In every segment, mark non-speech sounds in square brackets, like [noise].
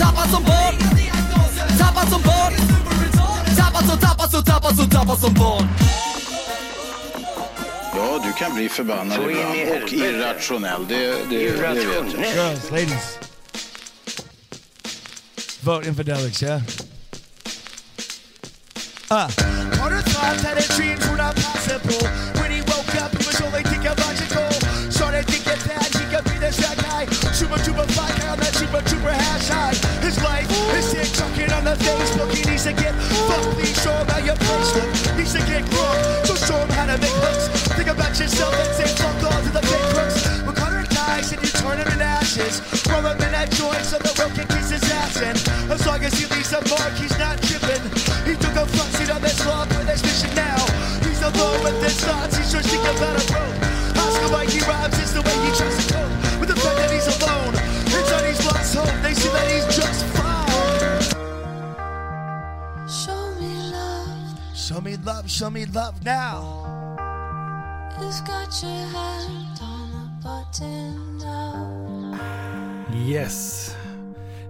Tappad som barn Tappad som barn Tappad som, tappad som, tappad som, tappad som barn Ja, du kan bli förbannad Så in i ibland och helvete. irrationell. Det, det, det vet jag. Irrationell. Girls, ladies. Vote infidelics, yeah? Ah. On her thought that his dreams were not possible. When he woke up, he was only thinking logical. Started thinking that he could be this bad guy. Super duper fly super hash high. His life is sick, talking on the Facebook. He needs to get fucked. Please show him your Facebook. Needs to get grown. So show him how to make hooks. Think about yourself and say fuck all to the fake crooks. When Connor dies and you turn him in ashes. Roll him in that joint so the world can kiss his ass in. As long as he leaves a mark, he's not tripping. He took a front seat on this log with his fishing now. He's alone with his thoughts, he's searching about a road. Ask him why he rhymes, it's the way he tries Love, show me love now. It's got your hand on the button now. Yes.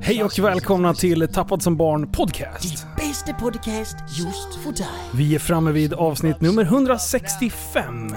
Hej och välkomna till Tappad som barn podcast. Bästa podcast just för dig. Vi är framme vid avsnitt nummer 165.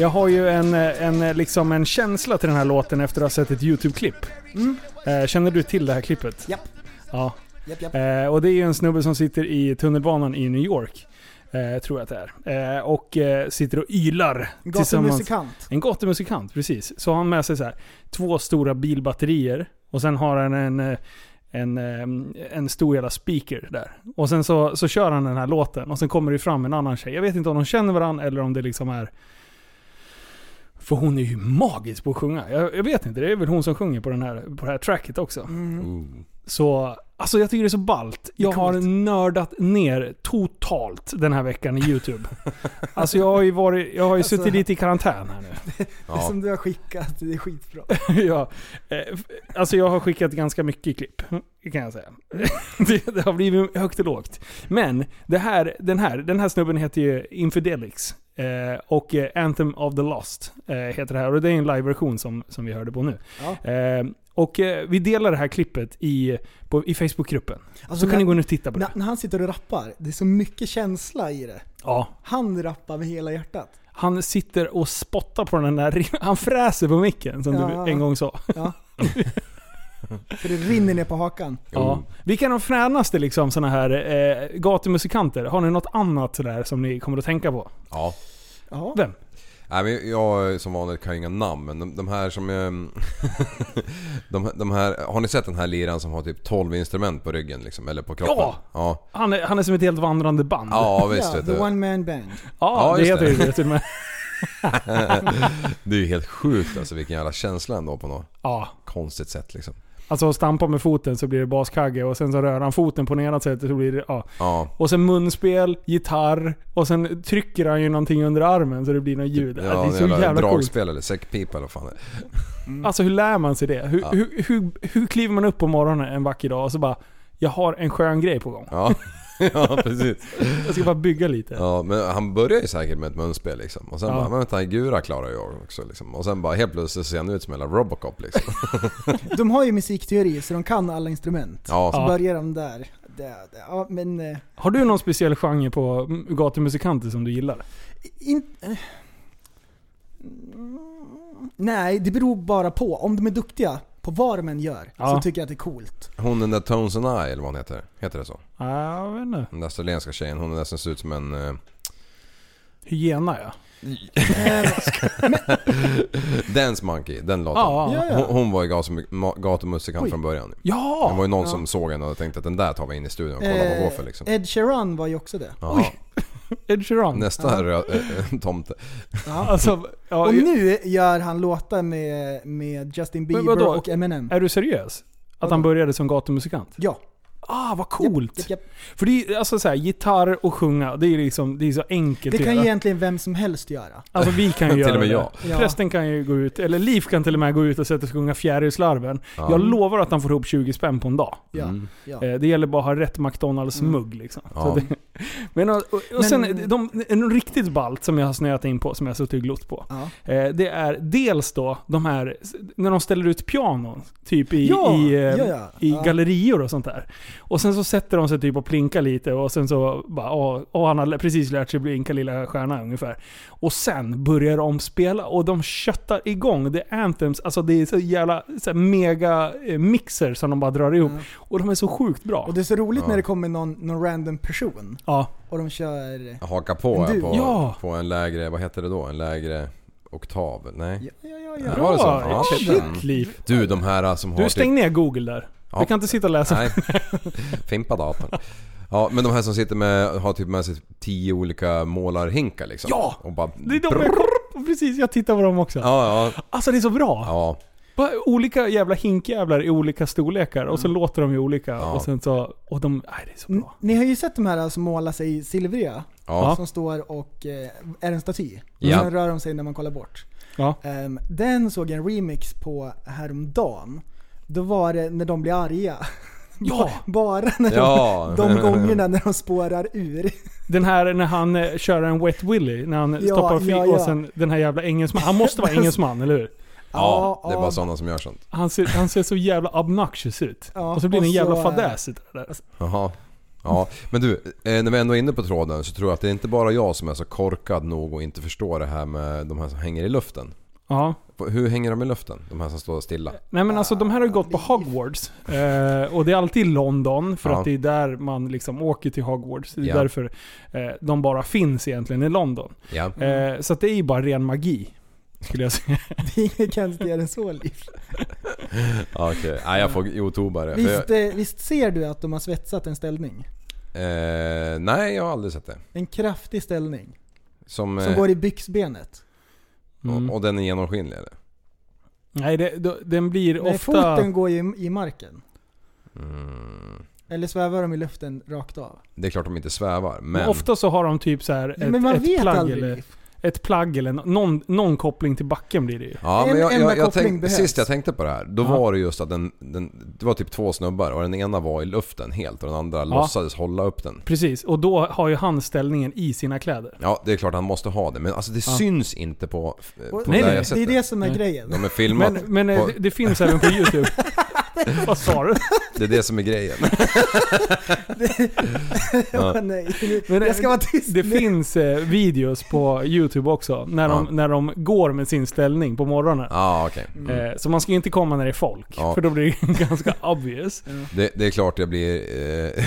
Jag har ju en, en, liksom en känsla till den här låten efter att ha sett ett YouTube-klipp. Eh, Känner du till det här klippet? Japp. Ja. Japp, japp. Eh, och det är ju en snubbe som sitter i tunnelbanan i New York. Eh, tror jag att det är. Eh, och sitter och ylar. Gatumusikant. En gatumusikant, precis. Så har han med sig så här, två stora bilbatterier. Och sen har han en, en, en stor jävla speaker där. Och sen så, så kör han den här låten. Och sen kommer det fram en annan tjej. Jag vet inte om de känner varandra eller om det liksom är... För hon är ju magisk på att sjunga. Jag, jag vet inte, det är väl hon som sjunger på, den här, på det här tracket också. Ooh. Så, alltså jag tycker det är så ballt. Jag har nördat ner totalt den här veckan i YouTube. alltså jag har ju, varit, jag har ju Alltså- suttit lite i karantän här nu. [laughs] Det Ja. som du har skickat, det är skitbra. [laughs] ja, eh, alltså jag har skickat ganska mycket klipp, kan jag säga. [laughs] det, det har blivit högt och lågt. Men det här, den, här, den här snubben heter ju Infidelix. Eh, och eh, Anthem of the Lost eh, heter det här. Och det är en live-version som, som vi hörde på nu. Ja. Eh, och eh, vi delar det här klippet i, på, i Facebookgruppen. Alltså, så kan när, ni gå in och titta på det. när, han sitter och rappar, det är så mycket känsla i det. Ja. Han rappar med hela hjärtat. Han sitter och spottar på den där... [laughs] Han fräser på micken som Ja. du en gång sa. Ja. [laughs] För det rinner ner på hakan. Ja. Vilka är de fränaste liksom såna här eh, gatumusikanter? Har ni något annat sådär som ni kommer att tänka på? Ja. Ja. Vem? Nej, men jag som vanligt kan ju inga namn men de, de här som... ehm, [laughs] de, de här, har ni sett den här liran som har typ 12 instrument på ryggen liksom? Eller på kroppen? Ja! Ja, Han är, han är som ett helt vandrande band. ja visst ja, vet the du. one man band. Ja, Ja, det heter det. ju det till och med. [laughs] Det är ju helt sjukt alltså vilken jävla känsla ändå på något Ja. konstigt sätt liksom. Alltså stampa med foten så blir det baskagge och sen så rör han foten på ena sättet så blir det... Ja. Ja. Och sen munspel, gitarr och sen trycker han ju någonting under armen så det blir något ljud. Ja, det är en så jävla, jävla coolt. dragspel eller säckpipa eller vad fan det är. Alltså hur lär man sig det? Hur, Ja. hur, hur, hur kliver man upp på morgonen en vacker dag och så bara Jag har en skön grej på gång. Ja, [laughs] ja precis. Jag ska bara bygga lite. Ja, men han börjar ju säkert med ett munspel liksom. Och sen Ja. bara, men vänta, Gura klarar jag också liksom. Och sen bara helt plötsligt ser han ut som en jävla Robocop liksom. [laughs] De har ju musikteori så de kan alla instrument. Ja, Så Ja. börjar de där. Det, det, ja, men... eh, Har du någon speciell genre på gatumusikanter som du gillar? In, eh, mm, nej, det beror bara på. Om de är duktiga på vad de än gör Ja. så tycker jag att det är coolt. hon den där Tones and I eller vad hon heter. Heter det så? Ja, jag vet inte. Den där australienska tjejen, hon är nästan ser ut som en... eh, Hyena ja. [laughs] Dance Monkey, den låten. Ja, Ja, ja. Hon, hon var ju gatumusikant Oj. från början. Ja! Det var ju någon som såg henne och tänkte att den där tar vi in i studion och kollar vad går för liksom. Eh, Ed Sheeran var ju också det. Jaha. Ed Sheeran. Nästa rö- äh, tomte. Alltså, [laughs] ja, Och nu gör han låtar med, med Justin Bieber och Eminem. är du seriös? Att Vadå? han började som gatumusikant? Ja. Ah, vad coolt! Japp, japp. För det är alltså så här, gitarr och sjunga, det är liksom, det är så enkelt Det kan ju göra. egentligen vem som helst göra. Alltså vi kan ju [laughs] Till göra och med det. jag. Ja. Prästen kan ju gå ut, eller Liv kan till och med gå ut och sätta sig och sjunga Fjärilslarven. Ja. Jag lovar att han får ihop 20 spänn på en dag. Ja. Mm. ja. Eh, Det gäller bara att ha rätt McDonalds-mugg liksom. Ja. Så det, men, och, och, sen, Men- de, en riktigt ballt som jag har snöat in på, som jag har suttit och glott på. Ja. Eh, det är dels då de här, när de ställer ut pianon, typ i, Ja, i, eh, ja, ja. i Ja. gallerior och sånt där. Och sen så sätter de sig typ och plinkar lite och sen så bara, åh, åh han har precis lärt sig blinka lilla stjärna ungefär. Och sen börjar de spela och de köttar igång. Det är anthems, alltså det är så jävla så mega eh, mixer som de bara drar ihop. Ja. Och de är så sjukt bra. Och det är så roligt Ja. när det kommer någon, någon random person Ja. och de kör... Haka på du- på, Ja. på en lägre, vad heter det då? En lägre oktav? Nej? Ja, ja, ja. Ja. var det så? Bra! Ja, shit, liv. Du, de här som har Du, stäng ner google där. Ja. Du kan inte sitta och läsa. Nej, fimpa datorn. Ja, men de här som sitter med, har typ med sig tio olika målarhinkar liksom. Ja! Och bara... Det är de jag kom, Precis, jag tittar på dem också. Ja, ja. Alltså det är så bra. Ja, Bara olika jävla hinkjävlar i olika storlekar och så låter de ju olika. Ja. Och sen så... Och de... Nej, det är så bra. Ni har ju sett de här som målar sig silvriga. ja. Som står och eh, är en staty. Ja. Och sen rör de sig när man kollar bort. Ja. Ehm, den såg jag en remix på häromdagen. Då var det när de blir arga. Ja! Bara när Ja. de, de gångerna när de spårar ur. Den här när han eh, kör en Wet Willy, när han Ja, stoppar fi- ja, sen den här jävla engelsman. Han måste vara [laughs] engelsman, eller hur? ja, det är bara sådana som gör sånt. Han ser, han ser så jävla obnoxious ut. Ja, och så blir det en jävla så, fadäs utav det där. Jaha. Ja, men du, eh, när vi ändå är inne på tråden så tror jag att det är inte bara jag som är så korkad nog och inte förstår det här med de här som hänger i luften. Ja. Hur hänger de i luften? De här som står stilla? Nej men alltså de här har ju gått på Hogwarts. Eh, och det är alltid London, för Ja. att det är där man liksom åker till Hogwarts. Det är Ja. därför eh, de bara finns egentligen i London. Ja. Eh, så att det är ju bara ren magi. Skulle jag säga. [laughs] Det är inget konstigare än så Liv. Okej, nej jag får youtubare. För Visst, eh, visst ser du att de har svetsat en ställning? jag, eh, nej, jag har aldrig sett det. En kraftig ställning. Som, Som eh, går i byxbenet. Mm. och, och den är genomskinlig eller? Nej, det, då- den blir Nej, ofta... foten går ju i, i marken. Mm. Eller svävar de i luften rakt av? Det är klart de inte svävar, Men men... ofta så har de typ så här ett, Men man ett vet plagg aldrig. eller... Ett plagg eller nå- någon, någon koppling till backen blir det ju. Ja, En men jag, jag, jag tänk, sist jag tänkte på det här, då Ja. var det just att den, den, det var typ två snubbar och den ena var i luften helt och den andra låtsades hålla upp den. Precis, och då har ju han ställningen i sina kläder. Ja, det är klart han måste ha det, men alltså det Ja. syns inte på, på Och nej, nej, det är det som är Nej. grejen. De är filmat. Men, men eh, på, det, det finns även på [laughs] YouTube. [laughs] Vad sa du? det är det som är grejen. [laughs] Ja. nej, Men jag ska vara tyst Det nu. finns eh, videos på YouTube också, när de, Ja. när de går med sin ställning på morgonen. Ja, okej. Eh, så man ska ju inte komma när det är folk, Ja. för då blir det [laughs] ganska obvious. Det, det är klart jag blir,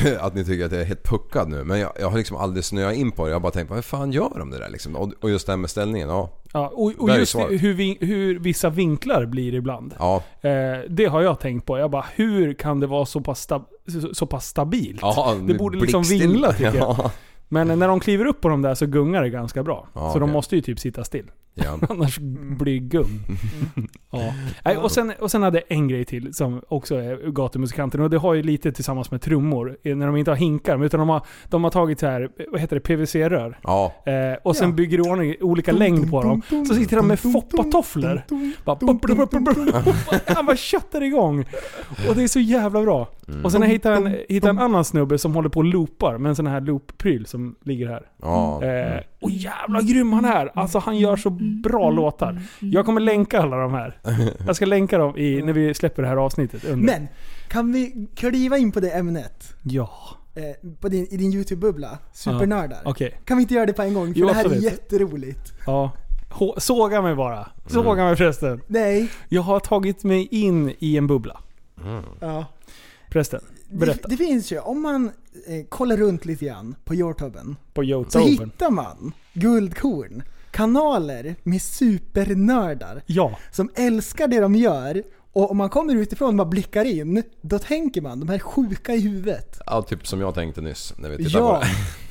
eh, att ni tycker att jag är helt puckad nu, men jag, jag har liksom aldrig snöat in på det. Jag har bara tänkt på, vad fan gör de det där liksom? Och, och just det här med ställningen, ja. Ja, och och just hur, vi, hur vissa vinklar blir ibland. Ja, Eh, det har jag tänkt på. Jag bara, hur kan det vara så pass, stab- så, så pass stabilt? ja Det borde liksom vingla, tycker jag. ja. Men när de kliver upp på de där så gungar det ganska bra. Så de okej. måste ju typ sitta still. Ja. [laughs] Annars blir det gung. ja. Nej, och, sen, och sen hade jag en grej till som också är gatumusikanten. Och det har ju lite tillsammans med trummor. När de inte har hinkar. Utan de har, de har tagit så här, vad heter det, PVC-rör. Ja, Eh, och sen Ja. bygger i ordning olika längd på dem. Så sitter de med foppatofflor. Han bara köttar igång. Och det är så jävla bra. Och sen jag hittat en, hittat en annan snubbe som håller på och loopar med en sån här loop-pryl som ligger här. ja. Eh, och jävla grym han är! Alltså han gör så bra låtar. Jag kommer länka alla de här. [laughs] Jag ska länka dem i, när vi släpper det här avsnittet. Under. Men, kan vi kliva in på det ämnet? Ja. Eh, på din, I din YouTube-bubbla, Supernördar. Okej. Kan vi inte göra det på en gång? För Jo, det här är absolut. jätteroligt. Ja. Såga mig bara. Såga mig förresten. Nej, Jag har tagit mig in i en bubbla. ja. Förresten. Det, Berätta. det finns ju, om man eh, kollar runt lite grann på Youtube. På Så Youtube. hittar man guldkorn. Kanaler med supernördar Ja. som älskar det de gör. Och om man kommer utifrån och bara blickar in, då tänker man de här sjuka i huvudet. Ja, typ som jag tänkte nyss när vi tittade på Ja,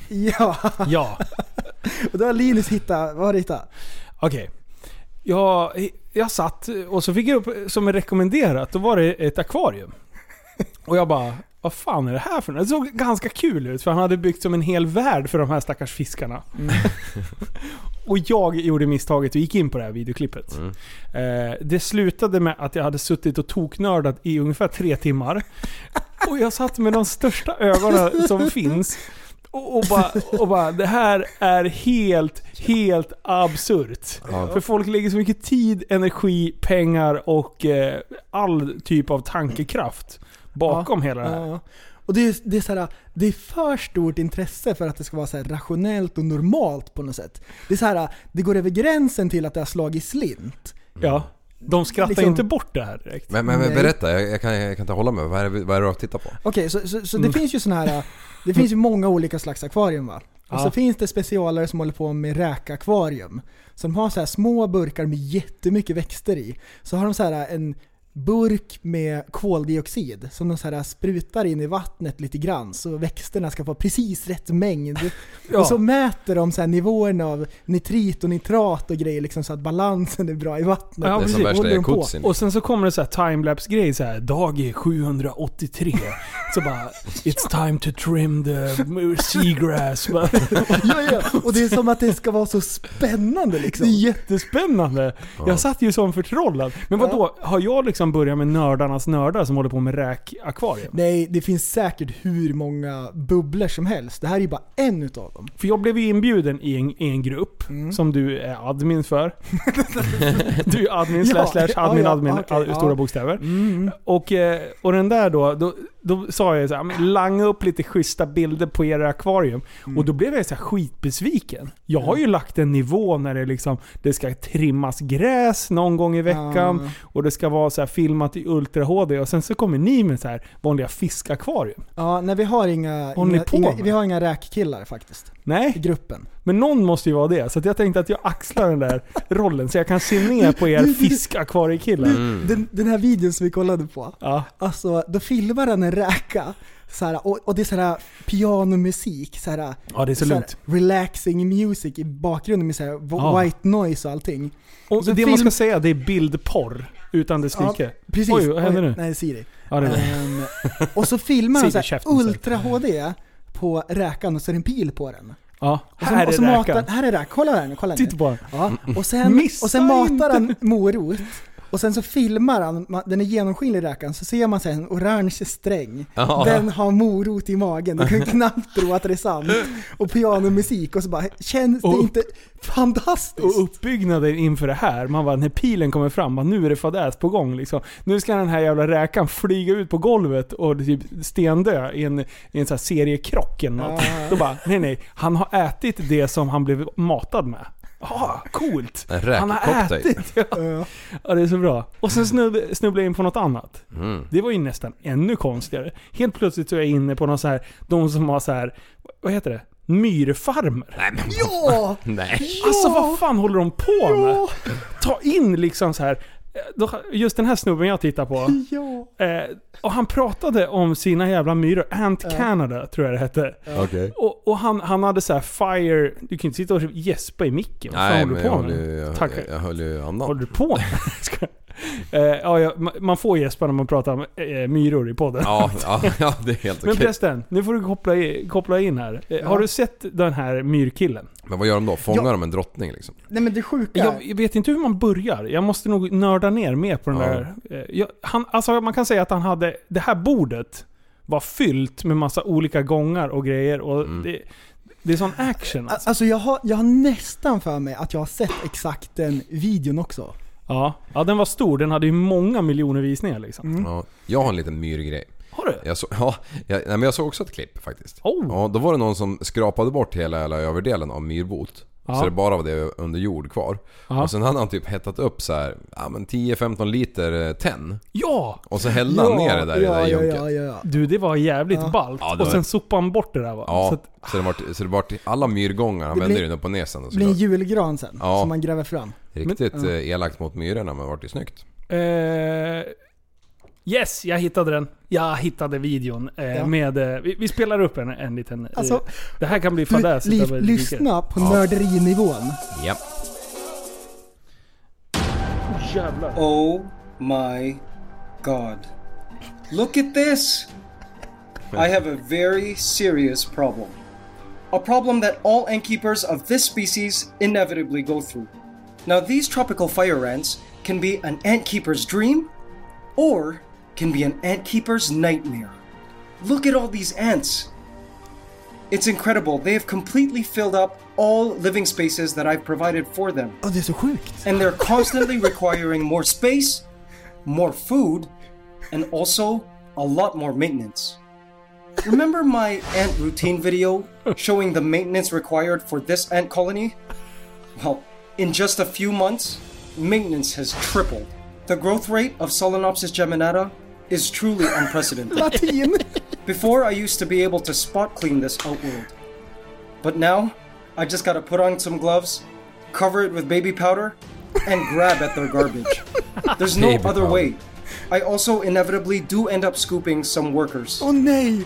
det. [laughs] ja. Ja. [laughs] Och då har Linus hittat, vad har du hittat? Okej. Jag, jag satt och så fick jag upp som är rekommenderat, då var det ett akvarium. Och jag bara, vad fan är det här för något? Det såg ganska kul ut för han hade byggt som en hel värld för de här stackars fiskarna. [laughs] och jag gjorde misstaget och gick in på det här videoklippet. Eh, det slutade med att jag hade suttit och toknördat i ungefär tre timmar. [laughs] Och jag satt med de största ögonen som finns. Och, och, bara, och bara, det här är helt, helt absurt. Ja. För folk lägger så mycket tid, energi, pengar och eh, all typ av tankekraft bakom hela det här. Ja. Och det är, det, är så här, det är för stort intresse för att det ska vara så här rationellt och normalt på något sätt. Det är så här, det går över gränsen till att det har slagit slint. Ja. De skrattar Liksom- inte bort det här direkt. Men, men, men berätta, jag, jag, kan, jag kan inte hålla mig. Vad är vad är det du tittar på? Okej, så, så, så det Mm. finns ju såna här, det finns ju många olika slags akvarium va? Och Ja. så finns det specialare som håller på med räkakvarium. Så de har så här små burkar med jättemycket växter i. Så har de så här en burk med koldioxid som de så här sprutar in i vattnet lite grann så växterna ska få precis rätt mängd. [laughs] Ja. Och så mäter de så här nivåerna av nitrit och nitrat och grejer liksom så att balansen är bra i vattnet. Ja, det är precis. som värsta de på. Och sen så kommer det så här timelapse-grej så här. Dag är 783. Så bara [laughs] It's time to trim the seagrass. [laughs] Ja, ja. Och det är som att det ska vara så spännande Det liksom. är jättespännande. Jag satt ju som förtrollad. Men vad då Har jag liksom börjat med nördarnas nördar som håller på med räkakvarium? Nej, det finns säkert hur många bubblor som helst. Det här är ju bara en utav dem. För jag blev ju inbjuden i en, i en grupp Mm. som du är admin för. [laughs] du är admin slash slash admin ja, admin, okej, ad- stora bokstäver. Mm. Och, eh, och den där då, då, då sa jag så här, "Men langa upp lite schyssta bilder på era akvarium. Mm. Och då blev jag så här skitbesviken. Jag har ju lagt en nivå när det liksom, det ska trimmas gräs någon gång i veckan. Och det ska vara så här filmat i Ultra HD. Och sen så kommer ni med så här vanliga fiskakvarium. Ja, nej vi har inga, inga, inga, vi har inga räkkillar faktiskt. I Nej, gruppen. men någon måste ju vara det. Så att jag tänkte att jag axlar den där rollen så jag kan se ner på er fiskakvariekillar. Mm. Den, den här videon som vi kollade på, Ja. alltså då filmar han en räka. Så här, och, och det är så här pianomusik, så här, ja, det är så så här relaxing music i bakgrunden med så här, Ja. white noise och allting. Och så det man ska film- säga det är bildporr. Utan dess Ja, like. Precis. Oj, vad händer nu? Nej, Siri. Ja, det. Ehm, och så filmar han så Siri, här, käften, säger. Ultra HD på räkan och så är det en pil på den. Ja, Och så, här och så är matar, räkan. här är räkan, kolla här nu, kolla nu. Titta på den. Ja, och sen, och sen matar han morot. Och sen så filmar han, den är genomskinlig räkan, så ser man här en orange sträng. Ja. Den har morot i magen, du kan [laughs] knappt tro att det är sant. Och pianomusik och så bara, känns det Och upp- inte fantastiskt? Och uppbyggnaden inför det här, man bara när pilen kommer fram, bara, nu är det fadäs på gång liksom. Nu ska den här jävla räkan flyga ut på golvet och typ stendö i en, i en sån här seriekrock eller något. Ja. Då bara, nej nej, han har ätit det som han blev matad med. Ah, coolt! En Han har ätit! Ja. Ja. det är så bra. Och sen snubb- snubblade jag in på något annat. Mm. Det var ju nästan ännu konstigare. Helt plötsligt så är jag inne på någon så här, de som har så här, vad heter det? Myrfarmer. Ja! [laughs] Nej. Alltså vad fan håller de på med? Ta in liksom så här. Just den här snubben jag tittar på. [laughs] Ja! Eh, och han pratade om sina jävla myror. Ant Canada tror jag det hette. Okej. Och, och han, han hade så här fire... Du kan inte sitta och gäspa i micken. Vad fan Nej håller men du jag på med? jag, jag, jag höll ju andan. Håller du på [laughs] med? Eh, ja, ja, ma- man får gäspa när man pratar om eh, myror i podden. Ja, ja, ja, det är helt Men okej. förresten, nu får du koppla, i, koppla in här. Eh, Har du sett den här myrkillen? Men vad gör de då? Fångar Ja. de en drottning liksom? Nej men det sjuka, Jag, jag vet inte hur man börjar. Jag måste nog nörda ner mer på den Ja. där. eh, Jag, han, alltså man kan säga att han hade... Det här bordet var fyllt med massa olika gångar och grejer. Och Mm. det, det är sån action alltså. alltså jag har, jag har nästan för mig att jag har sett exakt den videon också. Ja. ja, den var stor. Den hade ju många miljoner visningar liksom. Mm. Ja, jag har en liten myrgrej. Har du? Jag, så, ja, jag, nej, men jag såg också ett klipp faktiskt. Oh. Ja, då var det någon som skrapade bort hela, hela överdelen av myrbot. Ja. Så det bara var det under jord kvar. Ja. Och sen hade han typ hettat upp så här, ja men 10-15 liter eh, tenn. Ja! Och så hällde han ner det där i det där ja, junket. ja, ja, ja. Du, det var jävligt Ja. ballt. Ja, det och var- sen sopade han bort det där va? Ja, Så att, så, det vart, så det vart alla myrgångar, han Det vände blir- den upp och ner sen. Det blir en julgran sen, Ja. som man gräver fram. Riktigt Men- ja. eh, elakt mot myrorna men vart ju snyggt. eh, yes, jag hittade den. Jag hittade videon. Eh, Ja. med, eh, vi, vi spelar upp en, en liten... eh, Alltså, det här kan bli fadäs. lyssna på nörderinivån. Ja. Jävlar. Oh my god. Look at this! I have a very serious problem. A problem that all antkeepers of this species inevitably go through. Now, these tropical fire ants can be an antkeeper's dream or can be an antkeeper's nightmare. Look at all these ants. It's incredible. They have completely filled up all living spaces that I've provided for them det är så sjukt. and they're constantly [laughs] requiring more space, more food, and also a lot more maintenance. Remember my ant routine video showing the maintenance required for this ant colony? Well, in just a few months, maintenance has tripled. The growth rate of Solenopsis geminata is truly unprecedented. [laughs] Before, I used to be able to spot clean this outworld. But now, I just gotta put on some gloves, cover it with baby powder, and grab at their garbage. There's no Baby other powder. way. I also inevitably do end up scooping some workers. Oh, nay!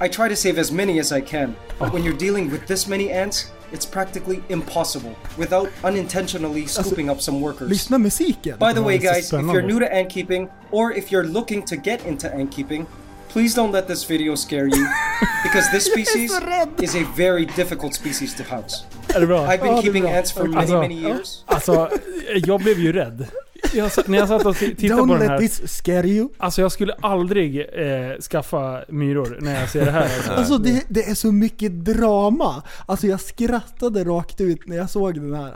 I try to save as many as I can, but when you're dealing with this many ants, it's practically impossible without unintentionally scooping up some workers. Lyssna musiken. By the way, det är så guys, if you're new to ant keeping or if you're looking to get into ant keeping, please don't let this video scare you because this [laughs] species is a very difficult species to house. Är det bra? I've been Ja, keeping ants for many, Alltså, many years. Alltså, jag blev ju rädd. Jag, när jag satt och tittade på Don't den let här. this scare you. Alltså jag skulle aldrig eh, skaffa myror när jag ser det här. Alltså. Alltså det, det är så mycket drama. Alltså jag skrattade rakt ut när jag såg den här.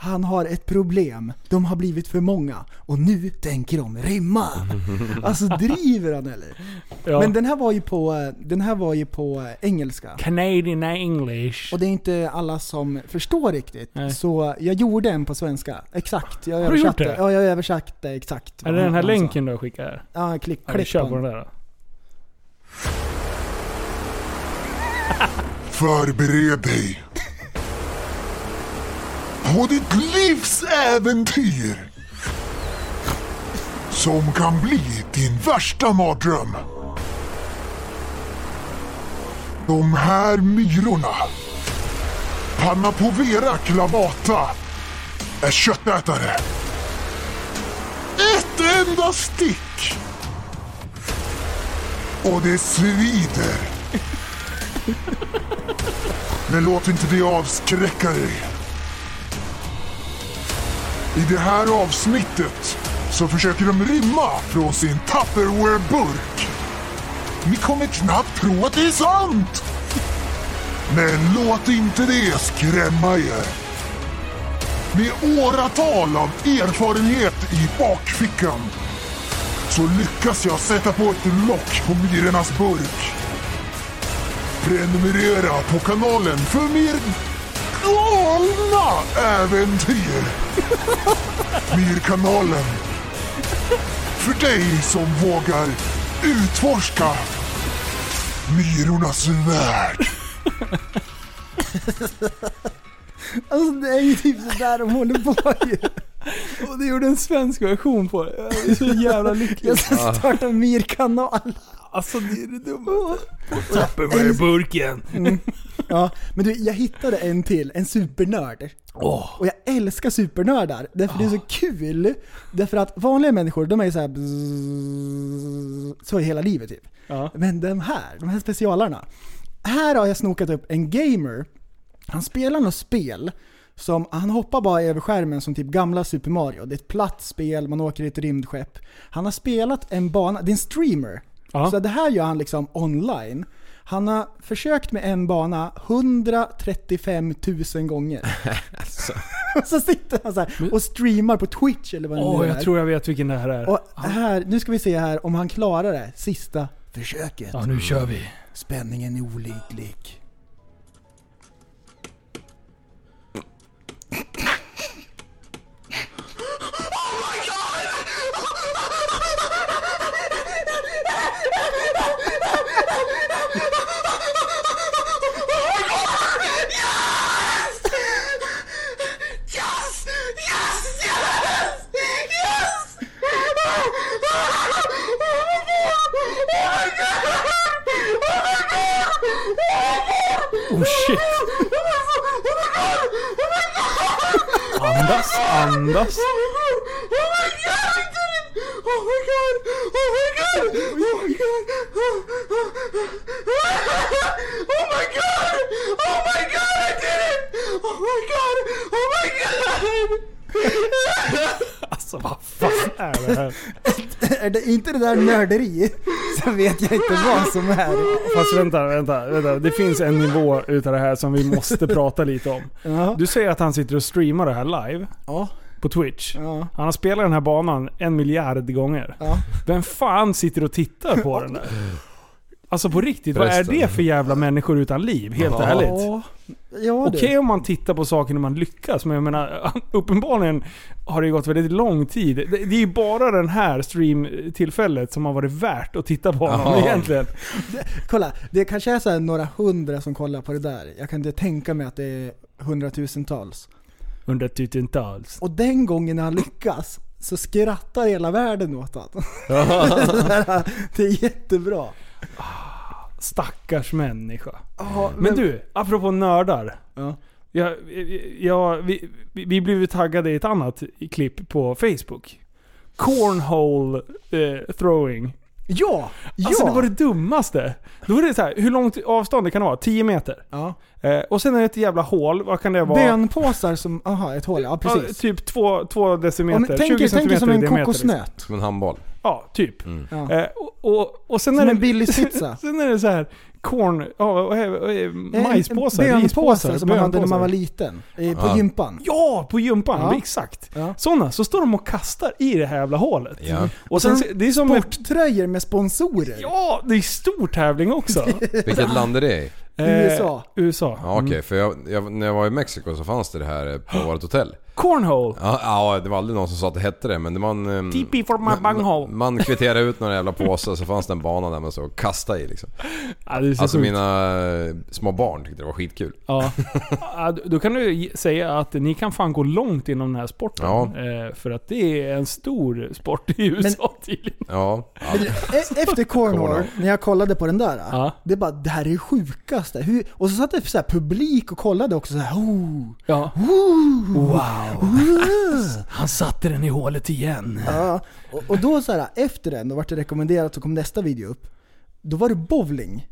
Han har ett problem. De har blivit för många. Och nu tänker de rimma. [laughs] Alltså driver han eller? Ja. Men den här var ju på, eh, den här var ju på eh, engelska. Canadian English. Och det är inte alla som förstår riktigt. Nej. Så jag gjorde en på svenska. Exakt. Jag Har du gjort det? Ja, jag översatte exakt. Är det den här sa. länken du har skickat här? Ja, klick, Ja, klick kör på den. där då. [laughs] Förbered dig. På ditt livs äventyr. Som kan bli din värsta mardröm. De här myrorna. Panna povera Klavata Är köttätare. Ett enda stick. Och det svider. Men låt inte det avskräcka dig. I det här avsnittet så försöker de rymma från sin Tupperware-burk. Ni kommer knappt tro att det är sant! Men låt inte det skrämma er. Med åratal av erfarenhet i bakfickan så lyckas jag sätta på ett lock på myrornas burk. Prenumerera på kanalen för mer galna äventyr. [laughs] Myrkanalen. För dig som vågar utforska myrornas värld. Alltså det är ju typ sådär de håller på ju. Och du gjorde en svensk version på det. Jag är så jävla lycklig. Jag ska starta en myrkanal. Alltså det är det dummaste. Tupperware-burken. Mm. Ja, men du, jag hittade en till, en supernörd. Åh. Och jag älskar supernördar, därför det är så kul. Därför att vanliga människor, de är ju så här bzzz, så i hela livet typ. Ja. Men de här, de här specialarna. Här har jag snokat upp en gamer. Han spelar något spel som, han hoppar bara över skärmen som typ gamla Super Mario. Det är ett platt spel, man åker i ett rymdskepp. Han har spelat en bana, det är en streamer. Ja. Så det här gör han liksom online. Han har försökt med en bana 135 000 gånger. Och [laughs] [laughs] så sitter han så här och streamar på Twitch eller vad det Åh, nu är. jag tror jag vet vilken det här är. Och här, nu ska vi se här om han klarar det. Sista försöket. Ja, nu kör vi. Spänningen är olidlig. Oh shit. andas, andas. Oh my god, I did it! Oh my god! Oh my god! Oh my god! Oh, oh, oh. oh my god! Oh my god, I did it! Oh my god! Oh my god! Alltså vad fan är det här? [laughs] Är det inte det där nörderi [laughs] så vet jag inte vad som är. Fast vänta, vänta, vänta. Det finns en nivå utav det här som vi måste prata lite om. Ja. Du säger att han sitter och streamar det här live Ja. på Twitch. Ja. Han har spelat den här banan en miljard gånger. Ja. Vem fan sitter och tittar på den där? Alltså på riktigt, vad är Förresten. det för jävla människor utan liv? Helt Ja. ärligt. Ja, Okej du. om man tittar på saker när man lyckas, men jag menar [laughs] uppenbarligen har det gått väldigt lång tid. Det, det är ju bara den här streamtillfället som har varit värt att titta på honom Ja. egentligen. Kolla, det kanske är så här några hundra som kollar på det där. Jag kan inte tänka mig att det är hundratusentals. Under tusentals. Och den gången när han lyckas så skrattar hela världen åt honom. [laughs] [laughs] det är jättebra. Stackars människa. Ja, Men du, apropå nördar. Ja. Jag, jag, vi, vi blev taggade i ett annat klipp på Facebook. Cornhole eh, throwing. Ja! Ja! Alltså det var det dummaste. Då var det så här, hur långt avstånd det kan det vara? 10 meter. ja. Eh, och sen är det ett jävla hål, vad kan det vara? Bönpåsar som, aha ett hål, ja Ja, precis. typ 2 två decimeter, Ja, men tänk, 20 er- tänk centimeter som en liksom. kokosnöt. Som en handboll. Ja, typ. Ja. Eh, och, och, och sen Som är det... en Billys-pizza. [laughs] sen är det så här corn... Ja, En- majspåsar, en rispåsar, som man hade när man var liten. eh, På Ja. gympan. Ja, på gympan. Ja. Exakt. Ja. Sådana. Så står de och kastar i det här jävla hålet. Ja. Och sen, det är som... Sporttröjor med sponsorer. Ja, det är stor tävling också. [laughs] Vilket land är det i? Eh, USA. USA. Ja, Okej, för jag, jag, när jag var i Mexiko så fanns det det här eh, på [gasps] vårt hotell. Cornhole. Ja, ja, det var aldrig någon som sa att det hette det men det var en... ehm, TP for my man- bunghole. Man kvitterade ut några jävla påsar så fanns det en bana där man så kasta i liksom. Ja, det är så Alltså sjukt. mina eh, små barn tyckte det var skitkul. Ja. Ja, Då kan du säga att ni kan fan gå långt inom den här sporten. Ja. Eh, För att det är en stor sport i USA tydligen. Ja. ja. E- Efter Cornhole, när jag kollade på den där. Ja. Det är bara, det här är det sjukaste. Hur, och så satt det så här publik och kollade också så här. Oh, Ja. oh, Wow. [laughs] Han satte den i hålet igen. Ja, och, och då så här, efter den, då vart det rekommenderat så kom nästa video upp. Då var det bowling.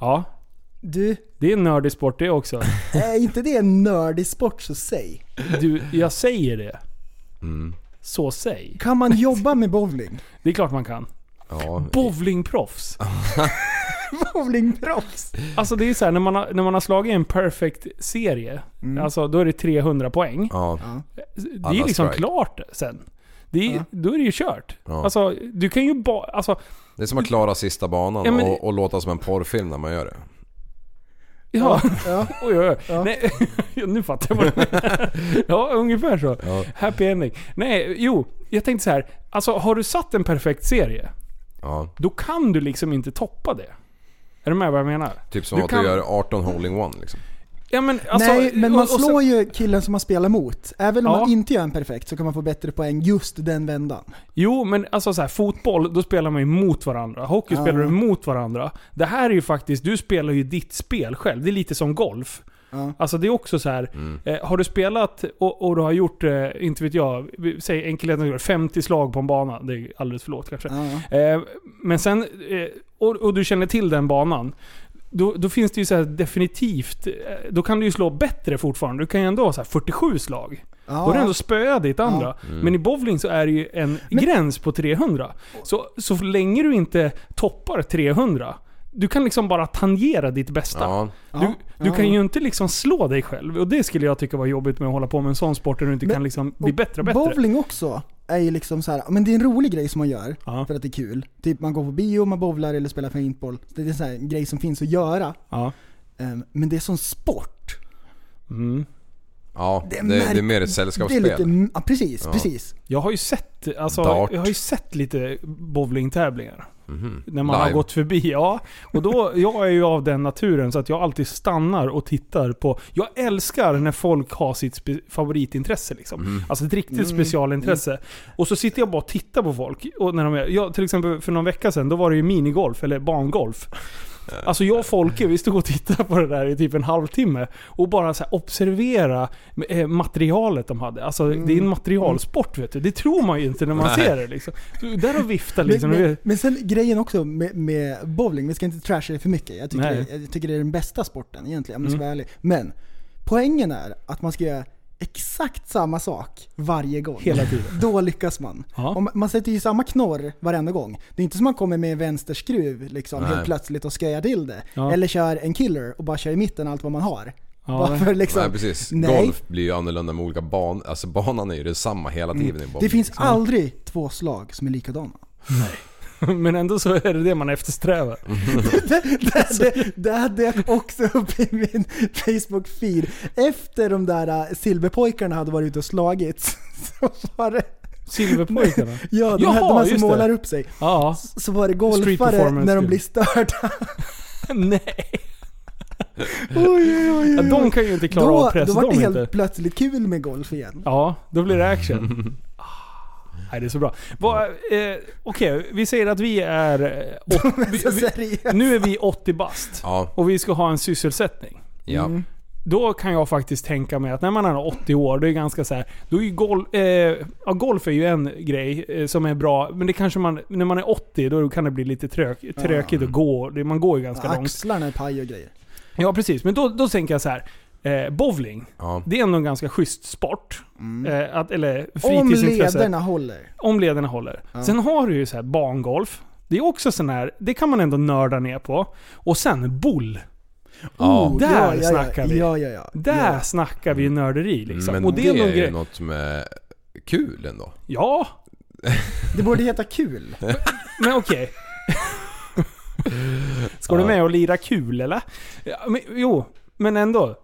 Ja. Du, Det är en nördig sport det också. [laughs] är inte det en nördig sport så säg. Du, jag säger det. Mm. Så säg. Kan man jobba med bowling? Det är klart man kan. ja. Bowlingproffs. [laughs] [laughs] Bowlingproffs! Alltså det är så här, när man har, när man har slagit en perfect serie, Mm. alltså då är det 300 poäng. Ja. Det är liksom strike. klart sen. Det är, Ja. Då är det ju kört. Ja. Alltså, du kan ju bara... Alltså, Det är som att klara sista banan Ja, men- och, och låta som en porrfilm när man gör det. ja. Ja. [laughs] Oj, oj, oj. Ja. Nej, [laughs] nu fattar jag vad du. Ja, ungefär så. Ja. Happy ending. Nej, jo. Jag tänkte så här. Alltså, har du satt en perfekt serie, Ja. då kan du liksom inte toppa det. Är du med vad jag menar? Typ som Du att kan- du gör 18 holding one liksom. Ja, men alltså, Nej, men man och- och sen- slår ju killen som man spelar mot. Även om Ja. man inte gör en perfekt så kan man få bättre poäng just den vändan. Jo, men alltså så här, fotboll, då spelar man ju mot varandra. Hockey Ja. spelar du mot varandra. Det här är ju faktiskt, du spelar ju ditt spel själv. Det är lite som golf. Ja. Alltså det är också så här. Eh, har du spelat och, och du har gjort, eh, inte vet jag, säg enkelheten 50 slag på en bana. Det är alldeles för lågt kanske. Ja. Eh, men sen, eh, och, och du känner till den banan. Då, då finns det ju så här definitivt, eh, då kan du ju slå bättre fortfarande. Du kan ju ändå ha så här 47 slag. Då har du ändå spöat ditt andra. Men i bowling så är det ju en gräns på 300. Så, så länge du inte toppar 300, du kan liksom bara tangera ditt bästa. Ja. Du, Ja. Du Ja. kan ju inte liksom slå dig själv. Och det skulle jag tycka var jobbigt med att hålla på med en sån sport där du inte Men- kan liksom bli Och bättre och bättre. Bowling också är ju liksom så här, men det är en rolig grej som man gör Ja. för att det är kul. Typ man går på bio, man bowlar eller spelar paintball. Det är en sån här grej som finns att göra. Ja. Ehm, Men det är som sport. Mm. Ja, det, är det, är märk- mer ett Det är sällskapsspel. lite, ja precis, Ja. precis. Jag har ju sett, alltså, Dart. jag har ju sett lite bowlingtävlingar. Mhm. När man har Live. gått förbi, ja. Och då, jag är ju av den naturen så att jag alltid stannar och tittar på... Jag älskar när folk har sitt spe, favoritintresse liksom. Mhm. Alltså ett riktigt Mm. specialintresse. Och så sitter jag bara och tittar på folk. Och när de är, jag, till exempel för någon vecka sedan, då var det ju minigolf, eller bangolf. Alltså jag och Folke, vi stod och tittade på det där i typ en halvtimme. Och bara så här observera eh, materialet de hade. Alltså det är en materialsport vet du. Det tror man ju inte när man Nej. ser det liksom. Där och viftar liksom. Men, men, men sen grejen också med, med bowling, vi ska inte trasha det för mycket. Jag tycker, det, jag tycker det är den bästa sporten egentligen om jag ska Mm. vara ärlig. Men poängen är att man ska göra exakt samma sak varje gång. Hela tiden. Då lyckas man. Ja. Om man sätter ju samma knorr varenda gång. Det är inte som man kommer med en vänsterskruv liksom, Nej. helt plötsligt och sköjar till det. Ja. Eller kör en killer och bara kör i mitten allt vad man har. Ja, Bara för liksom, Nej precis. Nej. Golf blir ju annorlunda med olika banor. Alltså banan är ju detsamma hela tiden. Mm. Det finns liksom. aldrig två slag som är likadana. [laughs] Men ändå så är det det man eftersträvar. [laughs] det, det, det, det hade jag också upp i min Facebook-feed. Efter de där äh, silverpojkarna hade varit ute och slagits. [laughs] Så var det, Silverpojkarna? ja, de, Jaha, här, de här som målar upp sig. Ja. Så var det golfare när de blir störda. Nej. Oj, oj, oj, Ja, oj. de kan ju inte klara då, av press Då var det de helt inte. plötsligt kul med golf igen. Ja, då blir det action. Nej, det är så bra. Eh, Okej, vi säger att vi är... eh, åt, [laughs] vi, vi, nu är vi 80 bast. Ja, Och vi ska ha en sysselsättning. ja. Mm. Då kan jag faktiskt tänka mig att när man är 80 år, då är det ganska så här, då är ju gol, eh, ja, golf är ju en grej eh, som är bra, men det kanske man, när man är 80 då kan det bli lite trök, trökigt att gå. Det- Man går ju ganska långt. Axlarna är paj och grejer. Ja precis, men då, då tänker jag så här. Eh, bowling, ja. det är ändå en ganska schysst sport. Eh, att, eller Om fritidsintresse. lederna håller. Om lederna håller. Ja. Sen har du ju så här bangolf. Det är också sån här, det kan man ändå nörda ner på. Och sen boll. Ja. Oh, där ja, ja, snackar vi. Ja, ja, ja. Där ja. snackar vi nörderi liksom. Men och det, det är är ju något som är kul ändå. Ja, [laughs] Det borde heta kul. men okej. [laughs] Ska du med och lira kul eller? Ja, men, jo, men ändå.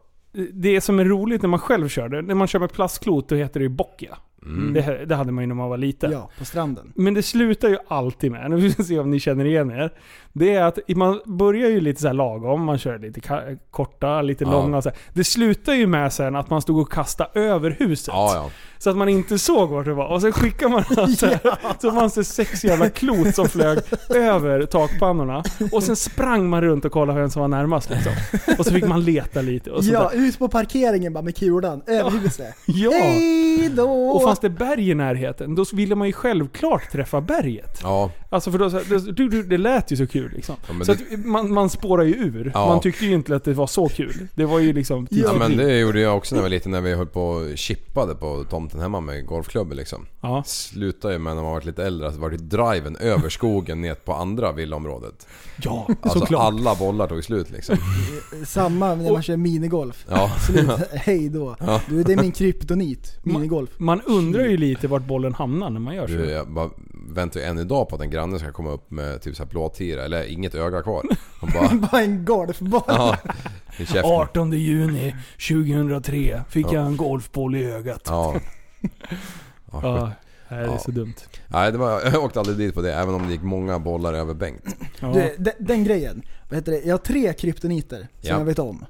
Det som är roligt när man själv kör det, när man kör med plastklot då heter det ju boccia. Mm. Det, det hade man ju när man var liten. Ja, på stranden. Men det slutar ju alltid med, nu ska vi se om ni känner igen er. Det är att man börjar ju lite så här lagom, man kör lite korta, lite Ja. långa och så här. Det slutar ju med sen att man stod och kastade över huset. Ja, ja. Så att man inte såg vart det var. Och sen skickar man [laughs] alltså, så fanns det sex jävla klot som flög över takpannorna. Och sen sprang man runt och kollade vem som var närmast liksom. Och så fick man leta lite och Ja, där. ut på parkeringen bara med kulan över huset. Ja! Hej då! Och fanns det berg i närheten, då ville man ju självklart träffa berget. Ja, Alltså för då, så- det, du- du- det lät ju så kul liksom. Ja, men så det- att man, man spårar ju ur. Ja. Man tyckte ju inte att det var så kul. Det var ju liksom ja men tidsfördriv. det gjorde jag också när jag var liten när vi höll på och chippade på tomten hemma med golfklubben liksom. Ja. Slutade ju med när man var lite äldre att det var det driven över skogen ner på andra villaområdet. ja, Alltså såklart. alla bollar tog slut liksom. [laughs] Samma när man kör minigolf. Ja. [laughs] Slut. Hej då. Ja. Du, det är min kryptonit. Minigolf. Man undrar ju lite vart bollen hamnar när man gör så. Du, jag bara väntar ju än idag på att en granne ska komma upp med typ så här blåtira eller inget öga kvar. [laughs] Bara, Bara en golfboll. ja, i käften. 18 juni 2003 fick Ja. jag en golfboll i ögat. Ja. [laughs] Ja, Ja, nej, det är Ja. så dumt. Nej, det var, [laughs] jag åkte aldrig dit på det även om det gick många bollar över Bengt. Ja. Du, den, den grejen. Vad heter det? Jag har tre kryptoniter som Ja. jag vet om.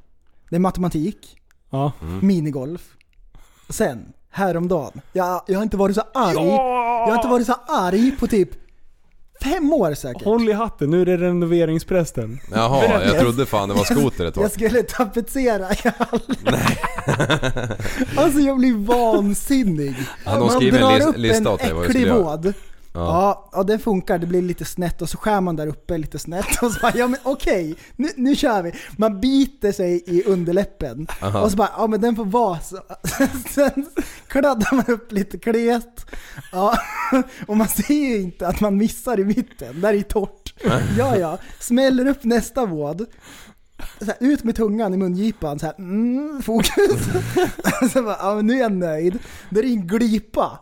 Det är matematik, Ja. minigolf. Sen, häromdagen. Jag, jag har inte varit så arg. Jag har inte varit så arg på typ fem år säkert. Håll i hatten, nu är det renoveringsprästen. Jaha, jag trodde fan det var skoter ett tag. Jag skulle tapetsera i hallen. alltså jag blir vansinnig. Hade de Man skrivit en drar lis- upp lista åt dig vad du skulle göra? Ja. ja, det funkar. Det blir lite snett och så skär man där uppe lite snett och så bara, ja men okej, nu, nu kör vi. Man biter sig i underläppen Aha. och så bara, ja men den får vara så. [laughs] Sen kladdar man upp lite klet. Ja, och man ser ju inte att man missar i mitten, där är ju torrt. Ja, ja. Smäller upp nästa våd. Här, ut med tungan i mungipan, så här, mm, fokus. [laughs] så bara, ja, men nu är jag nöjd. Då är det en glipa.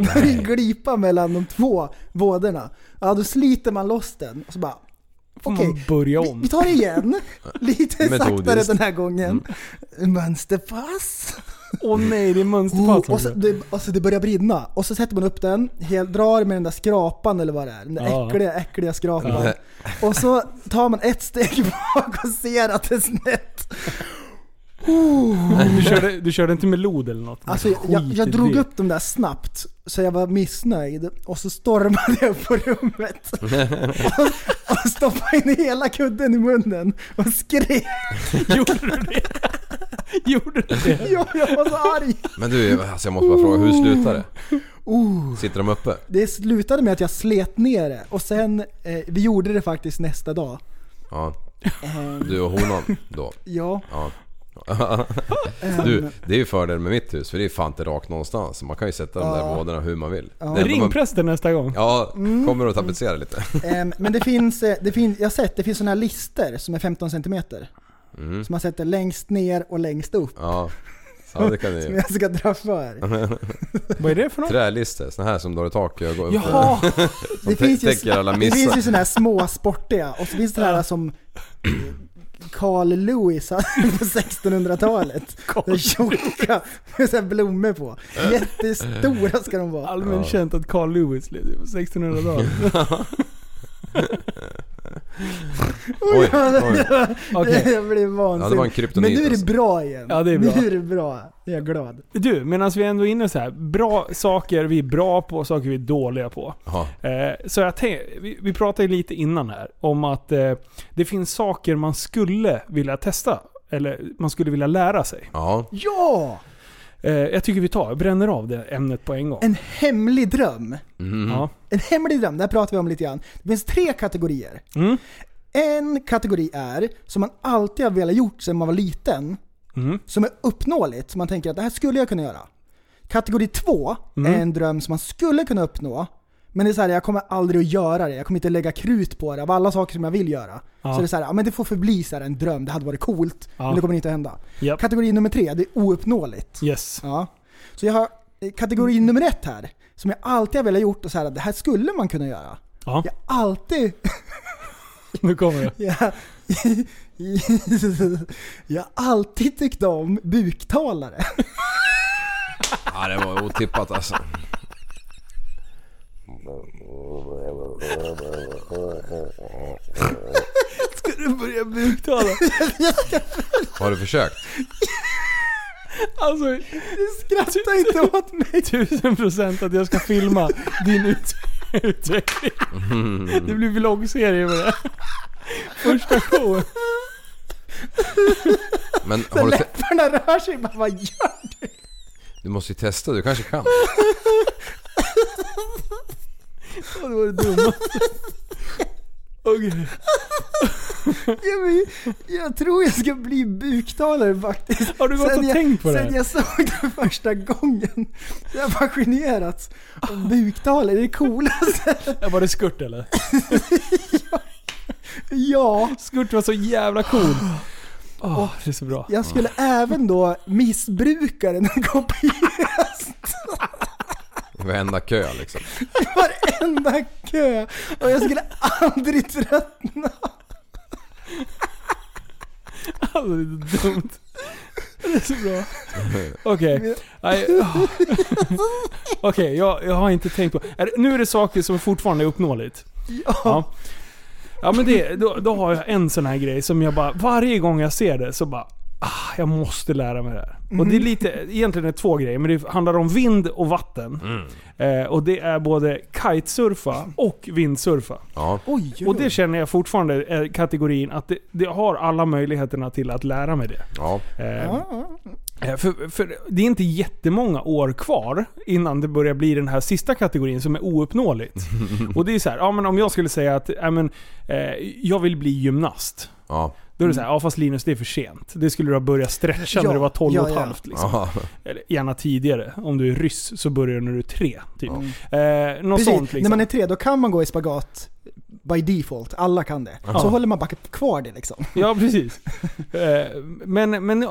Det en [laughs] glipa mellan de två vådorna. Ja, då sliter man loss den och så bara, okej, börja vi, om. vi tar det igen. [laughs] Lite saktare den här gången. Mönsterpass. Åh nej, det är Oh, mönsterpass och, så, det, och så det börjar brinna. Och så sätter man upp den, helt, drar med den där skrapan eller vad det är. Den där Ja. äckliga, äckliga skrapan. Ja. Och så tar man ett steg [laughs] bak och ser att det är snett. Du körde, du körde inte med lod eller något? Alltså jag, jag, drog upp dem där snabbt, så jag var missnöjd. Och så stormade jag upp på rummet. och, och stoppade in hela kudden i munnen och skrek. Gjorde du det? Gjorde du det? Ja, jag var så arg. Men du, alltså jag måste bara fråga, hur slutar det? Oh. Sitter de uppe? Det slutade med att jag slet ner det och sen, eh, vi gjorde det faktiskt nästa dag. Ja. Du och honan då? Ja. Ja. Du, det är ju fördel med mitt hus för det är fan inte rakt någonstans. Man kan ju sätta de där vådorna hur man vill. Ja. Ring man- prästen nästa gång. Ja, Mm. kommer och tapetsera lite. Men det finns, eh, det finns, jag har sett, det finns sådana här lister som är 15 cm. Mm. Som man sätter längst ner och längst upp. Ja. ja, det kan [laughs] Som ni jag ska dra för. Vad är det för något? Trälister, såna här som du har i taket och går Jaha! som Det finns, ju, alla det finns ju sådana här små sportiga och så finns det här som Carl Lewis [laughs] på 1600-talet. [laughs] De tjocka med så här blommor på. Jättestora ska de vara. Allmänt känt att Carl Lewis levde på 1600-talet. [laughs] Oj, oj. Okej. Jag blev vansinnig. Ja, det var en kryptonit Men nu är det alltså. bra igen. Ja, det är bra. Nu är det bra. Nu är jag glad. Du, medan vi ändå är inne så här. Bra saker vi är bra på, saker vi är dåliga på. Jaha. Eh, så jag tänk, vi, vi pratade ju lite innan här om att eh, det finns saker man skulle vilja testa. Eller man skulle vilja lära sig. Ja. Ja! Eh, jag tycker vi tar, bränner av det ämnet på en gång. En hemlig dröm. Mm. Ja. En hemlig dröm, där pratar vi om lite grann. Det finns tre kategorier. Mm. En kategori är som man alltid har velat gjort sedan man var liten. Mm. Som är uppnåeligt, som man tänker att det här skulle jag kunna göra. Kategori två Mm. är en dröm som man skulle kunna uppnå. Men det är så här, jag kommer aldrig att göra det. Jag kommer inte lägga krut på det av alla saker som jag vill göra. Ja. Så det är så här, ja, men det får förbli så här en dröm. Det hade varit coolt, Ja. men det kommer inte att hända. Japp. Kategori nummer tre, det är ouppnåeligt. Yes. Ja. Så jag har eh, kategori nummer ett här, som jag alltid har velat gjort och så här, det här skulle man kunna göra. Ja, Jag har alltid... [laughs] nu kommer det. [laughs] Jag, [laughs] jag har alltid tyckt om buktalare. ja, det var otippat alltså. Ska du börja buktala? Har du försökt? Alltså, Skratta inte åt mig! tusen procent att jag ska filma din ut utveckling. Det blir vloggserie med det. Första showen. Men har du, läpparna rör sig bara, vad gör du? du måste ju testa, du kanske kan. Ja, Det var det dummaste. Okej. Jag, men, jag tror jag ska bli buktalare faktiskt. Har du gått och jag, tänkt på det? Sen jag såg det första gången. Jag har fascinerats av buktalare, det är coolaste. Ja, Var det skurt eller? [laughs] Ja, Skurt var så jävla cool. Åh, det är så bra. jag skulle även då missbruka den och gäst. Varenda kö liksom. [laughs] Varenda kö. Och jag skulle aldrig tröttna. Alltså, det är så dumt. Det är så bra. Okej. Åh. Okej, jag, jag har inte tänkt på... Är, nu är det saker som fortfarande är uppnåeligt. Ja. Ja men det, då, då har jag en sån här grej som jag bara, varje gång jag ser det så bara Ah, jag måste lära mig det här. Och det är lite, egentligen är det två grejer, men det handlar om vind och vatten. Eh, och det är både kitesurfa och vindsurfa. Ja. Oj, oj, Och det känner jag fortfarande är kategorin att det, det har alla möjligheterna till att lära mig det. Eh, Ja, Eh, För, för det är inte jättemånga år kvar innan det börjar bli den här sista kategorin som är ouppnåeligt. [laughs] Och det är så här, ja men om jag skulle säga att ja, men, eh, jag vill bli gymnast. Ja. Då är det så här, ja fast Linus det är för sent. Det skulle du ha börjat stretcha Ja, när du var 12 och ja, ett ja. halvt. Liksom. Ja. Eller gärna tidigare. Om du är ryss så börjar du när du är tre. Typ. Eh, något Precis, sånt liksom. när man är tre då kan man gå i spagat by default. Alla kan det. Så håller man bara kvar det liksom. Ja, precis. Eh, men men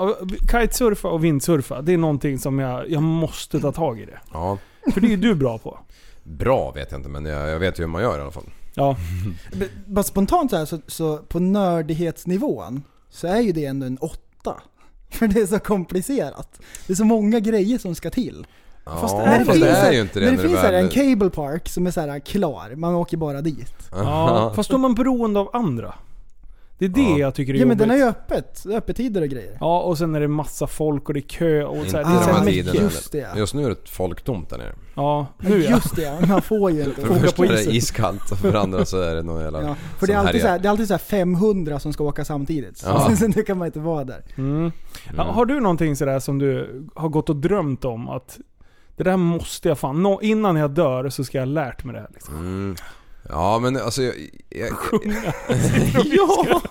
kitesurfa och vindsurfa, det är någonting som jag, jag måste ta tag i det. ja. För det är du bra på. Bra vet jag inte men jag, jag vet ju hur man gör i alla fall. Ja. [laughs] B- Bara spontant så, här, så, så på nördighetsnivån så är ju det ändå en åtta. [laughs] För det är så komplicerat. Det är så många grejer som ska till. Ja, Fast fast är det, det finns är här- ju inte det när det finns här en cable park som är så här klar, man åker bara dit. Ja, fast då är man beroende av andra. Det är det Ja. jag tycker är Ja men jobbigt. den har ju öppet. Det är öppettider och grejer. Ja, och sen är det massa folk och det är kö och så här, det är så de här här mycket. tiderna. just det. Just nu är det folktomt där nere. Ja, nu ja. Just det, man får ju inte. För det Åka första på är det isen. iskallt och för det andra så är det någon jävla... Ja, för det är, som alltid så här, det är alltid så här 500 som ska åka samtidigt. Ja. [laughs] Så nu kan man inte vara där. Mm. Ja, har du någonting sådär som du har gått och drömt om att det där måste jag fan, nå- innan jag dör så ska jag ha lärt mig det här liksom. Mm. Ja men alltså jag... jag [laughs] ja!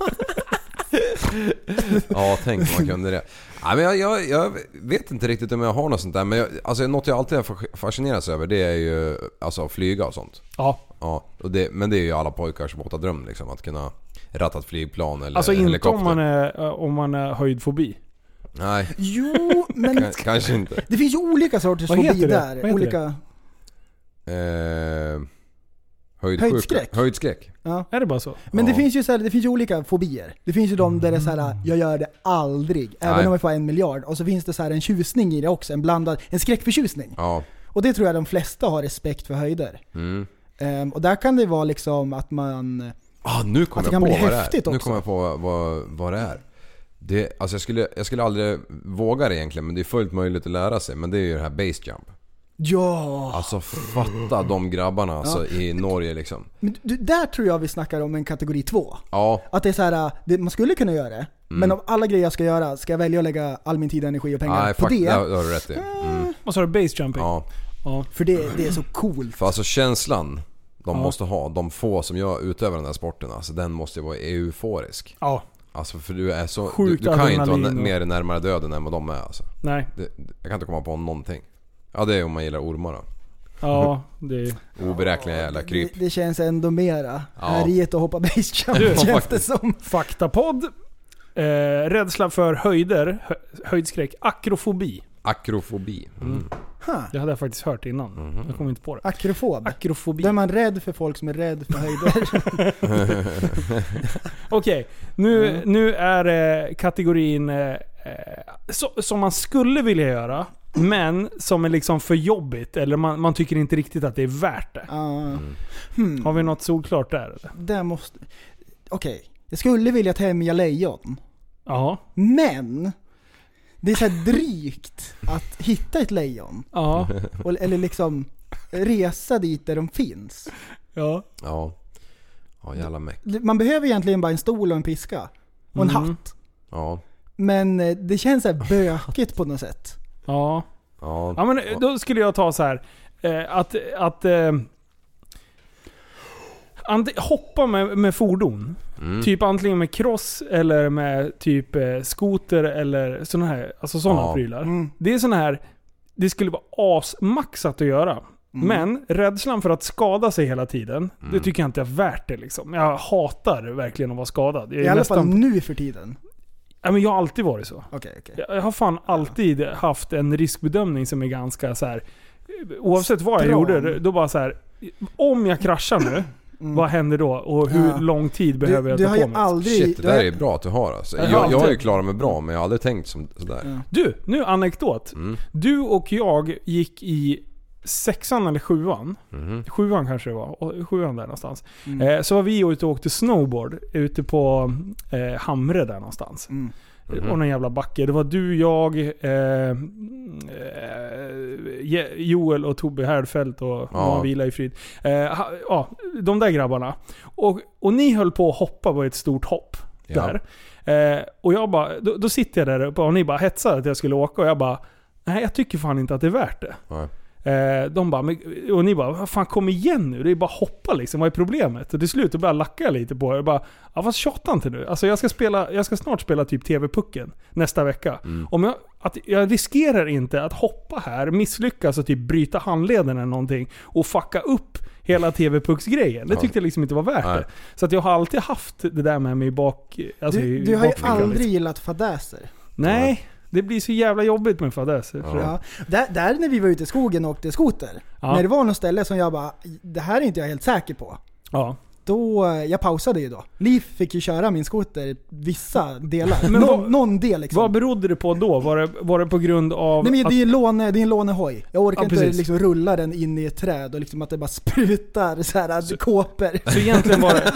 ja tänk om man kunde det. Ja, men jag, jag, jag vet inte riktigt om jag har något sånt där men jag, alltså något jag alltid har fa- fascinerats över det är ju alltså flyga och sånt. Ja. Ja, och det, men det är ju alla pojkars våta dröm liksom att kunna ratta ett flygplan eller Alltså inte helikopter. om man är, eh, om man är höjdfobi. Nej, Jo, [laughs] men K- kanske inte. det finns ju olika sorters fobi det? där. Vad heter olika... Eh, höjdsjuka. Höjdskräck. Höjdskräck. Ja. Är det bara så? Men det Ja. finns ju så här, det finns ju olika fobier. Det finns ju de där det är så här, jag gör det aldrig, även Nej. om jag får en miljard. Och så finns det så här en tjusning i det också, en blandad, en skräckförtjusning. Ja. Och det tror jag de flesta har respekt för höjder. Mm. Ehm, och där kan det vara liksom att man... Ah, nu Att det jag kan på bli vad det är. häftigt Nu också. kommer jag på vad, vad, vad det är. Det, alltså jag, skulle, jag skulle aldrig våga det egentligen men det är fullt möjligt att lära sig. Men det är ju det här base jump. Ja! Alltså fatta de grabbarna alltså, i Norge liksom. Men du, där tror jag vi snackar om en kategori två. Ja, Att det är så här, det, man skulle kunna göra det, men av alla grejer jag ska göra, ska jag välja att lägga all min tid, energi och pengar Mm. nej på fuck, det? har det har du rätt i. Mm. Vad sa du? Base jumping? Ja. Ja. För det, det är så coolt. För alltså känslan de Ja. måste ha, de få som jag utövar den här sporten, alltså den måste ju vara euforisk. Ja. Alltså för du är så... Du, Sjukt du kan ju inte vara mer närmare döden än vad de är alltså. Nej. Det, jag kan inte komma på någonting. Ja det är om man gillar ormar då. Ja, [laughs] det. Oberäkneliga jävla kryp. Det, det känns ändå mera Ja. härjet att hoppa basejump känns det som. Faktapodd. Eh, rädsla för höjder, hö, höjdskräck, akrofobi. Akrofobi. Mm. Huh. Det hade jag faktiskt hört innan. Jag kom inte på det. Akrofob. Akrofobi. Då är man rädd för folk som är rädd för höjder. [laughs] Okej, nu, Mm. nu är det kategorin eh, eh, så, som man skulle vilja göra, men som är liksom för jobbigt. Eller man, man tycker inte riktigt att det är värt det. Ja. hmm. Har vi något solklart där eller? Det måste... Okej. Jag skulle vilja tämja lejon. Ja. Men! Det är så här drygt att hitta ett lejon. Ja. [laughs] Och, eller liksom resa dit där de finns. Ja. Ja. Ja jävla meck. Man behöver egentligen bara en stol och en piska. Och en Mm. hatt. Ja. Men eh, det känns så här bökigt på något sätt. Ja. Ja. Ja men då skulle jag ta så här eh, att, att eh, hoppa med, med fordon. Mm. Typ antingen med cross eller med typ eh, skoter eller sådana här, alltså sådana Ja. prylar. Mm. Det är sådana här, det skulle vara asmaxat att göra. Mm. Men rädslan för att skada sig hela tiden, det Mm. tycker jag inte är värt det liksom. Jag hatar verkligen att vara skadad. Jag är I alla fall nu för tiden. Ja, men jag har alltid varit så. Okej, okej. Jag har fan alltid haft en riskbedömning som är ganska så här. Oavsett vad jag Stram. gjorde, då bara så här. Om jag kraschar nu, Mm. vad händer då? Och hur Ja. lång tid behöver du, jag du ta har på mig? aldrig... Shit det du har, där är bra att du har alltså. Jag Jag, jag, har ju alltid- klarat mig bra men jag har aldrig tänkt som sådär. Ja. Du, nu anekdot. Mm. Du och jag gick i sexan eller sjuan. Mhm. Sjuan kanske det var. Sjuan där någonstans. Mm. Eh, så var vi ute och åkte snowboard ute på eh, Hamre där någonstans. Mm. Mhm. Och någon jävla backe. Det var du, jag, eh, eh, Joel och Tobbe Härdfält och Ja. vila i frid. Eh, ha, ja, de där grabbarna. Och, och ni höll på att hoppa på ett stort hopp. Ja. Där. Eh, och jag bara, då, då sitter jag där uppe och ni bara hetsar att jag skulle åka och jag bara Nej jag tycker fan inte att det är värt det. Nej. Eh, de bara, och ni bara, vad fan kom igen nu, det är bara hoppa liksom, vad är problemet? Och till slut började jag lacka lite på er och bara, ja fast tjata inte nu. Alltså jag ska, spela, jag ska snart spela typ TV-pucken nästa vecka. Mm. Om jag, att, jag riskerar inte att hoppa här, misslyckas och typ bryta handleden eller någonting och fucka upp hela TV-pucksgrejen. Det tyckte jag liksom inte var värt Nej. det. Så att jag har alltid haft det där med mig bak... Alltså Du, i du har ju bakfickan, aldrig liksom. gillat fadäser. Nej, det blir så jävla jobbigt med fadäser. Ja. Ja. Där, där när vi var ute i skogen och åkte skoter. Ja. När det var något ställe som jag bara, det här är inte jag helt säker på. ja. Då, jag pausade ju då. Liv fick ju köra min skoter vissa delar. Men någon, vad- någon del liksom. Vad berodde det på då? Var det, var det på grund av Nej men att... det är en, låne, det är en lånehoj. Jag orkar Ja, inte precis. liksom rulla den in i ett träd och liksom att det bara sprutar så här kåpor. Så egentligen var det,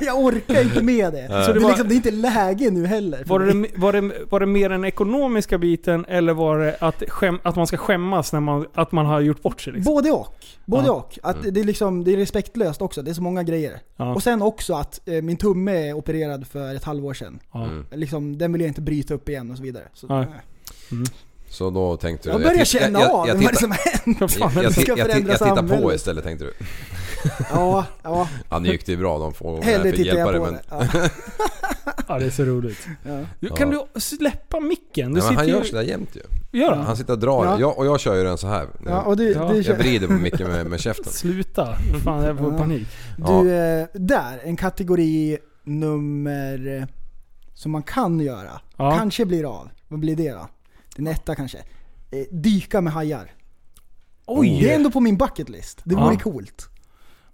[laughs] jag orkar inte med det. Så Så det det, var- är liksom, det är inte läge nu heller. var, det, var, det, var det mer den ekonomiska biten eller var det att, skäm, att man ska skämmas när man, att man har gjort bort sig? Liksom? Både och. Både Ja. och. Att det, är liksom, det är respektlöst också. Det är så många grejer. Ja. Och sen också att eh, min tumme är opererad för ett halvår sedan. Ja. Liksom, den vill jag inte bryta upp igen och så vidare. Så, Nej. eh. Så då tänkte du... Jag börjar känna jag, av jag, vad det som fan, jag, jag, jag, jag, tittar på istället tänkte du. Ja, ja. Ja nu gick det ju bra, de får Hellre för tittar hjälpa jag dig på men... Ja. [laughs] Ja, det är så roligt. Ja. Du, Kan du släppa micken? Du men han sitter gör ju... sådär jämt ju. Gör han? Han sitter och drar. Ja. Jag, och jag kör ju den så här. Ja, och du, Ja. du, Jag vrider på micken med, med käften. [laughs] Sluta. Fan, jag får Ja. panik. du eh, där, en kategori nummer eh, som man kan göra. Ja. Kanske blir av. Vad blir det då? Den etta kanske. Eh, dyka med hajar. Oj! Det är ändå på min bucket list. Det vore Ja. coolt.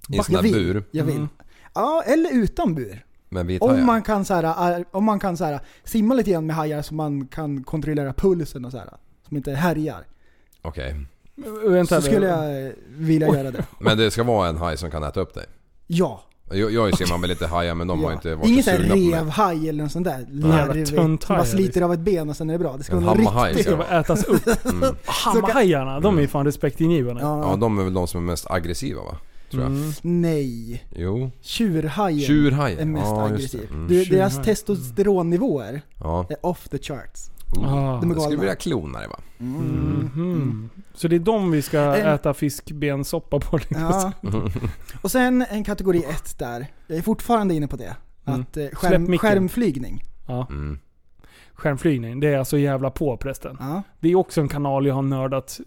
I en sån där bur. Jag vill. Mm. Ja, eller utan bur. Med vit Om hajar. man kan, så här, eh, om man kan så här, simma lite grann med hajar så man kan kontrollera pulsen och så här. Som inte härjar. Okej. Vänta, Så skulle jag vilja göra det. [laughs] Men det ska vara en haj som kan äta upp dig. Ja. Jag, jag ser man väl lite hajar men de har ja. inte varit Ingen så sån sugna på mig. revhaj eller något sånt där. Larvig. bara sliter av ett ben och sen är det bra. Det ska En vara riktigt. Det ska bara ätas upp. [laughs] Mm. Hammarhajarna, de är ju fan respektingivande. Ja, de är väl de som är mest aggressiva va? Tror jag. Mm. Nej. Jo. Tjurhajen Tjurhajen. är mest Ja, just aggressiv. det. Mm. Du, deras testosteronnivåer Ja. är off the charts. Ah. De är Jag skulle galna. vilja klona dig va? Mhm. Så det är de vi ska En- äta fiskbensoppa på? liksom. Ja. [laughs] Och sen en kategori ett där. Jag är fortfarande inne på det. Mm. Att eh, Släpp skärm, micken. skärmflygning. Ja. Mm. Skärmflygning, det är alltså jävla på prästen. Ja. Det är också en kanal jag har nördat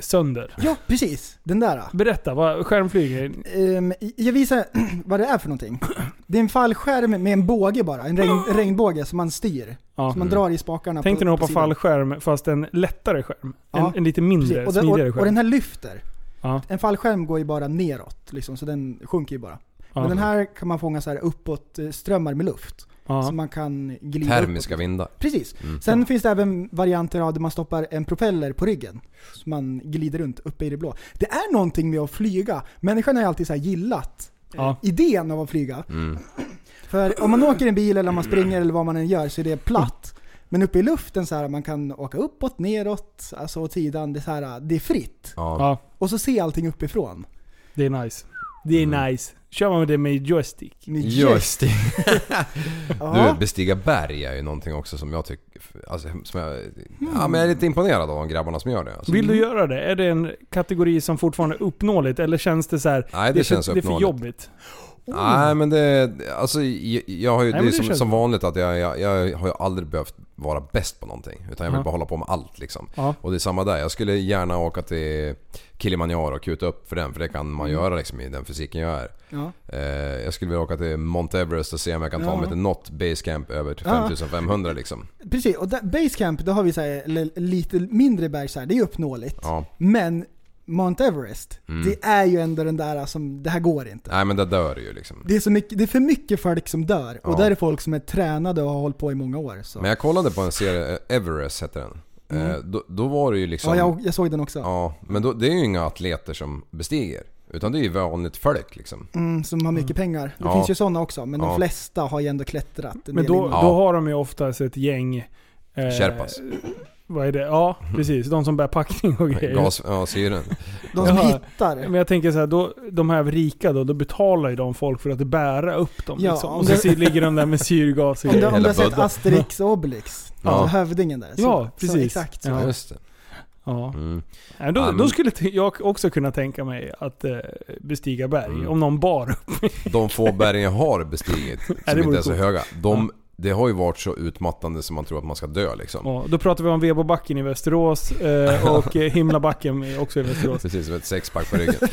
sönder. ja, precis. Den där. Berätta, vad skärmflygning? Ehm, jag visar [clears throat] vad det är för någonting. Det är en fallskärm med en båge bara. En regn, [gasps] regnbåge som man styr. Ja. Som man drar i spakarna Tänk dig på, att på hoppa sidan. fallskärm fast en lättare skärm. Ja, En, en lite mindre, Precis. Och den, smidigare och, och skärm. den här lyfter. ja. En fallskärm går ju bara neråt liksom, så den sjunker ju bara. Men den här kan man fånga så här uppåt eh, strömmar med luft. Ja. Så man kan glida Termiska uppåt. vindar. Precis. Mm. Sen finns det även varianter av där man stoppar en propeller på ryggen. Så man glider runt uppe i det blå. Det är någonting med att flyga. Människan har ju alltid så här gillat eh, Ja. idén av att flyga. Mm. För om man åker en bil eller om man springer eller vad man än gör så är det platt. Men uppe i luften så här, man kan åka uppåt, neråt, alltså åt sidan. Det är, så här, det är fritt. Ja, Och så se allting uppifrån. det är nice. Det är Mm. nice. Kör man med det med joystick? Med det. [laughs] Ja. Du, bestiga berg är ju någonting också som jag tycker... Alltså, som jag, ja, men jag är lite imponerad av de grabbarna som gör det. Alltså. Vill du göra det? Är det en kategori som fortfarande är uppnåeligt? Eller känns det så här? Nej, det, är känns för, det är för uppnåeligt. jobbigt? Nej men det, alltså jag, jag har ju, Nej, det är det som, känns som vanligt att jag, jag, jag har ju aldrig behövt vara bäst på någonting. Utan jag vill bara hålla på med allt liksom. Och det är samma där. Jag skulle gärna åka till Kilimanjaro och kuta upp för den. För det kan man Mm. göra liksom i den fysiken jag är. Eh, jag skulle vilja åka till Mount Everest och se om jag kan ta mig till något basecamp över till Ja. 5500 liksom. Precis, och Basecamp, då har vi så här, lite mindre berg så här, det är uppnåeligt. Men Mount Everest, Mm. det är ju ändå den där som, det här går inte. Nej men det dör ju liksom. Det är, så mycket, det är för mycket folk som dör. Och Ja. där är folk som är tränade och har hållit på i många år. Så. Men jag kollade på en serie, eh, Everest hette den. Eh, då, då var det ju liksom... ja, jag, jag såg den också. Ja, men då, det är ju inga atleter som bestiger. Utan det är ju vanligt folk liksom. Mm, som har mycket pengar. Det Ja. finns ju sådana också, men Ja. de flesta har ju ändå klättrat. en Men då, då har de ju oftast ett gäng... Eh, Sherpas. Vad är det? Ja, precis. De som bär packning och [laughs] grejer. Gas, ja, syren. De som Jaha. hittar. Men jag tänker så här, då, de här rika då, då betalar ju de folk för att bära upp dem. Ja, liksom. om Och så det- ligger de där med syrgas och Om du, grejer. om du har sett. Asterix och Obelix, Ja. alltså hövdingen där. Så, Ja, Så, precis. exakt så. Ja. Just det. Ja. Mm. Ja, då, då skulle jag också kunna tänka mig att eh, bestiga berg. Mm. Om någon bar upp. De få bergen jag har bestigit, [laughs] som inte är så coolt. höga. De, det har ju varit så utmattande som man tror att man ska dö liksom. Ja, då pratar vi om Vebobacken i Västerås eh, [laughs] och eh, Himlabacken är också i Västerås. Precis, som ett sexpack på ryggen. [laughs]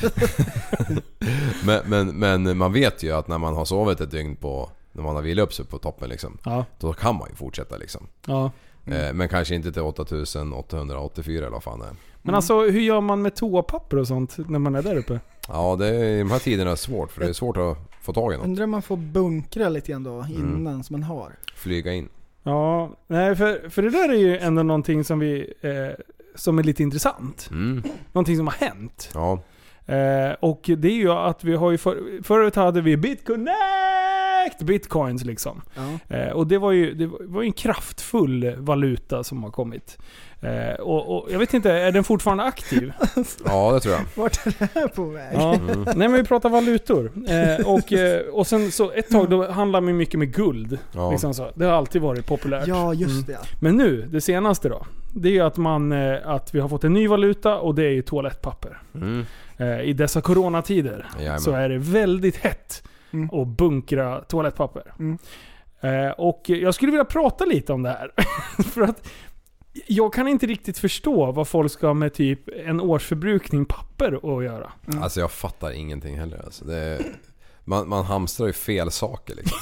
men, men, men man vet ju att när man har sovit ett dygn på... När man har vilat upp sig på toppen liksom. Ja, Då kan man ju fortsätta liksom. ja. Eh, Men kanske inte till 8884 eller vad fan det är. Men alltså hur gör man med toapapper och sånt när man är där uppe? Ja, det är i de här tiderna svårt för det är svårt att få tag i något. Undrar om man får bunkra lite grann då innan som man har. Flyga in. Ja, nej för, för det där är ju ändå någonting som vi... Eh, som är lite intressant. Mm. Någonting som har hänt. Ja. Eh, och det är ju att vi har ju för, förut hade vi BitConnect bitcoins liksom. Ja. Eh, och det var ju det var ju en kraftfull valuta som har kommit. Eh, och, och jag vet inte, är den fortfarande aktiv? [laughs] Ja, det tror jag. Vart är det här på väg? Ja. Mm. Nej men vi pratar valutor. Eh, och, eh, och sen så ett tag då handlade man mycket med guld. Ja. Liksom så. Det har alltid varit populärt. Ja, just Mm. det. Men nu, det senaste då. Det är ju att, man, eh, att vi har fått en ny valuta och det är ju toalettpapper. Mm. Eh, I dessa coronatider Jajamän. så är det väldigt hett Mm. att bunkra toalettpapper. Mm. Eh, och jag skulle vilja prata lite om det här. [laughs] För att jag kan inte riktigt förstå vad folk ska med typ en årsförbrukning papper att göra. Alltså jag fattar ingenting heller. Alltså, det är, man, man hamstrar ju fel saker liksom.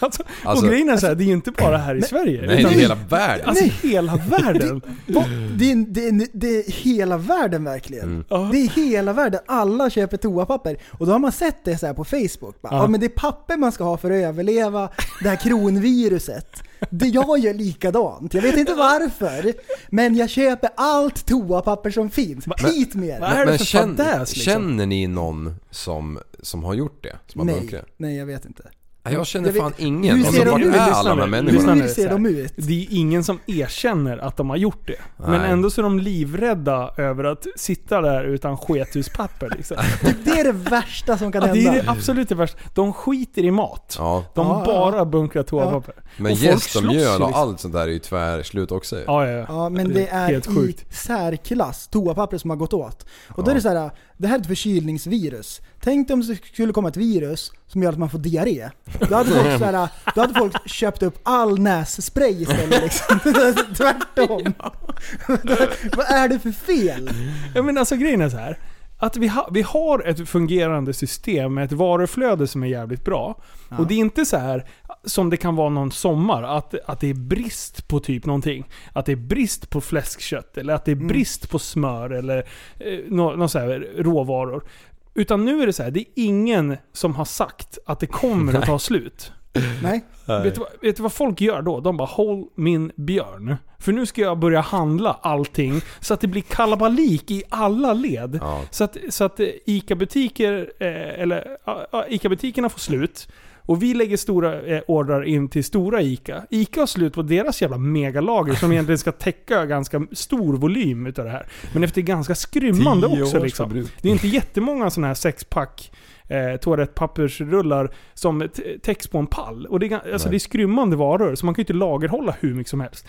Alltså, [laughs] Alltså- och grejen är så här, det är ju inte bara här i Sverige. Nej, utan i hela världen. Alltså hela [laughs] världen. Det, är, det, är, det är hela världen verkligen. Mm. Det är hela världen. Alla köper toapapper. Och då har man sett det så här på Facebook. Bara, Ja. ja. men det är papper man ska ha för att överleva det här kronviruset. Det jag gör likadant. Jag vet inte varför. Men jag köper allt toapapper som finns. Hit med vad det. är det Men för känn, fadäs, liksom? känner ni någon som, som har gjort det? Som har Nej, bunkrat? nej jag vet inte. Jag känner fan ingen. Hur Alltså, ser de vart ut? är alla de här människorna? Hur ser de ut? Det är ingen som erkänner att de har gjort det. Men Nej. ändå så är de livrädda över att sitta där utan skethuspapper. Liksom. [laughs] Det är det värsta som kan Ja, det hända. är det absolut det värsta. De skiter i mat. Ja, De Ja, ja, bara bunkrar toapapper. men gäst och mjöl och liksom. allt sånt där är ju tvärslut också. Ja, ja, ja. Ja, men Det det är helt i sjukt. särklass toapapper som har gått åt. Och då är det så här, det här är ett förkylningsvirus. Tänk om det skulle komma ett virus som gör att man får diarré. Då hade folk, så här, då hade folk köpt upp all nässpray istället liksom. [laughs] Tvärtom. [laughs] Vad är det för fel? Ja, men alltså grejen är så här. Att vi, ha, vi har ett fungerande system med ett varuflöde som är jävligt bra. Och det är inte så här som det kan vara någon sommar, att, att det är brist på typ någonting. Att det är brist på fläskkött, eller att det är brist på smör, eller eh, nå, nå så här, råvaror. Utan nu är det så här, det är ingen som har sagt att det kommer att ta slut. Nej. Vet du, vad, vet du vad folk gör då? De bara 'Håll min björn' För nu ska jag börja handla allting så att det blir kalabalik i alla led. Ja. Så att, så att eh, ICA-butiker, eh, eller ICA-butikerna får slut. Och vi lägger stora eh, ordrar in till stora ICA. ICA har slut på deras jävla megalager som egentligen ska täcka ganska stor volym utav det här. Men efter ganska skrymmande också liksom. Det är inte jättemånga sådana här sexpack eh, toalettpappersrullar som täcks på en pall. Och det är, alltså Nej. det är skrymmande varor, så man kan ju inte lagerhålla hur mycket som helst.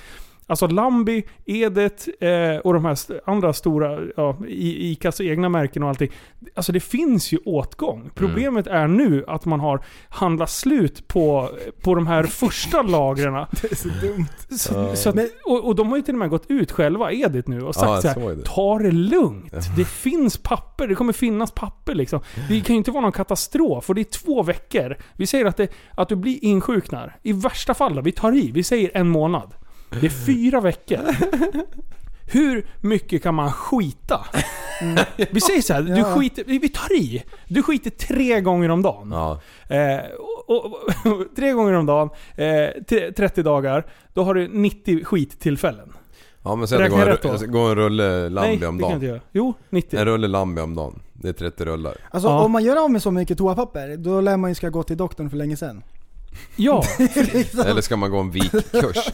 Alltså Lambi, Edet eh, och de här andra stora, ja, Icas egna märken och allting. Alltså det finns ju åtgång. Problemet är nu att man har handlat slut på, på de här första [laughs] lagren. Det är så dumt. Så, så att, och, och de har ju till och med gått ut själva, Edit nu, och sagt jag så här, såg det. Ta det lugnt. Det finns papper. Det kommer finnas papper liksom. Det kan ju inte vara någon katastrof. Och det är två veckor. Vi säger att, det, att du blir insjuknar. I värsta fall då, vi tar i. Vi säger en månad. Det är fyra veckor. Hur mycket kan man skita? Vi säger så här, du Ja. skiter, vi tar i. Du skiter tre gånger om dagen. Ja. Eh, och, och, [laughs] tre gånger om dagen, eh, t- 30 dagar. Då har du 90 skittillfällen. ja men säg att det går en, går en rulle Nej, Lambi det om kan jag inte dagen. göra. Jo, 90. En rulle Lambi om dagen. Det är 30 rullar. Alltså Ja. om man gör av med så mycket toapapper, då lär man ju ska gå till doktorn för länge sedan. Ja, [laughs] Eller ska man gå en vikkurs? [laughs]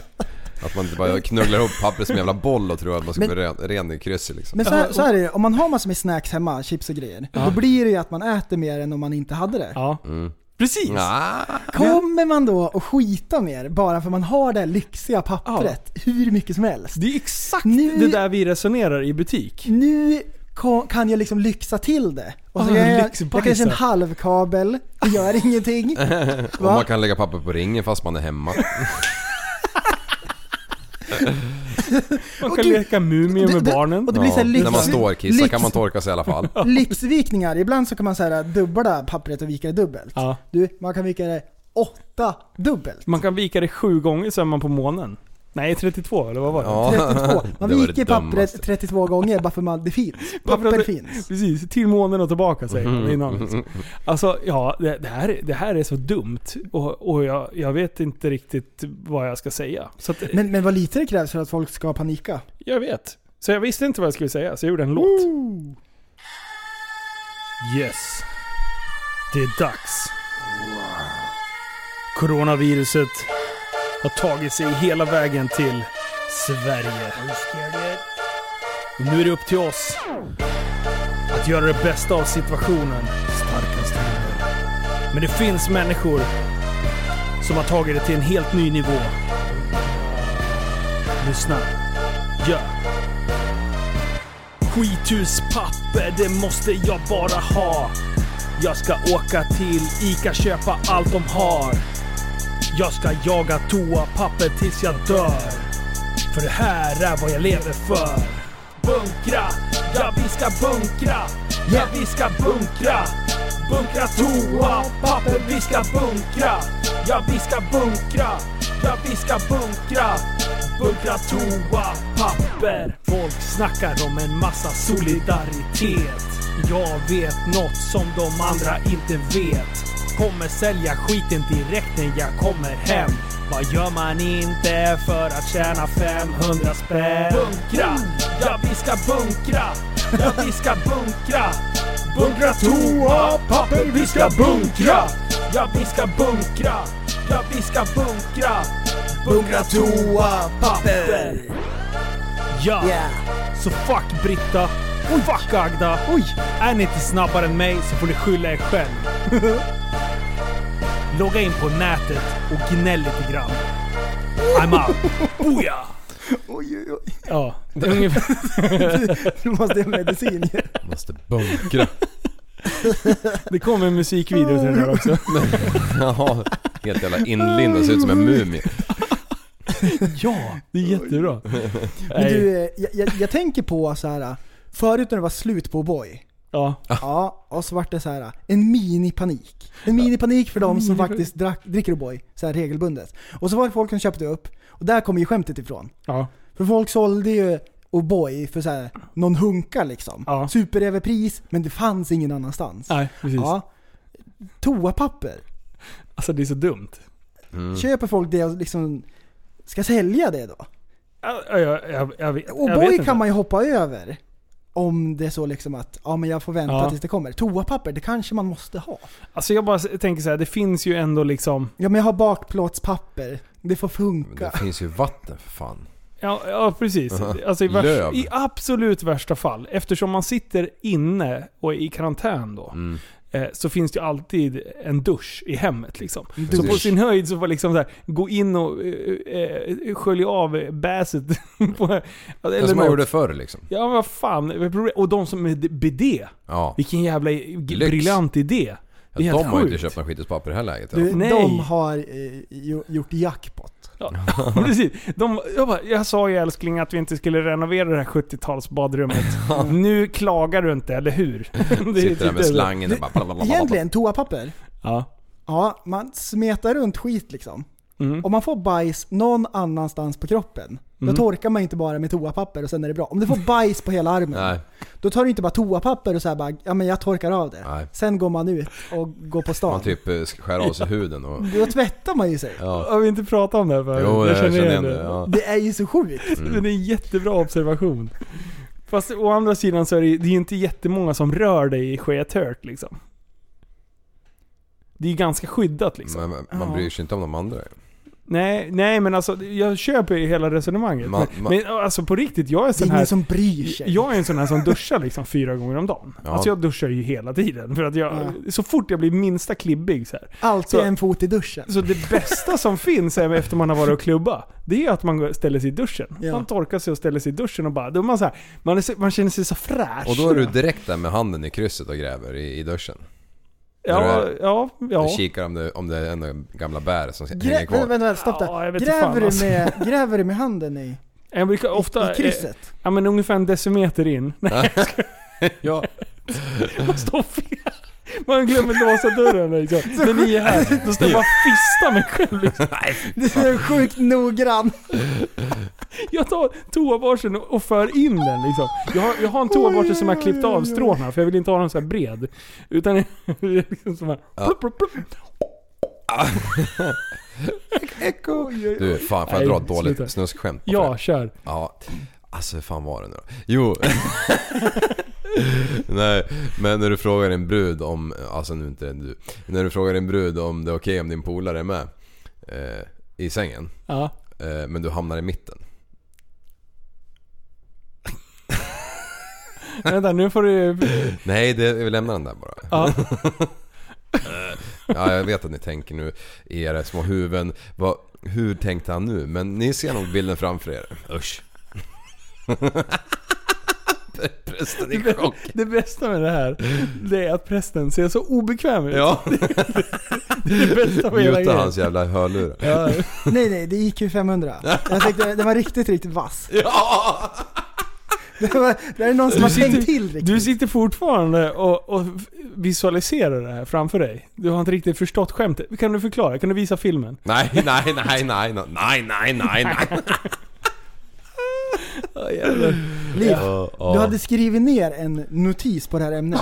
Att man inte bara knugglar ihop pappret som en jävla boll och tror att man ska Men- bli ren, ren i krysset liksom. Men så här, så här är det, om man har massor med snacks hemma, chips och grejer, då blir det ju att man äter mer än om man inte hade det. ja. Mm. Precis. Ah, Kommer man då att skita mer bara för man har det här lyxiga pappret hur mycket som helst? Det är exakt Nu- det där vi resonerar i butik. Nu kan jag liksom lyxa till det. Och så Ah, jag, lyxbajsa. jag kanske en halvkabel, det gör ingenting. [laughs] och man kan lägga papper på ringen fast man är hemma. [laughs] [laughs] Man kan leka Mumin det- med barnen. och det blir så här lyx- När man står och kissar lyx- kan man torka sig i alla fall. [laughs] Lyxvikningar, ibland så kan man så här dubbla pappret och vika det dubbelt. Ja. Du, man kan vika det åtta dubbelt. Man kan vika det sju gånger så är man på månen. Nej, 32 eller vad var det? Ja. 32. [laughs] Man Det var viker det pappret dummaste. 32 gånger bara för man, det finns. Papper att det- finns. Precis, till månen och tillbaka säger Mm. man innan. Liksom. [laughs] Alltså ja, det, det, här, det här är så dumt. Och, och jag, jag vet inte riktigt vad jag ska säga. Så att, Men, men vad lite det krävs för att folk ska panika. jag vet. Så jag visste inte vad jag skulle säga, så jag gjorde en låt. Yes. Det är dags. Coronaviruset har tagit sig hela vägen till Sverige. Och nu är det upp till oss att göra det bästa av situationen. Starkast händer. Men det finns människor som har tagit det till en helt ny nivå. Lyssna. Ja. Skithuspapper, det måste jag bara ha. Jag ska åka till ICA, köpa allt de har. Jag ska jaga toapapper tills jag dör. För det här är vad jag lever för. Bunkra, ja vi ska bunkra. Ja vi ska bunkra. Bunkra toapapper, vi ska bunkra. Ja vi ska bunkra. Ja vi ska bunkra. Bunkra toapapper. Folk snackar om en massa solidaritet. Jag vet något som de andra inte vet. Kommer sälja skiten direkt när jag kommer hem. Vad gör man inte för att tjäna 500 spänn? Bunkra! Ja, vi ska bunkra! Ja, vi ska bunkra! Bunkra toapapper, vi ska bunkra! Ja, vi ska bunkra! Ja, vi ska bunkra! Bunkra toapapper! Ja! Så fuck Britta! Fuck Agda! Oj! Är ni inte snabbare än mig så får ni skylla er själv. [laughs] Logga in på nätet och gnäll lite grann. I'm out. Booyah! Oj, oj, oj. Ja, det är ungefär... [laughs] Du måste ha medicin ju. Måste bunkra. Det kommer en musikvideo till den här också. [laughs] Jaha, helt jävla inlindad, ser ut som en mumie. Ja, det är jättebra. Men du, eh, jag, jag, jag tänker på så här. förut när det var slut på O'boy. Ja. Ja, och så vart det så här en mini-panik. En mini-panik för de som faktiskt drack, dricker O'boy så här regelbundet. Och så var det folk som köpte upp, och där kommer ju skämtet ifrån. Ja. För folk sålde ju O'boy för så här, någon hunka liksom. Ja. Superöverpris, men det fanns ingen annanstans. Nej, precis. Ja. Toapapper. Alltså det är så dumt. Mm. Köper folk det och liksom ska sälja det då? Ja, jag, jag, jag, jag, vet- O'boy kan man ju hoppa över. Om det är så liksom att, ja men jag får vänta Ja. tills det kommer. Toapapper, det kanske man måste ha. Alltså jag bara tänker så här, det finns ju ändå liksom... Ja men jag har bakplåtspapper. Det får funka. Det finns ju vatten för fan. Ja, ja precis. [laughs] Alltså i, värst, Löv. I absolut värsta fall, eftersom man sitter inne och är i karantän då, Mm. Eh, så finns det ju alltid en dusch i hemmet. Liksom. Så på sin höjd så får liksom så här, gå in och eh, eh, skölja av bäset. [laughs] på, Det eller som man gjorde förr liksom. Ja vad fan, och de som är bidé. Ja. Vilken jävla Lyx. briljant idé. Ja, de har ju inte köpt några skitspapper i det här läget. Du, Nej. de har eh, jo- gjort jackpot. Ja, [laughs] precis. De, jag, bara, jag sa ju älskling att vi inte skulle renovera det här 70-talsbadrummet. [laughs] nu klagar du inte, eller hur? [laughs] Det Sitter där typ med det. slangen och bara... blablabla. Egentligen, toapapper. Ja. Ja, man smetar runt skit liksom. Mm. Om man får bajs någon annanstans på kroppen, då Mm. torkar man inte bara med toapapper och sen är det bra. Om du får [laughs] bajs på hela armen, Nej. då tar du inte bara toapapper och så här bara, ja men jag torkar av det. Nej. Sen går man ut och går på stan. Man typ eh, skär av sig huden och... [laughs] Då tvättar man ju sig. Ja. Har vi inte pratat om det här förut? Jo, jag känner igen det. Ja. Det är ju så sjukt. Men det är en jättebra observation. Fast å andra sidan så är det, det är ju inte jättemånga som rör dig i skethört liksom. Det är ju ganska skyddat liksom. Men man bryr sig inte om de andra. Nej, nej men alltså jag köper ju hela resonemanget. Man- men, man- men alltså på riktigt, jag är sån här... som bryr sig. Jag är en sån här som duschar liksom fyra gånger om dagen. Ja. Alltså jag duschar ju hela tiden. För att jag, så fort jag blir minsta klibbig så här. Alltid Så- en fot i duschen. Så det bästa som finns är efter man har varit och klubba, det är att man ställer sig i duschen. Ja. Man torkar sig och ställer sig i duschen och bara, då är man så här, man, är, man känner sig så fräsch. Och då är du direkt där med handen i krysset och gräver i, i duschen. Ja, ja, ja. Du kikar om det, om det är några gamla bär som hänger Grä, vänta, kvar. vänta, stopp Ja, jag där. inte Gräver, du alltså. med, gräver du med handen i, Jag brukar ofta... i krysset? Eh, ja men ungefär en decimeter in. Nej, [laughs] ja. [laughs] jag står fel. Man glömmer låsa dörren liksom. [laughs] När ni är här, då står jag bara och fistar mig själv liksom. [laughs] Du är sjukt noggrann. [laughs] Jag tar toaborsten och för in den liksom. Jag har, jag har en toaborste som jag har klippt av stråna för jag vill inte ha den så här bred. Utan liksom som här, plupp, plupp, plupp. Echo. Du, fan får jag dra ett dåligt sluta. snuskskämt? Ja, kör. Ja. Alltså hur fan var det nu då? Jo. Nej, men när du frågar en brud om, alltså nu inte du. När du frågar en brud om det är okej om din polare är med eh, i sängen. Ja. Eh, men du hamnar i mitten. Vänta, nu får du... Nej, det, vi lämnar den där bara. Ja. [laughs] Ja, jag vet att ni tänker nu i era små huvuden. Vad, hur tänkte han nu? Men ni ser nog bilden framför er. Usch. [laughs] Prästen i chock. Det bästa med det här, det är att prästen ser så obekväm ut. Ja. [laughs] Det är det bästa med hela Muta grejen. hans jävla hörlurar. Ja. Nej nej, det gick ju 500. Jag tyckte den var riktigt, riktigt vass. Ja! Det, var, det är någon som har Du sitter- tänkt till riktigt. Du sitter fortfarande och, och visualiserar det här framför dig. Du har inte riktigt förstått skämtet. Kan du förklara? Kan du visa filmen? Nej, nej, nej, nej, nej, nej, nej, nej, nej. Liv, du hade skrivit ner en notis på det här ämnet.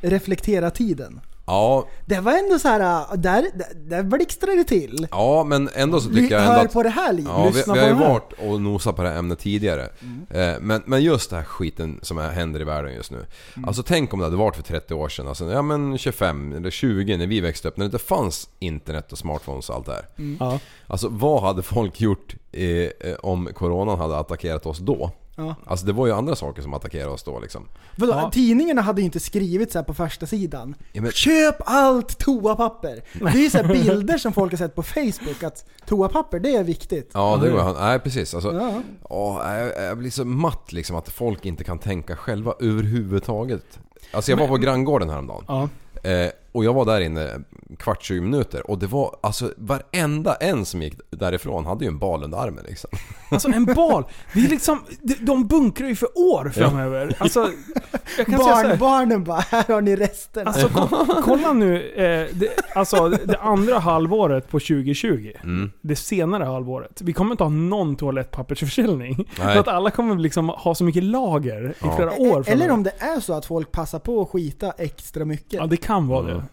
Reflektera tiden. Ja, Det var ändå så här, äh, där, där, blixtrade det till. ja, men ändå så Vi tycker jag ändå hör att... på det här Liv, Ja, vi, lyssna vi på har ju varit och nosat på det här ämnet tidigare. Eh, Men, men just det här skiten som är, händer i världen just nu. Alltså tänk om det hade varit för 30 år sedan. Alltså, ja men 25 eller 20 när vi växte upp. När det inte fanns internet och smartphones och allt det här. Ja. Alltså vad hade folk gjort eh, eh, om coronan hade attackerat oss då? Ja. Alltså det var ju andra saker som attackerade oss då liksom. Vadå, Ja. Tidningarna hade ju inte skrivit så här på första sidan. Ja, men- Köp allt toapapper! Det är ju så här bilder som folk har sett på Facebook att toapapper, det är viktigt. Ja, det går han. Nej precis. Alltså, Ja. åh, jag, jag blir så matt liksom att folk inte kan tänka själva överhuvudtaget. Alltså jag var på granngården häromdagen. Ja. Eh, och jag var där inne kvart 20 minuter och det var alltså varenda en som gick därifrån hade ju en bal under armen liksom. [laughs] Alltså en bal. Det är liksom, de- bunkrar ju för år framöver. Alltså, jag kan säga så här. Barnbarnen bara, här har ni resten. Alltså ko- [laughs] kolla nu, eh, det, alltså det andra halvåret på 2020. Mm. Det senare halvåret. Vi kommer inte ha någon toalettpappersförsäljning. [laughs] Nej. För att alla kommer liksom ha så mycket lager i Ja. flera år Eller framöver. om det är så att folk passar på att skita extra mycket. Ja det kan vara Mm. det.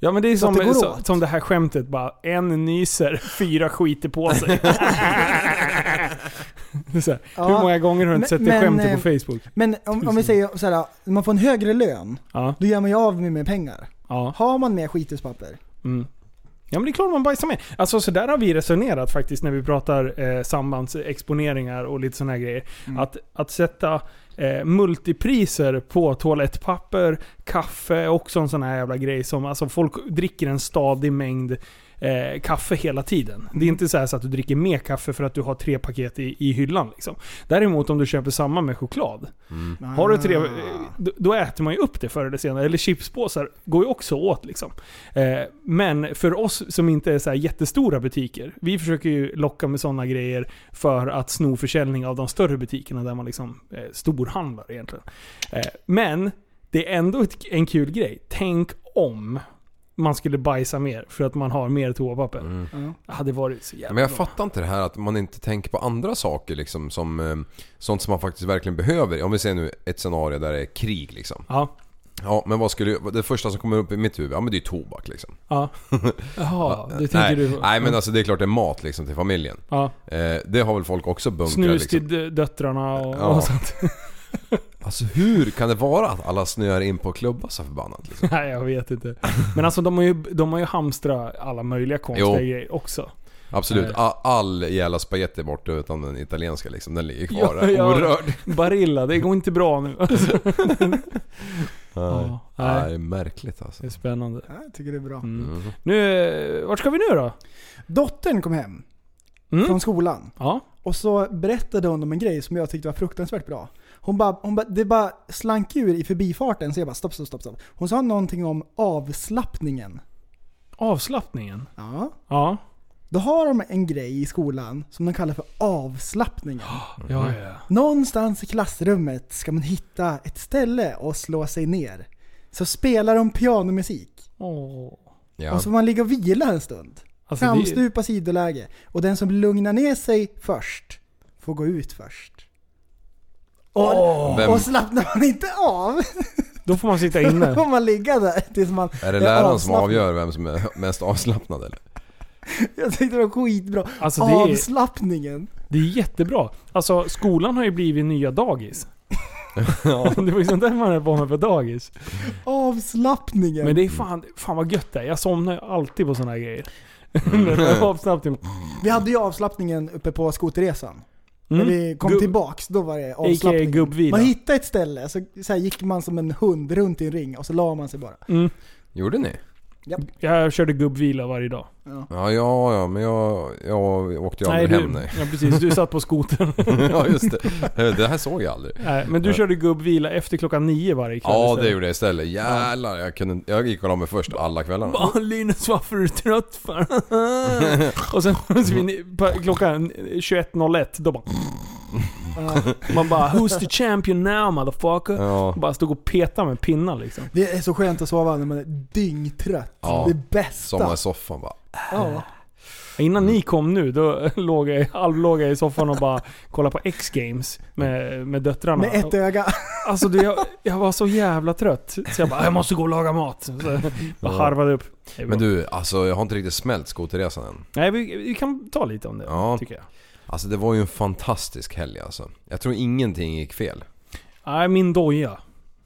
Ja men det är som, det så, som det här skämtet bara, en nyser, [laughs] fyra skiter på sig. [laughs] Här, Ja, Hur många gånger har du inte sett det skämtet eh, på Facebook? Men om, om vi säger så här, när man får en högre lön, Ja, då gör man ju av med mer pengar. ja. Har man mer skituspapper? Mm. Ja men det är klart man bajsar med. Alltså så där har vi resonerat faktiskt när vi pratar eh, sambandsexponeringar och lite sådana här grejer. Att, att sätta eh, multipriser på toalettpapper, kaffe också en sån här jävla grej som alltså folk dricker en stadig mängd eh, kaffe hela tiden. Det är inte så, så att du dricker mer kaffe för att du har tre paket i, i hyllan. Liksom. Däremot om du köper samma med choklad. Har du tre, Ah. eh, då- då äter man ju upp det förr eller senare. Eller chipspåsar går ju också åt liksom. Eh, men för oss som inte är så jättestora butiker, vi försöker ju locka med sådana grejer för att sno försäljning av de större butikerna där man liksom eh, storhandlar egentligen. Eh, men det är ändå ett, en kul grej. Tänk om man skulle bajsa mer för att man har mer toapapper. Mm. Det hade varit så jävla Men jag bra. fattar inte det här att man inte tänker på andra saker liksom som eh, sånt som man faktiskt verkligen behöver. Om vi säger nu ett scenario där det är krig liksom. Ja. Ja, men vad skulle det första som kommer upp i mitt huvud? Ja men det är tobak liksom. Ja. [laughs] Jaha, det tänker nej, du. nej men alltså det är klart det är mat liksom till familjen. Ja. Eh, det har väl folk också bunkrat Snus liksom. till dö- döttrarna och, Ja. och sånt. [laughs] Alltså hur kan det vara att alla snöar in på klubbar så förbannat liksom? [laughs] Nej, jag vet inte. Men alltså de har ju, de har ju hamstrat alla möjliga konstiga Jo. grejer också. Absolut, Nej. all, jävla spagetti borta utan den italienska liksom. Den ligger kvar Ja, där ja. orörd. Barilla, det går inte bra nu. [laughs] [laughs] Alltså, Nej. Ja, Nej, nej. det är märkligt alltså. det är spännande. Ja, jag tycker det är bra. Mm. Mhm. Nu, eh, vart ska vi nu då? Dottern kom hem Mm? från skolan. Ja. Och så berättade hon om en grej som jag tyckte var fruktansvärt bra. Hon bara, hon bara, det bara slank ur i förbifarten så jag bara stopp, stopp, stopp, stopp. Hon sa någonting om avslappningen. Avslappningen. Ja. Ja. Då har de en grej i skolan som de kallar för avslappningen. [gasps] Ja, ja. Någonstans i klassrummet ska man hitta ett ställe och slå sig ner. så spelar de pianomusik. Åh. Ja. Och så får man ligga och vila en stund. Alltså, det- Framstupa sidoläge. Och den som lugnar ner sig först får gå ut först. Och, Vem- och slappnar man inte av, Då får man sitta då inne. får man ligga där tills man Är det läraren som avslappnad. avgör vem som är mest avslappnad eller? Jag tyckte det var skitbra. Alltså, det är- Avslappningen. Det är jättebra. Alltså skolan har ju blivit nya dagis. [laughs] [laughs] det var ju sånt där man höll på med på dagis. Avslappningen. Men det är fan, fan vad gött det är. Jag somnar ju alltid på såna här grejer. [laughs] Är avslappning. Vi hade ju avslappningen uppe på skoterresan. Mm. När vi kom Gubb- tillbaks, då var det avslappning. Man hittade ett ställe, så, så här gick man som en hund runt i en ring och så la man sig bara. Mm. Gjorde ni? Jag körde gubbvila varje dag. Ja, ja, ja men jag, jag åkte ju aldrig du, hem nej. Ja precis, du satt på skotern. [laughs] ja just det. Det här såg jag aldrig. Nej, men du körde gubbvila efter klockan nio varje kväll Ja istället. det gjorde jag istället. Jävlar, jag, kunde, jag gick och la mig först alla kvällarna. Bara, Linus varför är du trött för? [laughs] och sen [laughs] klockan 21.01 då bara... Man bara 'Who's the champion now motherfucker?' Ja. Bara stod och petade med pinnar liksom. Det är så skönt att sova när man är dyngtrött. Ja. Det bästa. Somnade i soffan bara. Ja. Innan ni kom nu, då låg jag, halvlåg jag i soffan och bara kollade på X-games med, med döttrarna. Med ett öga. Alltså det, jag, jag var så jävla trött. Så jag bara 'Jag måste gå och laga mat' så jag bara Ja. harvade upp. Men du, alltså jag har inte riktigt smält skoterresan än. Nej vi, vi kan ta lite om det, Ja. tycker jag. Alltså det var ju en fantastisk helg alltså. Jag tror ingenting gick fel. Nej, min doja.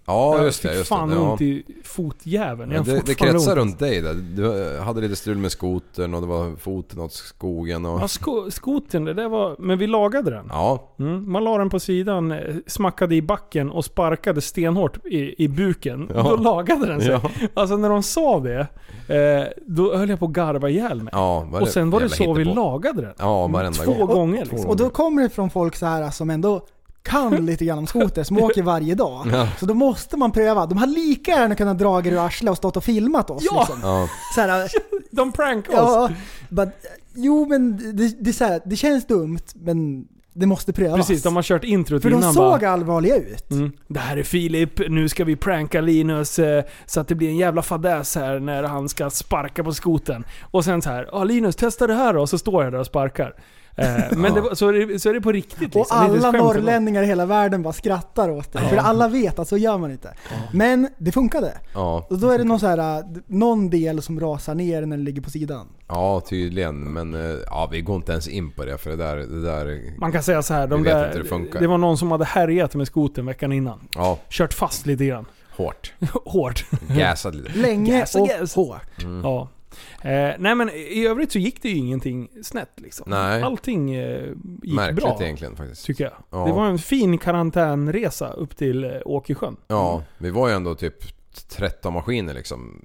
Ja Jag just det, just fan det. Ja. ont i fotjäveln. Jag Men det, det kretsar ont. runt dig där. Du hade lite strul med skotern och det var foten åt skogen och... Ja, sko skotern, det där var... Men vi lagade den. Ja, Mm, man la den på sidan, eh, smackade i backen och sparkade stenhårt i, i buken. Ja. Då lagade den sig. Ja. Alltså när de sa det, eh, då höll jag på att garva ihjäl mig. ja och sen var det så vi hittepå. lagade den. Ja, varenda Två gång. gånger liksom. Och då kommer det från folk så här som ändå kan [laughs] lite grann om skoter, som åker varje dag. Ja. Så då måste man pröva. De har lika gärna kunnat dra er ur arslet och stått och filmat oss. Ja. Liksom. Ja, Så här, [laughs] De prankade ja, oss. but, jo men det, det, här, det känns dumt, men det måste prövas. Precis, de har kört introt För de innan såg bara, allvarliga ut. mm, Det här är Filip, nu ska vi pranka Linus eh, så att det blir en jävla fadäs här när han ska sparka på skoten. Och sen så här, ja Linus testa det här då. Och så står jag där och sparkar. Eh, men det, var- så, är det, så är det på riktigt liksom. Och alla norrlänningar i hela världen bara skrattar åt det. För alla vet att så gör man inte. Men det funkade. ja, Och då är det någon, så här, äh, någon del som rasar ner när den ligger på sidan. ja tydligen. Men eh, ja, vi går inte ens in på det för det där... Det där Man kan säga så här, de där, det funkar. det var någon som hade härjat med skoten veckan innan. ja, Kört fast lite grann. hårt. [laughs] Hårt. Gasad lite. Länge Gas och hårt. Ja. Eh, nej men i övrigt så gick det ju ingenting snett liksom. Nej. Allting eh, gick Märkligt bra. egentligen faktiskt. Tycker jag. Ja. Det var en fin karantänresa upp till eh, Åkersjön. Ja, vi var ju ändå typ 13 maskiner liksom.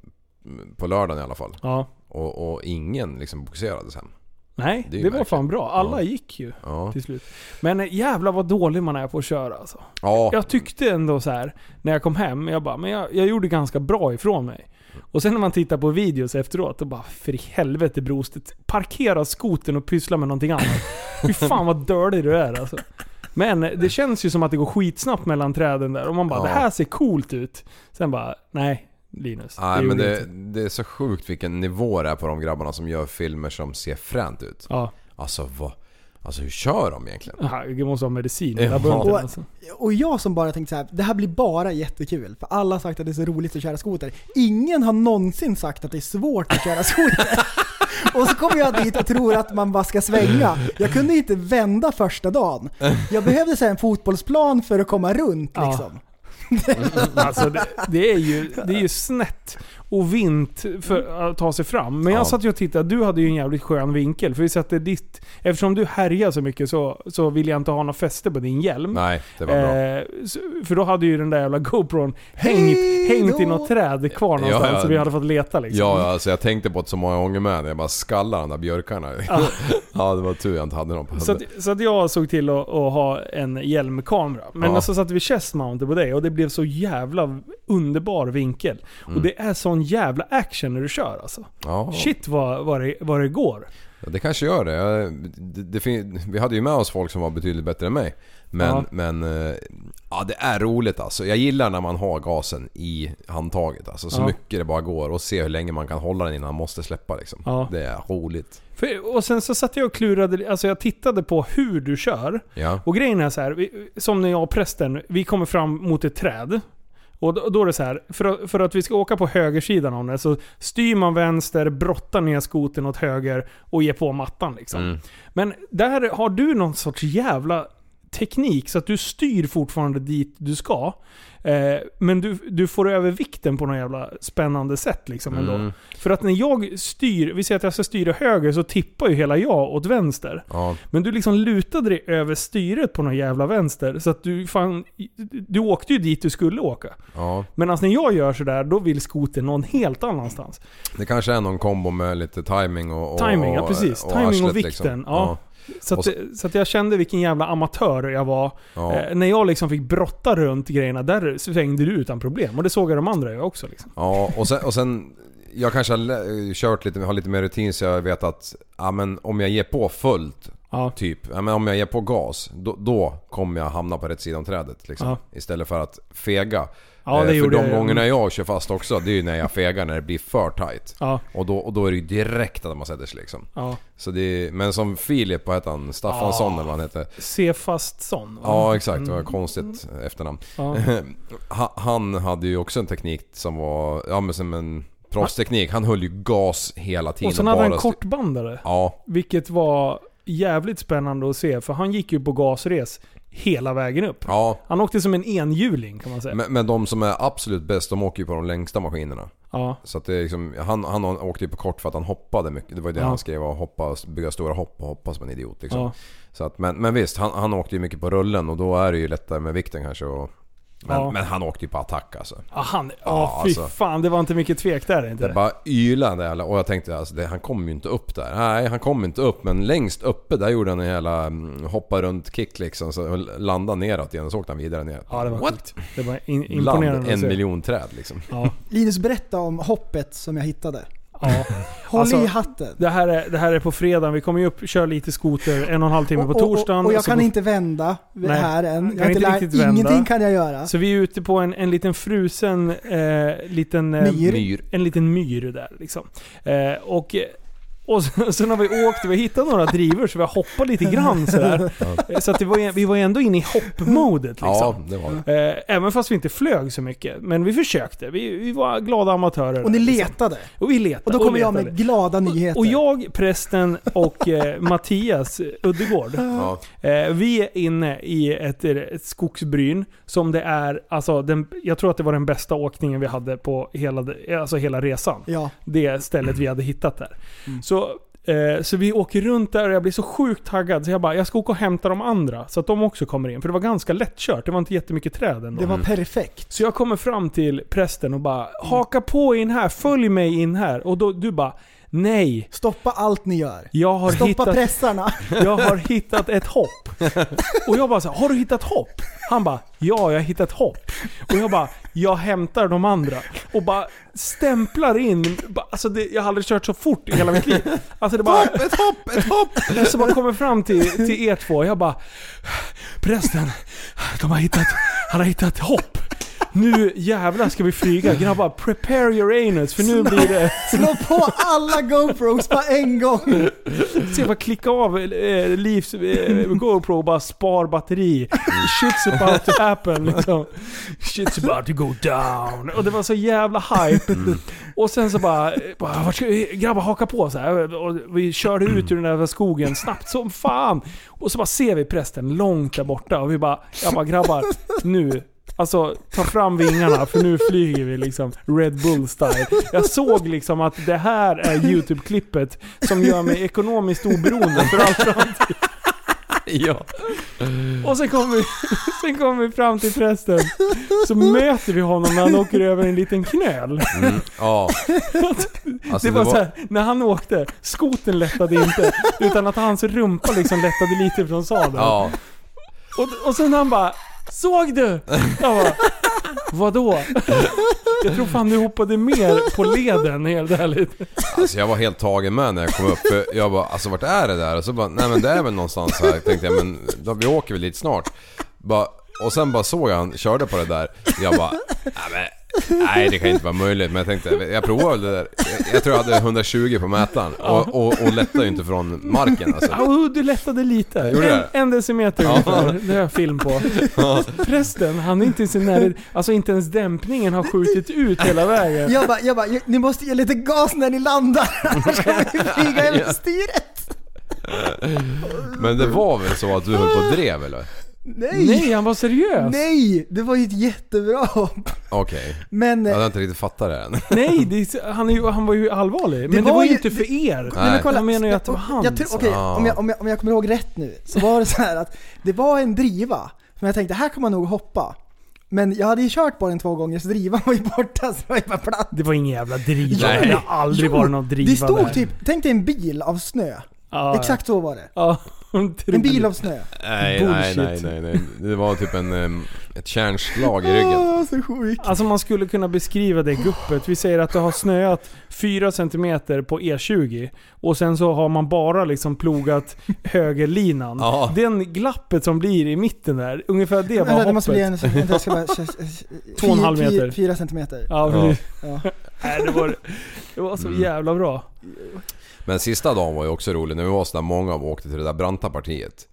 På lördagen i alla fall. Ja. Och, och ingen liksom bogserades hem. Nej, Det det, var fan bra. Alla Ja. gick ju Ja. till slut. Men eh, jävlar vad dålig man är på att köra alltså. Ja, Jag tyckte ändå så här när jag kom hem, jag bara, men jag, jag gjorde ganska bra ifrån mig. Och sen när man tittar på videos efteråt, då bara för i helvete brostet. Parkera skoten och pyssla med någonting annat. Fy fan vad dirty du är alltså. Men det känns ju som att det går skitsnabbt mellan träden där. Och man bara, Ja. det här ser coolt ut. Sen bara, nej Linus. Nej men gjorde det, det är så sjukt vilken nivå det är på de grabbarna som gör filmer som ser fränt ut. Ja, Alltså vad... Alltså hur kör de egentligen? Aha, jag måste ha medicin Ja. Och- alltså. Och jag som bara tänkte så här, det här blir bara jättekul. För alla har sagt att det är så roligt att köra skoter. Ingen har någonsin sagt att det är svårt att köra skoter. [laughs] och så kommer jag dit och tror att man bara ska svänga. Jag kunde inte vända första dagen. Jag behövde så här en fotbollsplan för att komma runt Ja. liksom. [laughs] Alltså det, det, är ju, det är ju snett och vint för att ta sig fram. Men jag Ja. satt ju och tittade, du hade ju en jävligt skön vinkel. För vi satte ditt... Eftersom du härjar så mycket så, så vill jag inte ha något fäste på din hjälm. Nej, det var bra. Eh, så- för då hade ju den där jävla GoPron hängt, hängt i något träd kvar någonstans. ja. Så vi hade fått leta liksom. Ja, alltså jag tänkte på det så många gånger med. Jag bara skallade de där björkarna. [laughs] Ja. det var tur jag inte hade dem på Så att, så att jag såg till att, att ha en hjälmkamera. Men Ja. så satte vi chest mounted på det och det blev så jävla underbar vinkel. Och det är sån jävla action när du kör alltså. Ja. Shit vad, vad, det, vad det går. Ja, det kanske gör det. Jag- det, det vi hade ju med oss folk som var betydligt bättre än mig. Men, Ja. men eh, ja, det är roligt alltså. Jag gillar när man har gasen i handtaget. Alltså, så Ja. mycket det bara går och se hur länge man kan hålla den innan man måste släppa liksom. Ja. Det är roligt. För, och sen så satt jag och klurade, alltså jag tittade på hur du kör. Och grejen är så här, som när jag och prästen, vi kommer fram mot ett träd. Och då, då är det så här, för att, för att vi ska åka på högersidan om det så styr man vänster, brottar ner skoten åt höger och ger på mattan liksom. Mm. Men där har du någon sorts jävla teknik så att du styr fortfarande dit du ska. Eh, men du, du får över vikten på något jävla spännande sätt liksom ändå. Mm. För att när jag styr, vi säger att jag ska styra höger så tippar ju hela jag åt vänster. Ja. Men du liksom lutade dig över styret på någon jävla vänster. Så att du fan, du åkte ju dit du skulle åka. Ja. Men alltså när jag gör sådär, då vill skoten någon helt annanstans. Det kanske är någon kombo med lite timing och... och Timing, ja precis. Timing och arslet, vikten. liksom. Ja. Så, så- så jag kände vilken jävla amatör jag var. Ja. Eh, när jag liksom fick brotta runt grejerna, där svängde du utan problem. Och det såg jag de andra göra också. Liksom. Ja, och sen, och sen jag kanske har kört lite, har lite mer rutin så jag vet att ja, men om jag ger på fullt, Ja. typ, ja, men om jag ger på gas, då, då kommer jag hamna på rätt sida om trädet. Liksom. Ja. Istället för att fega. Ja, Eh, för de jag, ja. gångerna jag kör fast också, det är ju när jag fegar när det blir för tight. Och, då, och då är det ju direkt att man sätter sig liksom. Så är, men som Filip, vad heter han? Staffansson Ja. eller vad han heter. Se fast sån. va? Ja exakt, det var Mm. konstigt efternamn. Ja. [laughs] Ha- Han hade ju också en teknik som var, ja men som en proffsteknik. Han höll ju gas hela tiden. Och sen hade han en kortbandare. Ja, Vilket var jävligt spännande att se, för han gick ju på gasres hela vägen upp. ja. Han åkte som en enhjuling kan man säga. Men, men de som är absolut bäst, de åker ju på de längsta maskinerna. Ja. Så att det är liksom, han, han åkte ju på kort för att han hoppade mycket. Det var ju det Ja. han skrev, att hoppa, bygga stora hopp och hoppa som en idiot liksom. Ja. Så att, men, men visst, han, han åkte ju mycket på rullen och då är det ju lättare med vikten kanske. Och, men, Ja. men han åkte ju på attack alltså. Ja, han, Ja, ja, fy alltså. fan. Det var inte mycket tvek där inte. Det bara ylade jävla och jag tänkte alltså, det, han kommer ju inte upp där. Nej, han kom inte upp men längst uppe där gjorde han en jävla mm, hoppa runt kick liksom. Så landade neråt igen och så åkte han vidare ner. Ja, det var What? Det var in, Land, imponerande en att se. miljon träd liksom. Ja. Linus, berätta om hoppet som jag hittade. Ja. [laughs] Håll Alltså, i hatten. Det här, är, det här är på fredagen. Vi kommer ju upp, köra lite skoter en och en halv timme på Och- och- torsdagen. Och, och jag kan går- inte vända Nej, här än. kan Jag har inte riktigt vända. ingenting kan jag göra. Så vi är ute på en, en liten frusen eh, liten, eh, Myr. Myr. En liten myr där liksom. Eh, och och sen, [laughs] sen har vi åkt, vi har hittat några drivor så vi har hoppat lite grann sådär. [laughs] Så att det var, vi var ändå inne i hoppmodet liksom. Ja, det var det. Eh, även fast vi inte flög så mycket. Men vi försökte. Vi, vi var glada amatörer. Och ni där, liksom. letade. Och vi letade. Och då kommer jag med glada nyheter. Och jag, prästen och eh, [laughs] Mattias Uddegård. Ja. Eh, vi är inne i ett, ett skogsbryn som det är, alltså den, jag tror att det var den bästa åkningen vi hade på hela, alltså hela resan. Ja. Det stället vi hade hittat där. Så, eh, så vi åker runt där och jag blir så sjukt taggad så jag bara, jag ska åka och hämta de andra så att de också kommer in. För det var ganska lättkört, det var inte jättemycket träd ändå. Det var perfekt. Så jag kommer fram till prästen och bara Haka på in här, följ mig in här. Och då, du bara Nej, Stoppa allt ni gör. jag har, Stoppa hittat, pressarna. [laughs] jag har hittat ett hopp. Och jag bara så här, har du hittat hopp? Han bara, ja jag har hittat hopp. Och jag bara, jag hämtar de andra. Och bara stämplar in, alltså det, jag har aldrig kört så fort i hela mitt liv. Alltså det bara... Ett hopp, ett hopp! Så bara kommer fram till, till er två, jag bara Prästen, de har hittat, han har hittat hopp. Nu jävlar ska vi flyga. Grabbar, prepare your anus för nu blir det... Slå på alla GoPros på en gång. Se bara klicka av eh, Livs eh, GoPro och bara spar batteri. Shit's about to happen liksom. Shit's about to go down. Och det var så jävla hype. Och sen så bara, eh, bara vart ska vi, grabbar haka på så här. Och vi körde ut ur den där skogen snabbt som fan. Och så bara ser vi prästen långt där borta och vi bara, jag bara grabbar, nu Alltså, ta fram vingarna för nu flyger vi liksom Red Bull style. Jag såg liksom att det här är YouTube-klippet som gör mig ekonomiskt oberoende för all framtid. Ja. Och sen kommer vi, sen kommer vi fram till prästen. Så möter vi honom när han åker över en liten knöl. Mm, ja. Alltså, det var, så här, när han åkte, skoten lättade inte. Utan att hans rumpa liksom lättade lite från sadeln. Ja. Och, och sen han bara Såg du? Jag bara, Vadå? Jag tror fan du hoppade mer på leden helt ärligt. Alltså jag var helt tagen med när jag kom upp. För jag bara, alltså vart är det där? Och så bara, nej men det är väl någonstans här. Tänkte jag, men då, vi åker väl dit snart. Bara, och sen bara såg jag han körde på det där. Jag bara, nej men, Nej det kan inte vara möjligt. Men jag tänkte, jag provar väl det där. Jag, jag tror jag hade 120 på mätaren. Och, och, och lättade ju inte från marken alltså. Oh, du lättade lite. Gjorde En, en decimeter Ja. ungefär. Det har jag film på. Prästen, han är inte i sin närhet. Alltså inte ens dämpningen har skjutit ut hela vägen. Jag bara, jag bara, ni måste ge lite gas när ni landar, [laughs] annars kommer vi flyga över styret. Men det var väl så att du höll på och drev eller? Nej! Nej, han var seriös. Nej! Det var ju ett jättebra hopp. Okej. Men... Jag hade inte riktigt fattat det än. Nej, [laughs] det, är- han, är, ju- han var ju allvarlig. Men det, var ju inte för er. Nej. men kolla, Jag menar ju att det var hans. Jag, tror- okej, Ah. om, jag, om, jag, om jag kommer ihåg rätt nu, så var det så här att det var en driva. Men jag tänkte, här kan man nog hoppa. Men jag hade ju kört på den två gånger så drivan var ju borta så det var ju bara platt. Det var ingen jävla driva. Nej. Det har aldrig Jo, varit någon driva Det stod där. typ, tänk dig en bil av snö. Ja, Exakt så var det. Ja, En bil av snö. Nej, nej, nej, nej, nej. Det var typ en, ett kärnslag i ryggen. Åh, så sjukt. Alltså man skulle kunna beskriva det guppet. Vi säger att det har snöat 4 cm på E20 och sen så har man bara liksom plogat högerlinan. Ja. Den glappet som blir i mitten där, ungefär det var Vänta, det måste bli hoppet. en, vänta, jag ska bara... [laughs] Två och en halv Fyra- meter. Fyra centimeter. Ja, Ja. Ja. Nej, det, var, det var så Mm. jävla bra. Men sista dagen var ju också rolig när vi var så där många och åkte till det där branta partiet.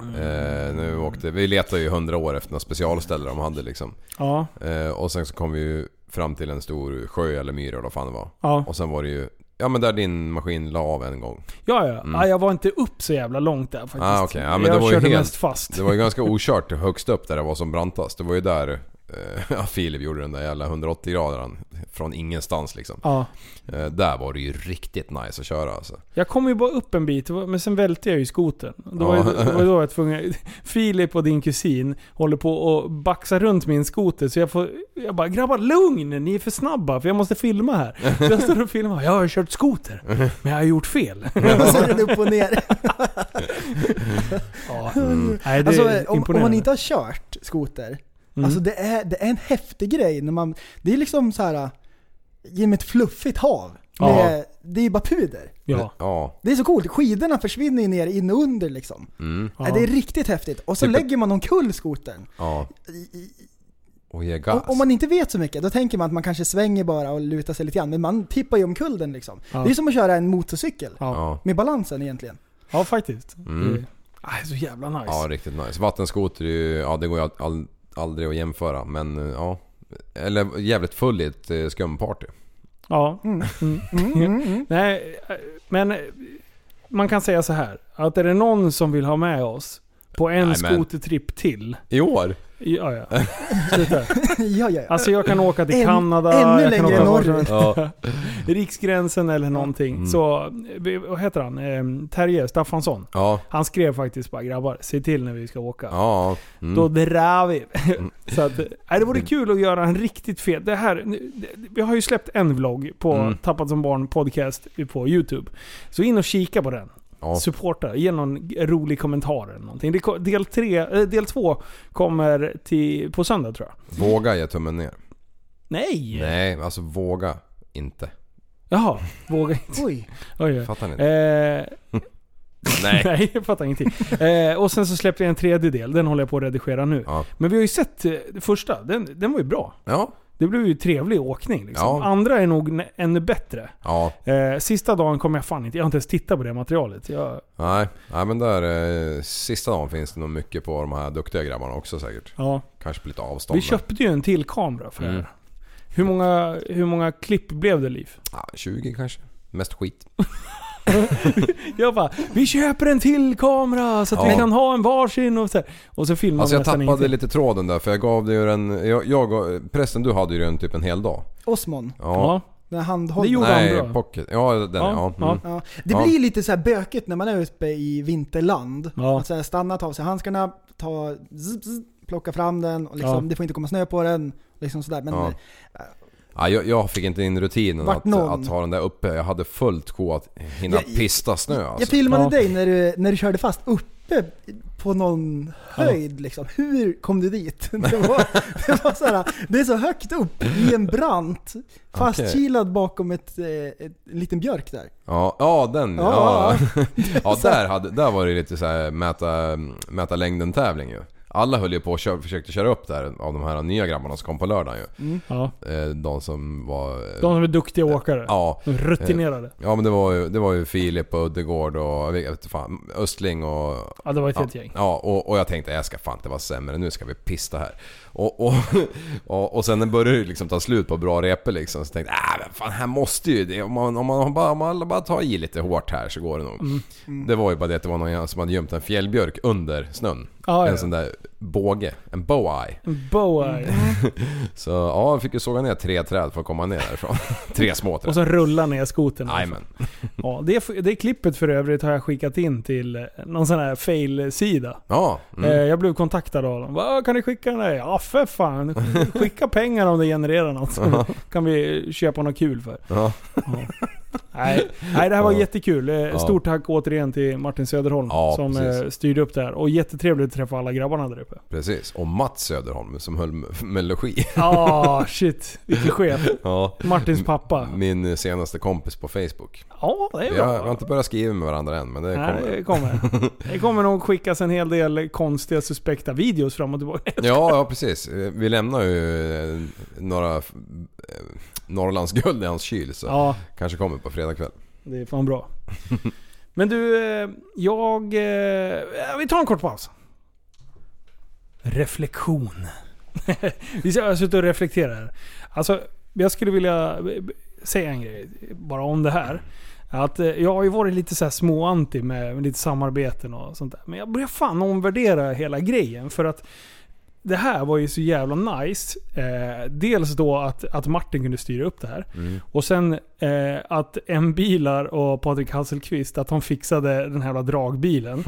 Mm. Eh, när vi, åkte, vi letade ju hundra år efter några specialställe de hade liksom. Ja, Eh, och sen så kom vi ju fram till en stor sjö eller myr eller vad fan det var. ja. Och sen var det ju, ja men där din maskin la av en gång. Ja, ja. ja. Jag var inte upp så jävla långt där faktiskt. Mm. Ah, okej. Ja, men jag det var ju körde helt- mest fast. Det var ju ganska okört högst upp där det var som brantast. Det var ju där [laughs] ja, Filip gjorde den där jävla 180 grader från ingenstans liksom. Ja. Eh, där var det ju riktigt nice att köra alltså. Jag kom ju bara upp en bit, men sen välte jag ju skoten. Då var, Ja. ju- det var då jag var tvungen... [laughs] Filip och din kusin håller på och baxar runt min skoter så jag får... Jag bara 'Grabbar lugn, ni är för snabba för jag måste filma här' Så jag står och filmar, jag har kört skoter, men jag har gjort fel. [laughs] Och så är den upp och ner. Ja. Mm. Nej, det Alltså, om, om man inte har kört skoter, Mm. alltså det är, det är en häftig grej när man... Det är liksom så här genom ett fluffigt hav. Med, Det är ju bara puder. Ja. Ja. Det är så coolt. Skidorna försvinner ju ner in och under liksom. Mm. Ja. Det är riktigt häftigt. Och så Typ- lägger man omkull skotern. Ja. Och ge Om, gas. om man inte vet så mycket, då tänker man att man kanske svänger bara och lutar sig lite grann. Men man tippar ju omkull den liksom. Ja. Det är som att köra en motorcykel. Med balansen egentligen. ja, faktiskt. Mm. Det, nej, så jävla nice. Ja, riktigt nice. Vattenskoter är ju, ja det går ju all, all, aldrig att jämföra men eh, ja. Eller jävligt full i ett eh, skumparty. Ja. Mm. [laughs] Nej, eh, men man kan säga så här. Att är det någon som vill ha med oss på en skotertripp till. I år? Ja, ja. Sluta. [laughs] ja, ja, ja. Alltså jag kan åka till En- Kanada, ännu jag längre norrut. [laughs] helst. Riksgränsen eller någonting. Mm. Så, vad heter han? Eh, Terje Staffansson. Ja. Han skrev faktiskt bara 'Grabbar, se till när vi ska åka' Ja. Mm. Då drar vi. [laughs] så att, nej, det vore kul att göra en riktigt fet... Det här, vi har ju släppt en vlogg på Mm. Tappat som barn podcast på YouTube. Så in och kika på den. Ja. Supporta, ge någon rolig kommentar eller någonting. Det, del, tre, eh, del två kommer till, på söndag tror jag. Våga ge tummen ner. Nej! Nej, alltså våga inte. Jaha, våga inte. Oj. [laughs] Oj, oj. Fattar ni inte? Eh, [laughs] Nej. [laughs] Nej, jag fattar ingenting. Eh, och sen så släppte jag en tredje del, den håller jag på att redigera nu. Ja. Men vi har ju sett eh, första, den, den var ju bra. Ja. Det blev ju trevlig åkning liksom. Ja. Andra är nog ännu bättre. Ja. Eh, sista dagen kommer jag fan inte, jag har inte ens tittat på det materialet. Jag, Nej. Nej men där eh, sista dagen finns det nog mycket på de här duktiga grabbarna också säkert. ja. Kanske på lite avstånd. Vi köpte ju en till kamera för det Mm. här. Hur många, hur många klipp blev det Liv? Ja, 20 kanske. Mest skit. [laughs] [laughs] Jag bara, vi köper en till kamera så att Ja. vi kan ha en varsin och så, här. och så filmar Alltså vi jag nästan tappade ingenting. lite tråden där för jag gav dig ju den... Jag, jag, gav- prästen du hade ju den typ en hel dag. Osmon. Ja. Ja. Den handhållna. Det gjorde han Nej, bra. pocket. Ja, den ja. Ja, Mm. Ja. Det Ja. blir lite så här bökigt när man är uppe i vinterland. Ja. Att så här stanna, ta av sig handskarna, ta, zzz, zzz, plocka fram den och liksom, Ja. det får inte komma snö på den. Liksom sådär. Men Ja. eh, Ja, jag, jag fick inte in rutinen Vart att, någon- att ha den där uppe. Jag hade fullt sjå att hinna Jag- pista snö jag alltså. filmade Ja. dig när du, när du körde fast upp uppe på någon höjd liksom. Hur kom du dit? [laughs] Det var, det var så här, det är så högt upp i en brant, fastkilad bakom ett, eh, ett, en liten björk där. Ja, ja den. Ja. Ja, [laughs] ja där, hade, där var det lite så här mäta, mäta längden tävling ju. Alla höll ju på och kör, försökte köra upp där av de här nya grabbarna som kom på lördagen ju. Ja. Eh, De som var... eh, De som är duktiga åkare. Ja. De rutinerade. Eh, Ja men det var ju, det var ju Filip och Uddegård och jag vet fan, Östling och... Ja, det var ett ja, helt gäng. Ja, och, och jag tänkte jag ska fan inte vara sämre, nu ska vi pista här. Och, och, [laughs] och, och sen när det började liksom ta slut på bra repor liksom, så tänkte jag äh, fan här måste ju det, om man, om man, bara, om man bara tar i lite hårt här så går det nog. Mm. Mm. Det var ju bara det att det var någon som hade gömt en fjällbjörk under snön. Ja, en ja. sån där båge, en bow-eye. En boa. [laughs] Så ja, jag fick ju såga ner tre träd för att komma ner därifrån. [laughs] tre små träd. Och så rulla ner skotern. Jajamän. Ja, det, det klippet för övrigt har jag skickat in till någon sån här fail-sida. Ja. Mm. Eh, Jag blev kontaktad av dem. "Va, Kan ni skicka den där? Ja för fan. Skicka pengar om det genererar något. Så kan vi köpa något kul för. Ja. Nej, nej det här var Ja. jättekul. Eh, Ja. Stort tack återigen till Martin Söderholm Ja, som precis. eh, styrde upp det här. Och jättetrevligt att träffa alla grabbarna där uppe. Precis. Och Mats Söderholm som höll med- med logi. [laughs] Ah shit, vilken chef. [laughs] Ja. Martins pappa. Min senaste kompis på Facebook. Ja, det är har, vi bra. har inte börjat skriva med varandra än men det Nej, kommer. det kommer. [laughs] Det kommer nog skickas en hel del konstiga suspekta videos fram och tillbaka. Ja, ja precis. Vi lämnar ju eh, några eh, Norrlandsguld i hans kyl så Ja. kanske kommer på fredag kväll. Det är fan bra. Men du, eh, jag... eh, Vi tar en kort paus. Reflektion. [laughs] Vi har suttit och reflekterat här. Alltså, jag skulle vilja säga en grej bara om det här. Att eh, jag har ju varit lite så här småanti med, med lite samarbeten och sånt där. Men jag börjar fan omvärdera hela grejen. För att det här var ju så jävla nice. Eh, dels då att, att Martin kunde styra upp det här. Mm. Och sen eh, att M-bilar och Patrik Hasselqvist, att de fixade den här dragbilen.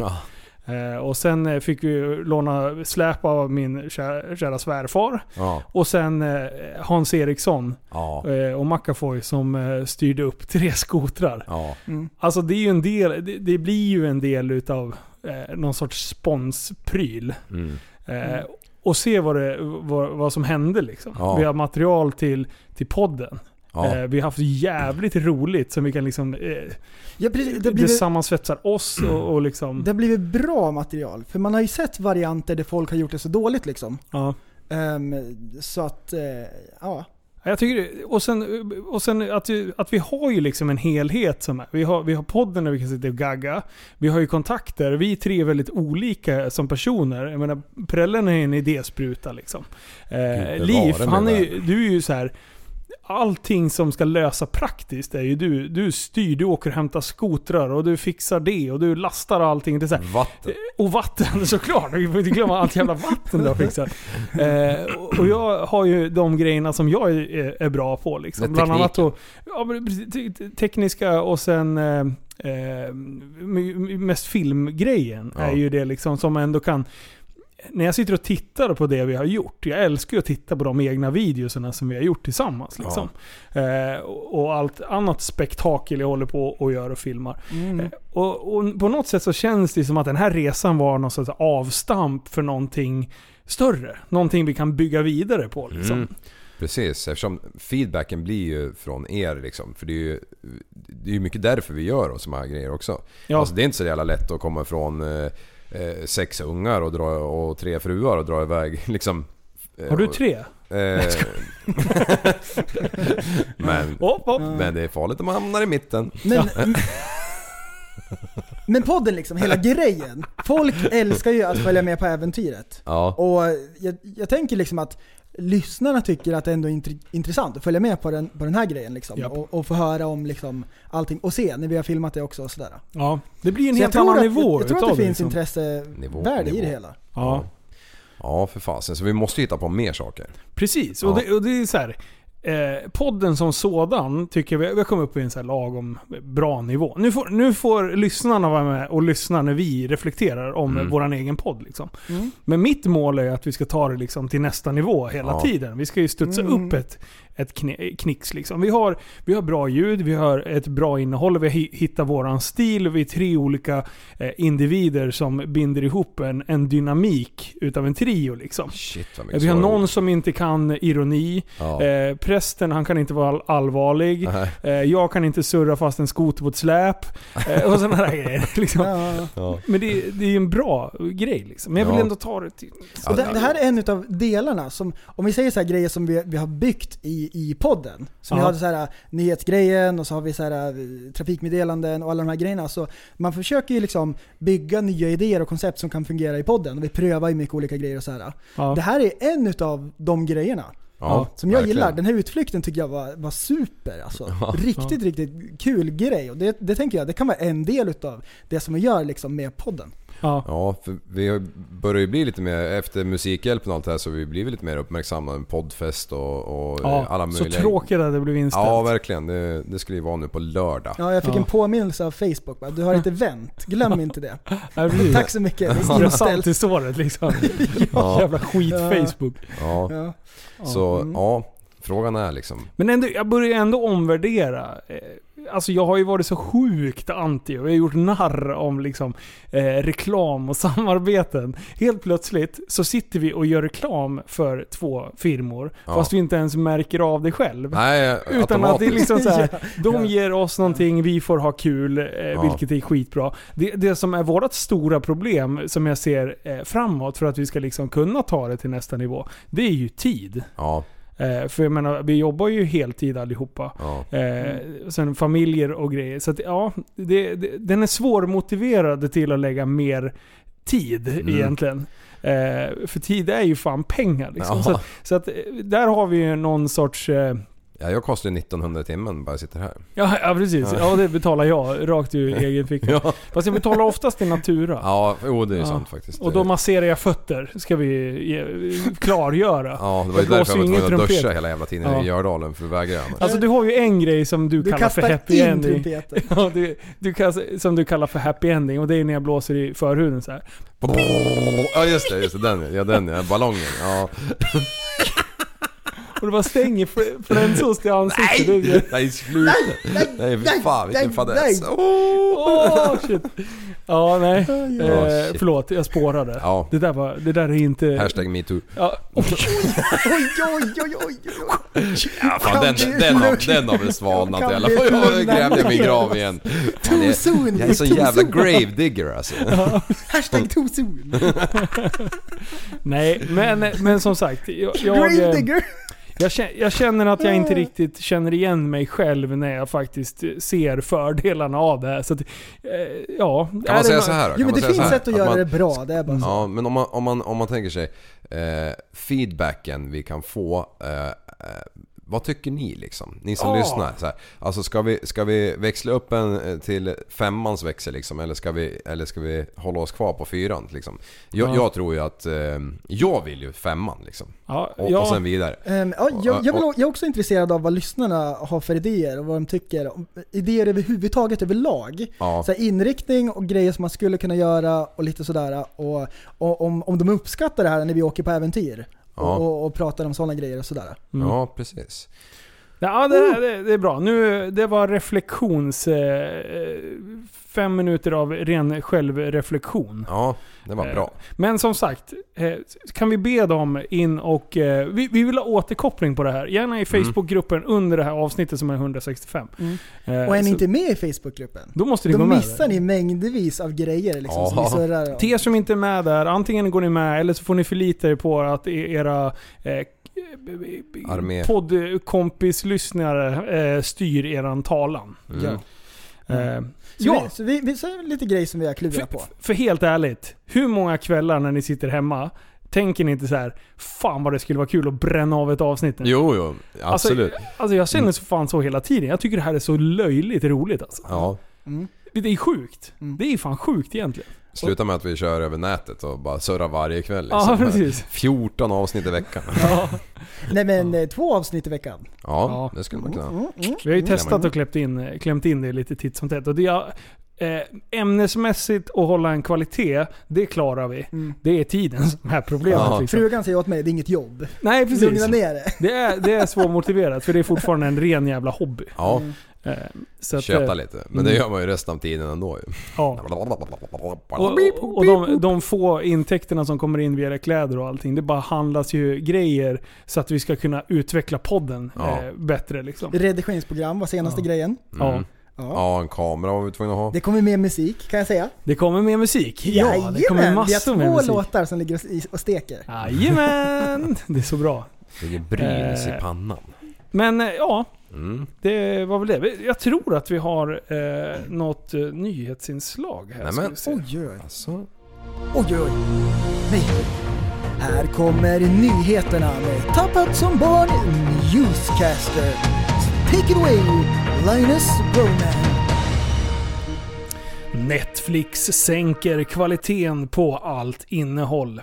Eh, och sen eh, fick vi låna släp av min kära, kära svärfar. Ja. Och sen eh, Hans Eriksson Ja. eh, och Macafoy som eh, styrde upp tre skotrar. Ja. Mm. Alltså det är ju en del, det, det blir ju en del utav eh, någon sorts sponspryl. Mm. Eh, och se vad, det, vad, vad som hände liksom. Ja. Vi har material till, till podden. Ja. Eh, vi har haft jävligt roligt som vi kan liksom... Eh, Ja, precis, det, det, blir, sammansvetsar oss och, och liksom... det har blivit bra material. För man har ju sett varianter där folk har gjort det så dåligt liksom. Ja. Ehm, så att, eh, ja. Ja, Jag tycker. Och sen, och sen att, att vi har ju liksom en helhet som är. Vi har, vi har podden där vi kan sitta och gagga. Vi har ju kontakter. Vi tre är väldigt olika som personer. Jag menar, Prellen är en idéspruta liksom. Eh, Liv, han är ju, du är ju så här. Allting som ska lösa praktiskt är ju du. Du styr, du åker och hämtar skotrar och du fixar det och du lastar allting. Det är så här, Vatten. och vatten [laughs] såklart. Vi får inte glömma allt jävla vatten du har fixat. [laughs] Eh, och- jag har ju de grejerna som jag är, är bra på. Liksom. Bland annat då, ja, tekniska och sen eh, eh, mest filmgrejen Ja. är ju det liksom som ändå kan när jag sitter och tittar på det vi har gjort, jag älskar ju att titta på de egna videorna som vi har gjort tillsammans. Liksom. Eh, och allt annat spektakel jag håller på och gör och filmar. Mm. Eh, Och, och på något sätt så känns det som att den här resan var någon sorts avstamp för någonting större. Någonting vi kan bygga vidare på. Liksom. Mm. Precis, eftersom feedbacken blir ju från er liksom. För det är ju det är mycket därför vi gör och såna här grejer också. Ja. Alltså det är inte så jävla lätt att komma från eh, eh, sex ungar och, dra, och tre fruar och dra iväg [laughs] liksom. eh, Har du tre? Eh, [laughs] men, [laughs] Hopp, hopp. men det är farligt om man hamnar i mitten. Men, men podden liksom, hela grejen. Folk älskar ju att följa med på äventyret. Ja. Och jag, jag tänker liksom att lyssnarna tycker att det ändå är int- intressant att följa med på den, på den här grejen liksom. Japp. Och, och få höra om liksom allting. Och se när vi har filmat det också och sådär. Ja, det blir en helt annan att, nivå Jag, jag tror att det finns liksom. intressevärde i nivå. det hela. Ja, Ja för fasen, så vi måste hitta på mer saker. precis. Ja. Och, det, och det är så här. Eh, podden som sådan tycker jag vi vi har kommit upp i en så här lagom bra nivå. Nu får, nu får lyssnarna vara med och lyssna när vi reflekterar om Mm. våran egen podd. Liksom. Mm. Men mitt mål är att vi ska ta det liksom till nästa nivå hela Ja. tiden. Vi ska ju studsa Mm. upp ett, ett knix. Liksom. Vi, har, vi har bra ljud, vi har ett bra innehåll, vi har hi- hittat våran stil. Vi är tre olika eh, individer som binder ihop en, en dynamik utav en trio. Liksom. Shit vad mycket Vi har någon som inte kan ironi. Ja. Eh, prästen, han kan inte vara all- allvarlig. Eh, jag kan inte surra fast en skoter på ett släp. [laughs] Eh, och sådana där grejer. Liksom. Ja. Men det, det är ju en bra grej liksom. Men jag vill Ja. ändå ta det till... Och det, det här är en av delarna som, om vi säger så här grejer som vi, vi har byggt i, i podden. Som vi Ja. har så här nyhetsgrejen och så har vi så här eh, trafikmeddelanden och alla de här grejerna. Så man försöker ju liksom bygga nya idéer och koncept som kan fungera i podden. Och vi prövar ju mycket olika grejer och så här. Ja. Det här är en utav de grejerna. Ja, som jag verkligen. gillar. Den här utflykten tycker jag var, var super alltså. [laughs] Riktigt, riktigt kul grej. Och det, det tänker jag, det kan vara en del utav det som vi gör liksom med podden. Ja. Ja, för vi har- börjar ju bli lite mer, efter Musikhjälpen och allt det här så har vi blivit lite mer uppmärksamma med poddfest och, och Ja, alla så möjliga... tråkigt att det blev inställt. Ja, verkligen. Det, det skulle ju vara nu på lördag. Ja, jag fick Ja. en påminnelse av Facebook. bara, Du har ett event, glöm [laughs] inte det. Ja, precis. Tack så mycket. Det är Stressant inställt. i såret liksom. [laughs] Ja. [laughs] Jävla skit Ja. Facebook. Ja. Ja. Så, Mm. ja. Frågan är liksom... Men ändå, jag börjar ändå omvärdera. Alltså jag har ju varit så sjukt anti och jag har gjort narr om liksom, eh, reklam och [laughs] samarbeten. Helt plötsligt så sitter vi och gör reklam för två firmor. Ja. Fast vi inte ens märker av det själv. Nej, Utan att det är liksom så här, [laughs] Ja, de ja. ger oss någonting, vi får ha kul, eh, vilket är skitbra. Det, det som är vårt stora problem, som jag ser eh, framåt för att vi ska liksom kunna ta det till nästa nivå, det är ju tid. Ja, Eh, för jag menar, vi jobbar ju heltid allihopa. ja. Eh, sen familjer och grejer. Så att, ja, det, det, den är svårmotiverad till att lägga mer tid Mm. egentligen. Eh, för tid är ju fan pengar liksom. Ja. Så, att, så att eh, där har vi ju någon sorts... Eh, ja, jag kostar ju 1900 i timmen bara jag sitter här. ja, ja, precis. Ja, det betalar jag rakt ur [laughs] egen ficka. Ja, Fast jag betalar oftast i Natura. ja jo det är ju Ja. sant faktiskt. Och då masserar jag fötter, ska vi klargöra. Ja, det var ju därför jag var tvungen att trumpet. duscha hela jävla tiden Ja. i Gördalen för att vägra annars. Alltså du har ju en grej som du, Du kallar för kastar happy in ending. trumpeten. [laughs] Ja, du, du kastar, som du kallar för happy ending och det är när jag blåser i förhuden så här. Ja just det, just det. Den ja, den ja. Ballongen. Ja. [laughs] Och det bara stänger fl- flänsost i ansiktet. Nej! Nej sluta! Nej fy fan vilken nej, fadäs. nej. Åh shit. Ja, nej. Ja, Eh, förlåt, jag spårade. Ja. Det, där var, det där är inte... Hashtag metoo. Ja, oj, Oj, oj, oj, oj, oj. Ja, fan, den, vi- den, har, den har väl svalnat i alla fall. Jag grävde min grav igen. Fan, jag, jag är så too jävla soon. grave digger alltså. Hashtag too soon. nej, men, men som sagt. Jag, jag, Grave digger. Jag, känner, jag känner att jag inte riktigt känner igen mig själv när jag faktiskt ser fördelarna av det här. Så att, eh, ja. Kan man säga så här då? Jo men det finns sätt att göra man, det bra, det är bara så. Ja, men om man, om man, om man tänker sig eh, feedbacken vi kan få. Eh, eh, vad tycker ni liksom? Ni som Ja. lyssnar. Så här. Alltså ska vi, ska vi växla upp en eh, till femmans växel liksom? Eller ska vi, eller ska vi hålla oss kvar på fyran liksom? Jag, Ja. jag tror ju att... Eh, jag vill ju femman liksom. Ja, Och, ja. och sen vidare. Ehm, ja, jag, jag, vill, jag är också intresserad av vad lyssnarna har för idéer och vad de tycker. Idéer överhuvudtaget överlag. Ja. Så här, inriktning och grejer som man skulle kunna göra och lite sådär. Och, och om, om de uppskattar det här när vi åker på äventyr. Ja. Och, och, och pratar om sådana grejer och sådär. Mm. Ja, precis. Ja, det, det, det är bra. Nu, det var reflektions... Eh, fem minuter av ren självreflektion. Ja, det var Eh, bra. Men som sagt, eh, kan vi be dem in och... eh, Vi, vi vill ha återkoppling på det här. Gärna i Mm. Facebookgruppen under det här avsnittet som är 165. Eh, Och är ni så- inte med i Facebookgruppen? Då måste ni Då gå med. missar ni mängdvis av grejer liksom, som vi surrar om. Till er som inte är med där, antingen går ni med eller så får ni förlita er på att e- era eh, poddkompislyssnare eh, styr eran talan. Mm. Ja. Eh, Så, ja, vi, så vi, vi, så lite grejer som vi har klurat på. för helt ärligt, hur många kvällar när ni sitter hemma tänker ni inte så här, fan vad det skulle vara kul att bränna av ett avsnitt? Jo, jo. Absolut. Alltså, alltså jag känner så fan så hela tiden. Jag tycker det här är så löjligt roligt alltså. Ja. Mm. Det är sjukt. Mm. Det är fan sjukt egentligen. Sluta med att vi kör över nätet och bara surrar varje kväll liksom. Ja, precis. 14 avsnitt i veckan. [laughs] Ja. Nej men eh, två avsnitt i veckan. Ja, Ja. det skulle man kunna. Mm, mm. Vi har ju Mm. testat och klämt in, klämt in det lite titt som tätt. Och det, jag, eh, ämnesmässigt och hålla en kvalitet, det klarar vi. Det är tiden som är problemet. Ja. Liksom. Frugan säger åt mig, det är inget jobb. Nej precis. Lugna ner det. Det är, det är svårmotiverat för det är fortfarande en ren jävla hobby. Ja, Eh, så att, köta eh, lite. Men det gör man ju resten av tiden ändå ju. Ja. [laughs] Och, och de, de få intäkterna som kommer in via kläder och allting, det bara handlas ju grejer så att vi ska kunna utveckla podden Ja. eh, bättre liksom. Redigeringsprogram var senaste grejen. Ja. Mm. Ja. Ja, en kamera var vi tvungna att ha. Det kommer mer musik kan jag säga. Det kommer mer musik. Ja, det kommer Jajamän, massor Vi med har två musik. låtar som ligger och- steker. Jajamän! Det är så bra. Ligger Brynäs i Eh, pannan. Men eh, ja, Mm. det var väl det. Jag tror att vi har eh, något eh, nyhetsinslag här. Nämen. Oj, oj, Alltså, oj. oj. Nej. Här kommer nyheterna med Tappat som barn Newscaster. Take it away, Linus Roman. Netflix sänker kvaliteten på allt innehåll.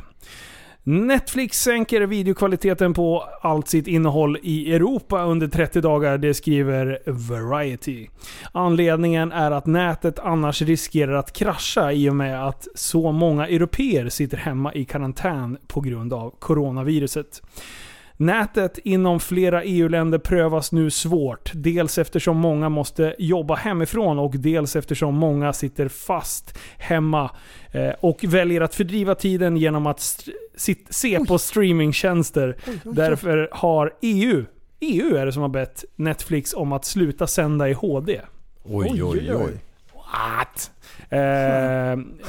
Netflix sänker videokvaliteten på allt sitt innehåll i Europa under 30 dagar, det skriver Variety. Anledningen är att nätet annars riskerar att krascha i och med att så många europeer sitter hemma i karantän på grund av coronaviruset. Nätet inom flera EU-länder prövas nu svårt. Dels eftersom många måste jobba hemifrån och dels eftersom många sitter fast hemma eh, och väljer att fördriva tiden genom att se på streamingtjänster. Därför har EU, EU är det som har bett Netflix om att sluta sända i HD. oj oj oj. What? Eh,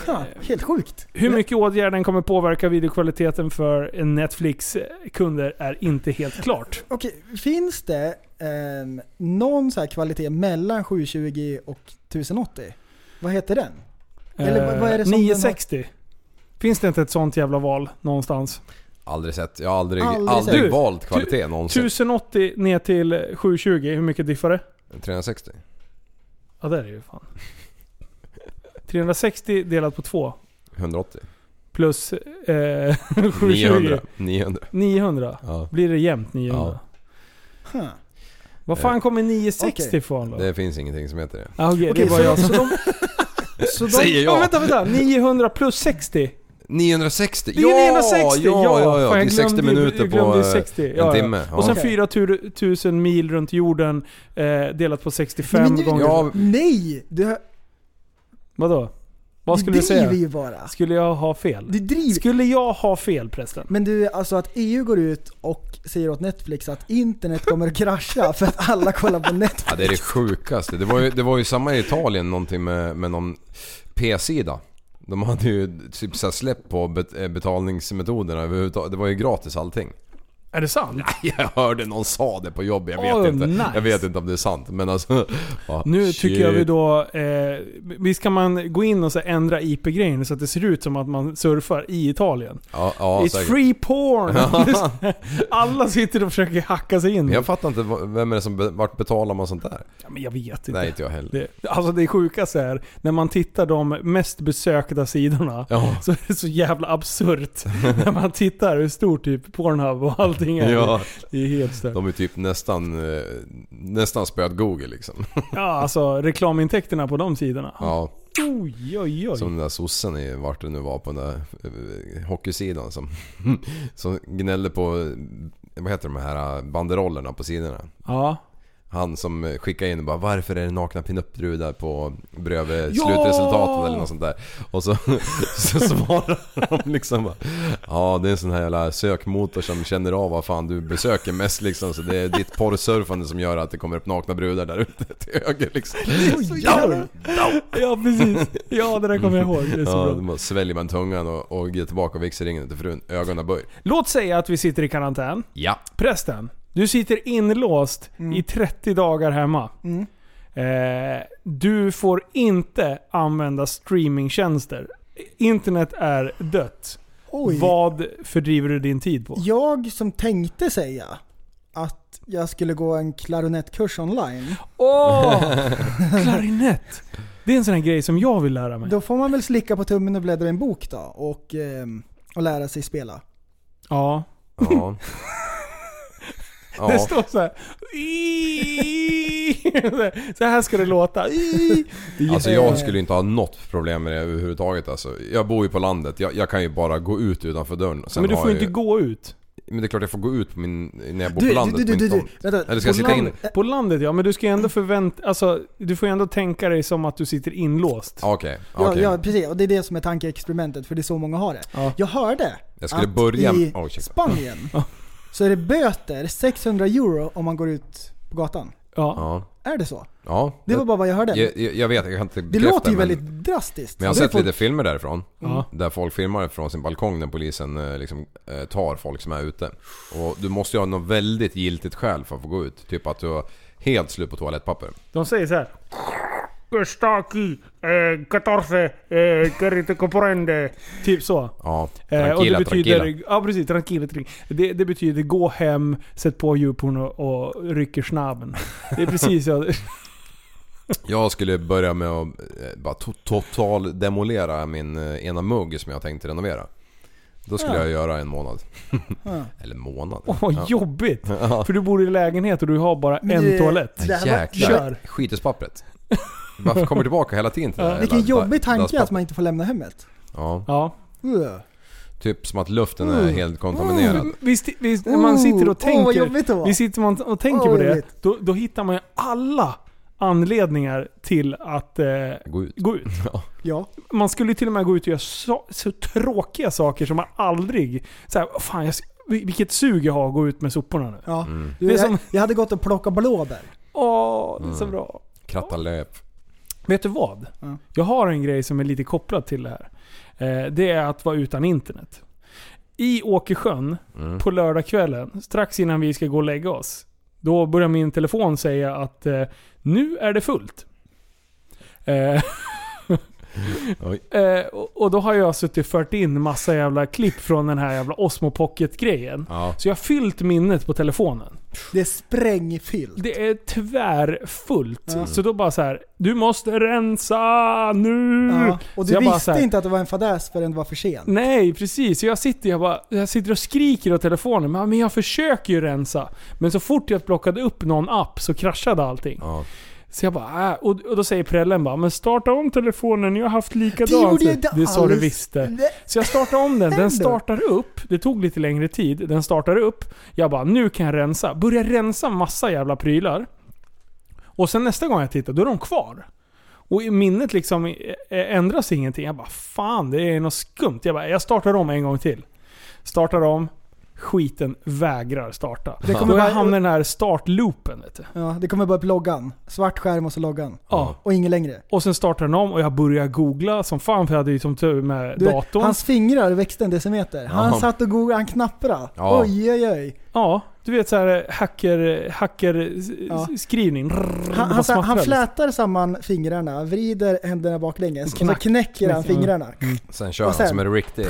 Ja, helt sjukt. hur mycket åtgärden kommer påverka videokvaliteten för Netflix-kunder är inte helt klart. Okej, finns det ehm, någon så här kvalitet mellan 720 och 1080? Vad heter den? Eller vad- vad är det som den har- 960. Finns det inte ett sånt jävla val någonstans? Aldrig sett. Jag har aldrig, Aldrig aldrig, sett. valt kvalitet någonsin. 1080 ner till 720, hur mycket diffar det? 360. Ja det är det ju fan. 360 delat på 2 180. plus eh, 720. 900. 900. 900. Ja. Blir det jämnt 900? Ja. Huh. Vad fan kommer 960 Okej. ifrån då? Det finns ingenting som heter det. Ah, okej, det Okej, är bara så, jag så, de, så de, Säger Ja, jag. vänta, vänta. 900 plus 60. 960? Det är 960! Ja, ja, ja. ja. Fan, jag Till 60 glömde minuter på ju eh, 60. en Ja, ja. timme. Och sen Okej. 4000 mil runt jorden eh, delat på 65 Nej, men gånger. Ja, nej! Du, Vadå? Vad skulle du säga? ju bara. Skulle jag ha fel? Driver. Skulle jag ha fel prästen? Men du, alltså att EU går ut och säger åt Netflix att internet kommer att krascha för att alla kollar på Netflix. Ja, det är det sjukaste. Det var ju, det var ju samma i Italien någonting med, med någon P-sida. De hade ju typ så här släpp på bet, eh, betalningsmetoderna överhuvudtaget. Det var ju gratis allting. Är det sant? [laughs] Jag hörde någon sa det på jobb, jag vet Oh, inte. nice. Jag vet inte om det är sant men alltså... ja, [laughs] Nu shit. tycker jag vi då... Eh, visst kan man gå in och så ändra IP-grejen så att det ser ut som att man surfar i Italien? Ja, ja It's säkert. free porn! [laughs] Alla sitter och försöker hacka sig in. Men jag fattar inte, vem är det som... Vart betalar man sånt där? Ja, men jag vet inte. Nej, inte jag heller. Det, alltså det sjukaste är, när man tittar de mest besökta sidorna, Ja. så är det så jävla absurt. när man tittar hur stort typ Pornhub och allting är. Ja, Det är helt stört. de är typ nästan... eh, Nästan spöat Google liksom. Ja, alltså reklamintäkterna på de sidorna. Ja, Oj, oj, oj. som den där sossen i vart det nu var på den där eh, hockeysidan som... [laughs] Som gnällde på... Vad heter de här banderollerna på sidorna? Ja. Han som skickade in och bara Varför är det nakna pinup-brudar på bredvid Ja! slutresultatet eller något sånt där. Och så, [laughs] så svarar de liksom bara, Ja det är en sån här jävla sökmotor som känner av vad fan du besöker mest liksom. Så det är ditt porrsurfande som gör att det kommer upp nakna brudar där ute till höger liksom. Ja, ja, precis. Ja, det där kommer jag ihåg. Det är så Ja, bra. sväljer man tungan och, och ger tillbaka vigselringen till frun. Ögonen böj. Låt säga att vi sitter i karantän. Ja. Prästen, du sitter inlåst i 30 dagar hemma. Mm. Eh, du får inte använda streamingtjänster. Internet är dött. Oj. Vad fördriver du din tid på? Jag som tänkte säga att jag skulle gå en klarinettkurs online. Åh! [laughs] klarinett! Det är en sån här grej som jag vill lära mig. Då får man väl slicka på tummen och bläddra i en bok då och, ehm, och lära sig spela. Ja. Ja. [laughs] [laughs] Ja. Det står så här. Så här ska det låta. Alltså jag skulle inte ha något problem med det överhuvudtaget alltså. Jag bor ju på landet. Jag, jag kan ju bara gå ut utanför dörren. Sen Men du får jag inte gå ut. Men det är klart jag får gå ut på min, när jag bor Du, på du, landet du, du, du, tomt. vänta. Eller ska jag sitta inne? på landet ja, men du ska ju ändå förvänta... Alltså, du får ju ändå tänka dig som att du sitter inlåst. Ja, Okej, Ja, okej. ja, precis. Och det är det som är tankeexperimentet, för det är så många har det. Ja. Jag hörde Jag skulle att börja... i Oh. Spanien så är det böter, 600 euro om man går ut på gatan. Ja. Ja. Är det så? Ja. Det var bara vad jag hörde. Jag, jag, jag vet, jag kan inte det bekräfta låter ju men, väldigt drastiskt. Men jag har Det är sett folk- lite filmer därifrån. Där folk filmar från sin balkong när polisen eh, liksom, eh, tar folk som är ute. Och du måste ju ha något väldigt giltigt skäl för att få gå ut. Typ att du har helt slut på toalettpapper. De säger så här. Aquí, eh, 14, eh, querite comprende. Typ så. Ja, Eh, och det tranquila, betyder, tranquila. ja precis, tranquila, tranquila. Det, det betyder gå hem, sätt på djurporn och, och rycker snabben. Det är precis så. [laughs] Jag skulle börja med att eh, bara to- total demolera min eh, ena mugg som jag tänkte renovera. Då skulle Ja. jag göra en månad. Ja. [laughs] Eller månad. Åh vad Ja. jobbigt! Ja. För du bor i lägenhet och du har bara en det- toalett. det här Jäklar. Kör. Skitespappret. [laughs] Varför kommer tillbaka hela tiden till det här Vilken jobbig tanke att man inte får lämna hemmet. Ja, Ja. Typ som att luften är Mm. helt kontaminerad. Visst, visst när man sitter och Åh, vad tänker, jobbigt det var. visst sitter man och tänker Åh, på vad det, jobbigt. då, då hittar man ju alla anledningar till att eh, Gå ut. gå ut. [laughs] Ja. Ja. Man skulle ju till och med gå ut och göra så, så tråkiga saker som man aldrig... Så här, fan, jag, vilket sug jag har att gå ut med soporna nu. ja. Mm. Du, Det är jag, som- jag hade gått och plockat blåbär. Åh, det är så Mm. bra. Kratta löp. Vet du vad? Ja. Jag har en grej som är lite kopplad till det här. Eh, det är att vara utan internet. I Åkersjön, Mm. på lördagskvällen, strax innan vi ska gå och lägga oss. Då börjar min telefon säga att eh, nu är det fullt. Eh. [laughs] [laughs] eh, och, och då har jag suttit och fört in massa jävla klipp från den här jävla Osmo Pocket-grejen. Ja. Så jag har fyllt minnet på telefonen. Det är sprängfyllt. Det är tvärfullt. Ja. Så då bara så här, du måste rensa nu! Ja. Och du visste så här- inte att det var en fadäs förrän det var för sent. Nej, precis. Så jag sitter, jag, bara, jag sitter och skriker åt telefonen. Men men jag försöker ju rensa. Men så fort jag plockade upp någon app så kraschade allting. Ja. Så jag bara, äh. och, och då säger prällen bara, men starta om telefonen, jag har haft Det likadant. gjorde jag inte det sa du visste. Så jag startar om den, den startar upp. Det tog lite längre tid. Den startar upp. Jag bara, nu kan jag rensa. Börjar rensa massa jävla prylar. Och sen nästa gång jag tittar, då är de kvar. Och i minnet liksom ändras ingenting. Jag bara, fan det är något skumt. Jag bara, jag startar om en gång till. Startar om. Skiten vägrar starta. Det kommer Då jag bara- hamnar i den här startloopen vet du. Ja, det kommer bara upp loggan. Svart skärm och så loggan. Ja. Och inget längre. Och sen startar den om och jag börjar googla som fan för jag hade ju som tur med Du, datorn. hans fingrar växte en decimeter. Han Ja. satt och googlade, han knapprade. Ja. Oj, oj, oj. Ja, du vet såhär hacker, hacker Ja. skrivning. Han, han, så- han flätar samman fingrarna, vrider händerna baklänges och så knäcker han ja. fingrarna. Sen kör Och han sen- som en riktig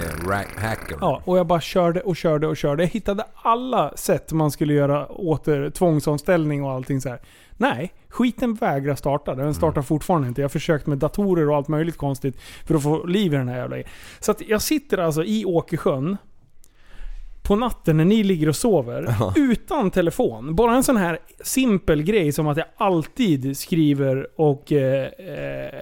hacker. Ja, och jag bara körde och körde och körde. Jag hittade alla sätt man skulle göra åter tvångsomställning och allting så här. Nej, skiten vägrar starta. Den startar fortfarande inte. Jag har försökt med datorer och allt möjligt konstigt för att få liv i den här jävla. Så att jag sitter alltså i Åkersjön på natten när ni ligger och sover utan telefon. Bara en sån här simpel grej som att jag alltid skriver och eh, eh,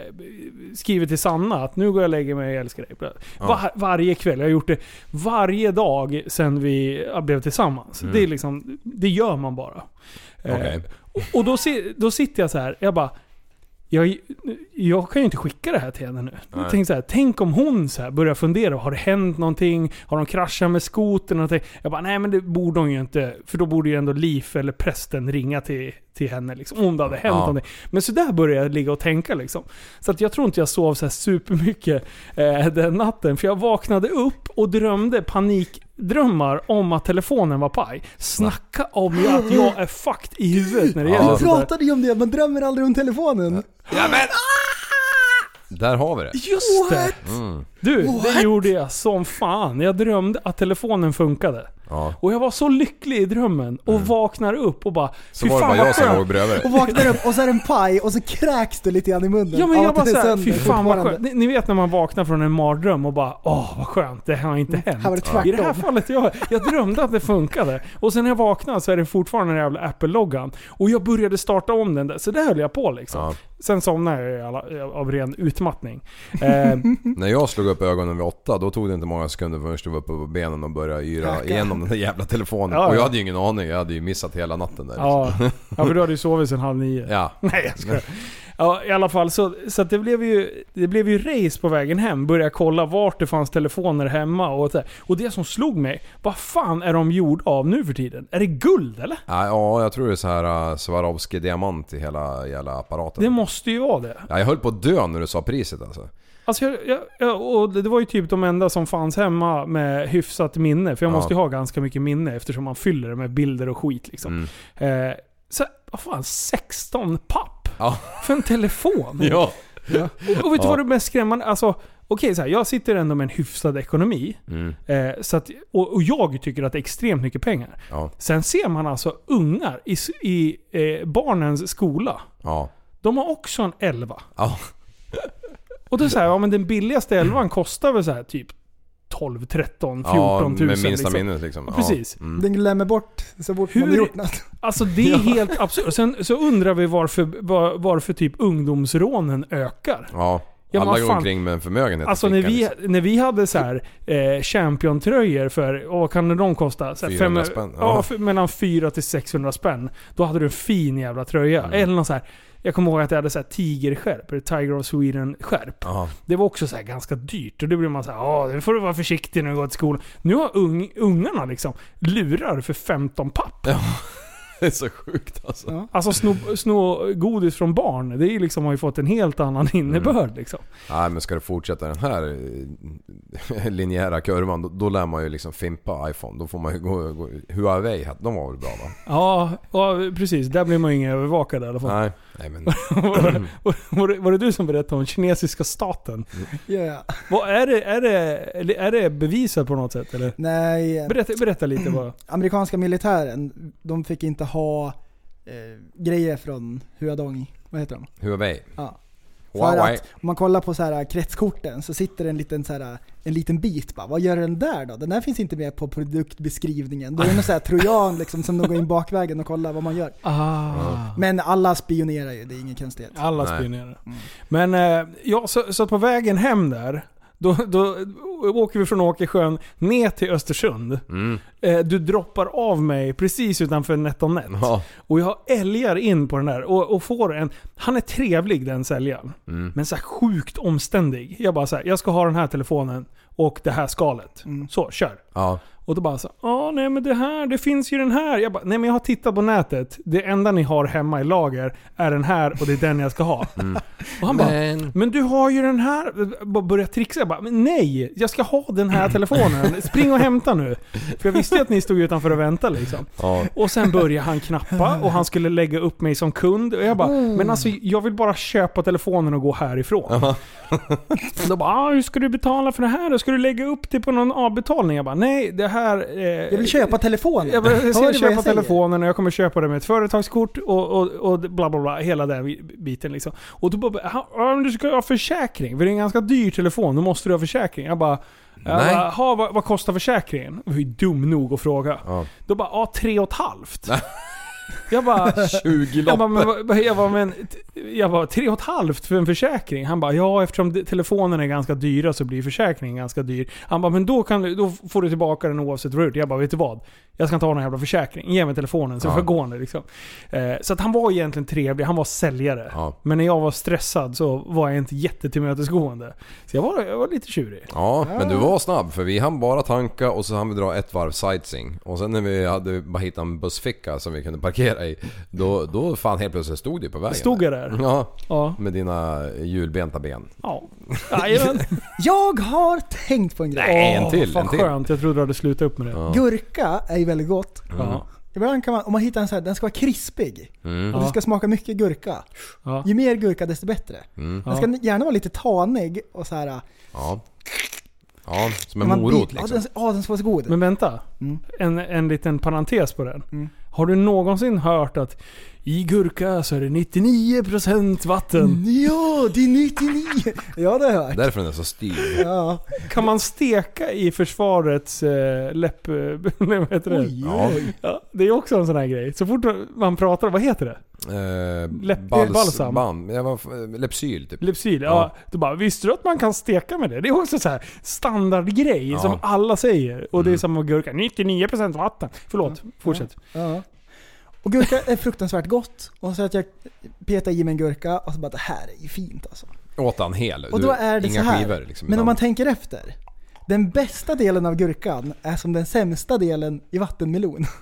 skriver till Sanna att nu går jag och lägger mig, jag älskar dig. Var, varje kväll. Jag har gjort det varje dag sedan vi blev tillsammans. Det, är liksom, det gör man bara. Eh, Okej. och och då, då sitter jag så här, jag bara... Jag, jag kan ju inte skicka det här till henne nu. Tänkte så här, tänk om hon så här börjar fundera. Har det hänt någonting? Har de kraschat med skotern? Jag bara, nej men det borde hon ju inte. För då borde ju ändå Liv eller prästen ringa till, till henne. Liksom, om det hade hänt Ja. någonting. Men så där började jag ligga och tänka liksom. Så att jag tror inte jag sov så här supermycket eh, den natten. För jag vaknade upp och drömde panikdrömmar om att telefonen var paj. Snacka om att jag är fucked i huvudet när det Ja. gäller Vi pratade ju om det, man drömmer aldrig om telefonen. Ja, men... Där har vi det. Just det! Mm. Du, det gjorde jag som fan. Jag drömde att telefonen funkade. Ja. Och jag var så lycklig i drömmen och vaknar upp och bara Mm. Så "Fy var det bara jag som skönt." låg bredvid Och vaknar upp och så är det en paj och så kräks du lite grann i munnen. Ja men jag bara det är såhär, fy fan vad skönt. Ni, ni vet när man vaknar från en mardröm och bara åh vad skönt, det har inte hänt. Här var det tvärtom. I det här fallet, jag, jag drömde att det funkade. Och sen när jag vaknade så är det fortfarande den jävla Apple-loggan. Och jag började starta om den där, så där höll jag på liksom. Ja. Sen somnade jag av ren utmattning. [laughs] Eh, När jag slog upp ögonen vid åtta, då tog det inte många sekunder förrän du var uppe på benen och började yra igenom den där jävla telefonen. Ja, Och jag ja. hade ju ingen aning, jag hade ju missat hela natten där. ja, ja, för du hade ju sovit sen halv nio. Ja. [laughs] Nej jag skojar. Ja i alla fall, så, så det, blev ju, det blev ju race på vägen hem. Började kolla vart det fanns telefoner hemma och så. Och det som slog mig, vad fan är de gjorda av nu för tiden? Är det guld eller? Ja, ja, jag tror det är så här uh, Swarovski-diamant i hela jävla apparaten. Det måste ju vara det. Ja, jag höll på att dö när du sa priset alltså. Alltså jag, jag, jag, och det var ju typ de enda som fanns hemma med hyfsat minne. För jag Ja. måste ju ha ganska mycket minne eftersom man fyller det med bilder och skit liksom. Mm. Eh, så, vad fan, 16 papp? Ja. För en telefon? [laughs] Ja. Och, och vet du Ja. vad det mest skrämmande Alltså, okej så här, jag sitter ändå med en hyfsad ekonomi. Mm. Eh, så att, och, och jag tycker att det är extremt mycket pengar. Ja. Sen ser man alltså ungar i, i eh, barnens skola. Ja. De har också en 11. Ja. Och då säger ja men den billigaste 11 kostar väl så här typ 12, 13, 14 ja, tusen. med minsta liksom. minnet liksom. Ja, precis. Mm. Den glömmer bort så fort man har Hur- gjort något. [laughs] Alltså det är helt absurt. Sen så undrar vi varför, var, varför typ ungdomsrånen ökar. Ja. Ja, Alla går omkring med en förmögenhet Alltså när vi, liksom. när vi hade så här eh, championtröjor för, vad kan de kosta? Så här 400 fem- spänn, Ja, ja. för, mellan 400 till 600 spänn. Då hade du en fin jävla tröja. Mm. Eller någon så här, jag kommer ihåg att jag hade så här tigerskärp, eller Tiger of Sweden-skärp. Ja. Det var också så här ganska dyrt. Och då blir man så här, ja nu får du vara försiktig när du går till skolan. Nu har ung, ungarna liksom lurar för 15 papp. [laughs] Det är så sjukt alltså. Ja. Alltså sno, sno godis från barn, det är liksom, har ju fått en helt annan innebörd liksom. Nej men ska du fortsätta den här eh, [laughs] linjära kurvan då, då lär man ju liksom fimpa iPhone. Då får man ju gå... gå Huawei, de var väl bra va? Ja, ja, precis. Där blir man ju ingen övervakad i alla fall. Nej. Nej men... [laughs] var, det, var, det, var det du som berättade om kinesiska staten? Ja. Vad, är, det, är, det, är det bevisat på något sätt eller? Nej, Berätta, berätta lite bara. [clears throat] amerikanska militären, de fick inte ha eh, grejer från Huadong. Vad heter de? Huawei. Ja. För att om man kollar på så här kretskorten så sitter en liten, så här, en liten bit bara. Vad gör den där då? Den där finns inte med på produktbeskrivningen. Då är det någon så här trojan liksom, som de går in bakvägen och kollar vad man gör. Ah. Men alla spionerar ju, det är ingen konstighet. Alla Nej. spionerar. Men eh, ja, så, så på vägen hem där, då, då åker vi från Åkersjön ner till Östersund. Mm. Eh, du droppar av mig precis utanför NetOnNet. Ja. Och jag älgar in på den där och, och får en... Han är trevlig den säljaren. Mm. Men så här sjukt omständig. Jag bara så här, jag ska ha den här telefonen och det här skalet. Så, kör. Ja. Och då bara så ja nej men det här, det finns ju den här. Jag bara, nej men jag har tittat på nätet. Det enda ni har hemma i lager är den här och det är den jag ska ha. [laughs] Och han bara, Men... men du har ju den här. Börjar trixa. Jag bara, men nej! Jag ska ha den här telefonen. Spring och hämta nu. För jag visste ju att ni stod utanför och väntade liksom. Ja. Och sen började han knappa och han skulle lägga upp mig som kund. Och jag bara, men alltså jag vill bara köpa telefonen och gå härifrån. Och [laughs] då bara, ah, hur ska du betala för det här då? Ska du lägga upp det på någon avbetalning? Jag bara, nej det här... Eh, Jag vill köpa telefonen. jag, bara, jag ska köpa jag telefonen och jag kommer köpa det med ett företagskort och, och, och bla bla bla. Hela den biten liksom. Och då bara, "Ja, ja, men du ska ha försäkring. För det är en ganska dyr telefon, då måste du ha försäkring. Jag bara, jag Nej. bara "Ha, vad, vad kostar försäkringen? Jag var ju dum nog att fråga. Ja. Då bara, ja tre och ett halvt. [laughs] Jag bara, [laughs] 20 jag bara, men, jag bara, men, jag bara, tre och ett halvt för en försäkring? Han bara, ja eftersom telefonen är ganska dyra så blir försäkringen ganska dyr. Han bara, men då, kan du, då får du tillbaka den oavsett vad du. Jag bara, vet du vad? Jag ska inte ha någon jävla försäkring. Ge mig telefonen så Ja. får jag liksom. Eh, så att han var egentligen trevlig, han var säljare. Ja. Men när jag var stressad så var jag inte jättetillmötesgående. Så jag var, jag var lite tjurig. Ja, men du var snabb för vi hann bara tanka och så hann vi dra ett varv sightseeing. Och sen när vi hade bara hittat en bussficka som vi kunde parkera i. Då, då fan helt plötsligt stod du på vägen. Stod jag där? Ja, Ja. med dina hjulbenta ben. Ja. Jajamän. [laughs] Jag har tänkt på en grej. Nej, en Åh, till, Fan en till. skönt, jag trodde du hade slutat upp med det. Gurka är ju väldigt gott. Ja. Ibland kan man, om man hittar en sån här, den ska vara krispig. Mm. Och det ska smaka mycket gurka. Ja. Ju mer gurka desto bättre. Mm. Den ska gärna vara lite tanig och så här. Ja. Ja, som en Man morot bit- liksom. Ja, den, ja, den ska vara så god. Men vänta. Mm. En, en liten parentes på den. Har du någonsin hört att i gurka så är det 99% vatten? Ja, det är 99! Ja, det har jag hört. Därför den är så styr. Ja. Kan man steka i försvarets eh, läpp... [laughs] Nej, vad heter det? Oj, Ja. oj. Ja, det är också en sån här grej. Så fort man pratar, vad heter det? Eh, Läpp- bals- balsam. Ja, vad f- Lepsyl typ. Lypsyl. Ja. Ja. Då bara, visste du att man kan steka med det? Det är också så här standardgrej Ja. som alla säger. Och det är Mm. samma med gurka. 99% vatten. Förlåt, fortsätt. Ja. Och gurka är fruktansvärt gott. Och så att jag petar i mig en gurka och så bara det här är ju fint alltså. Åt han hel? Och då är det inga så här. skivor liksom. Men om man tänker efter. Den bästa delen av gurkan är som den sämsta delen i vattenmelon. [laughs]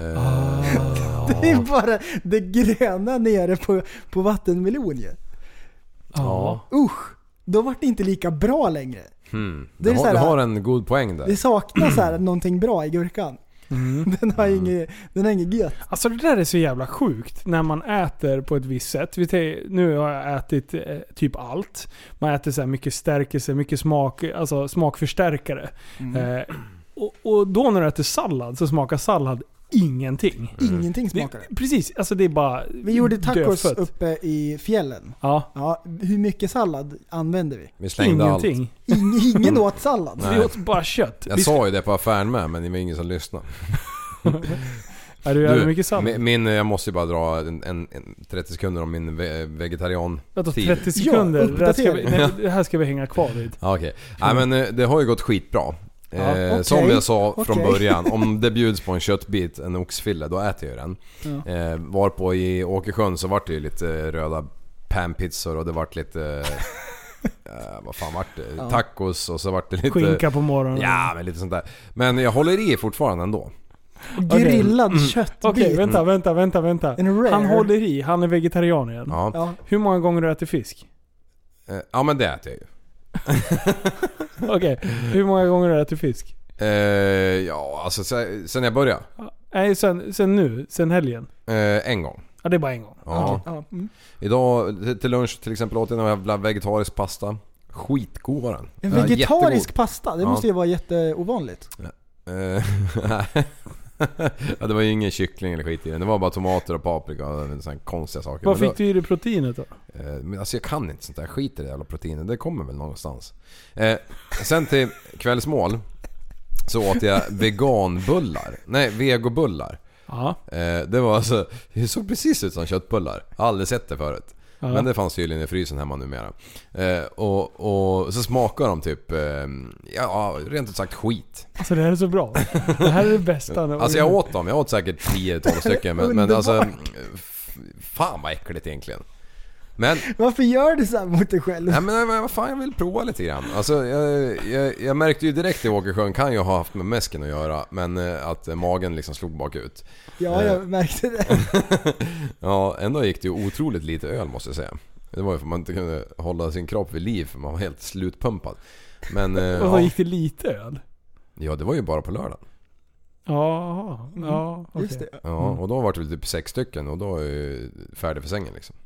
Eh, Det är bara det gröna nere på, på vattenmelon ju. Ja. Usch! Då vart det inte lika bra längre. Hmm. Det är Du, så har, här- du har en god poäng där. Det saknas så här någonting bra i gurkan. [laughs] Den har inget, den har inget gött. Alltså det där är så jävla sjukt när man äter på ett visst sätt. Nu har jag ätit eh, typ allt. Man äter så mycket stärkelse, mycket smak, alltså smakförstärkare. Mm. Eh, och, och då när du äter sallad så smakar sallad ingenting. Ingenting smakar det. Precis, alltså det är bara Vi gjorde tacos dödfött. uppe i fjällen. Ja. Ja, hur mycket sallad använde vi? Vi slängde Ingenting. Ing, [laughs] ingen åt sallad. Nej. Vi åt bara kött. Jag Vi- sa ju det på affären med men det var ingen som lyssnade. [laughs] Ja, du äter mycket sallad. min, jag måste ju bara dra en, en, en 30 sekunder om min ve, vegetarian Vänta, tid. 30 sekunder? det, här ska vi, det här ska vi hänga kvar vid. Ja, okej. Nej men eh, det har ju gått skitbra. Ja, eh, okej, Som jag sa från okej. början, om [laughs] det bjuds på en köttbit, en oxfille, då äter jag den. Ja. Eh, varpå i Åkersjön så vart det ju lite eh, röda panpizzor och det vart lite... [laughs] eh, vad fan vart det? Ja. Tacos och så vart det lite... Skinka på morgonen. Ja, men lite sånt där. Men jag håller i fortfarande ändå. Och grillad Mm. köttbit. Okej, vänta, vänta, vänta, vänta. En rare. Han håller i, han är vegetarian igen. Ja, Ja. Hur många gånger har du ätit fisk? ja men det äter jag ju. [laughs] Okej, hur många gånger har du ätit fisk? Eh, ja, alltså sen, sen jag började. Nej, sen, sen nu, sen helgen. Eh, en gång. Ja, det är bara en gång. Ja. Ja, mm. Idag till- till lunch till exempel åt jag en jävla vegetarisk pasta. Skitgod var den. En Ja, vegetarisk jättegod. pasta, det Ja. måste ju vara jätteovanligt. Eh, [laughs] [laughs] ja, det var ju ingen kyckling eller skit i den. Det var bara tomater och paprika och sådana konstiga saker. Vad Men fick du i dig proteinet då? då, eh, men alltså jag kan inte sånt där. Skit i det jävla proteinet. Det kommer väl någonstans. Eh, sen till kvällsmål så åt jag veganbullar. Nej, vegobullar. Eh, det var alltså, det såg precis ut som köttbullar. Jag har aldrig sett det förut. Ja. Men det fanns tydligen i frysen hemma numera. Eh, och, och så smakar de typ, eh, ja rent ut sagt skit. Alltså det här är så bra. Det här är det bästa. [laughs] Alltså jag åt dem, jag åt säkert 10-12 stycken men, men alltså... Fan vad äckligt egentligen. Men, Varför gör du så här mot dig själv? nej men vad fan jag vill prova lite grann. Alltså jag, jag, jag märkte ju direkt i Åkersjön, kan ju ha haft med mäsken att göra, men eh, att eh, magen liksom slog bakut. Ja, jag märkte det. [laughs] Ja, ändå gick det ju otroligt lite öl måste jag säga. Det var ju för att man inte kunde hålla sin kropp vid liv för man var helt slutpumpad. Men... eh, [laughs] Och vad ja, gick det lite öl? ja, det var ju bara på lördagen. Ja, ja okej. Just det. Ja, och då var det väl typ sex stycken och då är jag ju färdig för sängen liksom.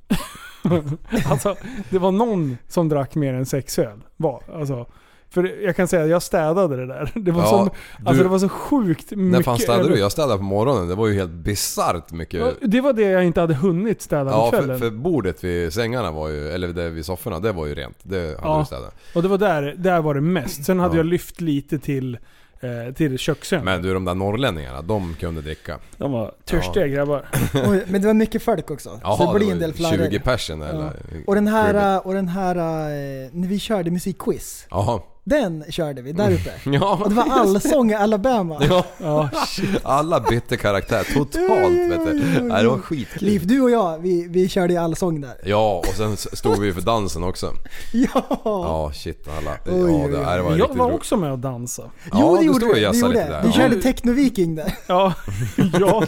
[laughs] Alltså, det var någon som drack mer än sex öl. Var, alltså, för jag kan säga att jag städade det där. Det var, Ja, som, alltså du- det var så sjukt mycket När fan städade du? Jag städade på morgonen. Det var ju helt bisarrt mycket. Ja, Det var det jag inte hade hunnit städa på kvällen. för, för bordet vid sängarna var ju, eller där vid sofforna, det var ju rent. Det hade Ja. du städat. Och det var där, där var det mest. Sen hade Ja. jag lyft lite till, eh, till köksön. Men du, de där norrlänningarna, de kunde dricka. De var törstiga grabbar. [laughs] Oj, men det var mycket folk också. Jaha, så det blir en del flarrer. 20 personer eller? Och den här, och den här, eh, när vi körde musikquiz. Jaha. Den körde vi där uppe. [laughs] Ja, Och det var allsång i Alabama. Ja, Ja, shit. alla bytte karaktär totalt vet du. Nej, det var skitkul. Liv, du och jag, vi, vi körde i allsång där. Ja, och sen stod vi för dansen också. Ja! Ja, shit alla. Oj, Ja, det, nej, det var Jag var roligt. också med och dansade. Ja, jo, det du gjorde jassade gjorde. där. vi Ja. körde Technoviking där. Ja, [laughs] ja,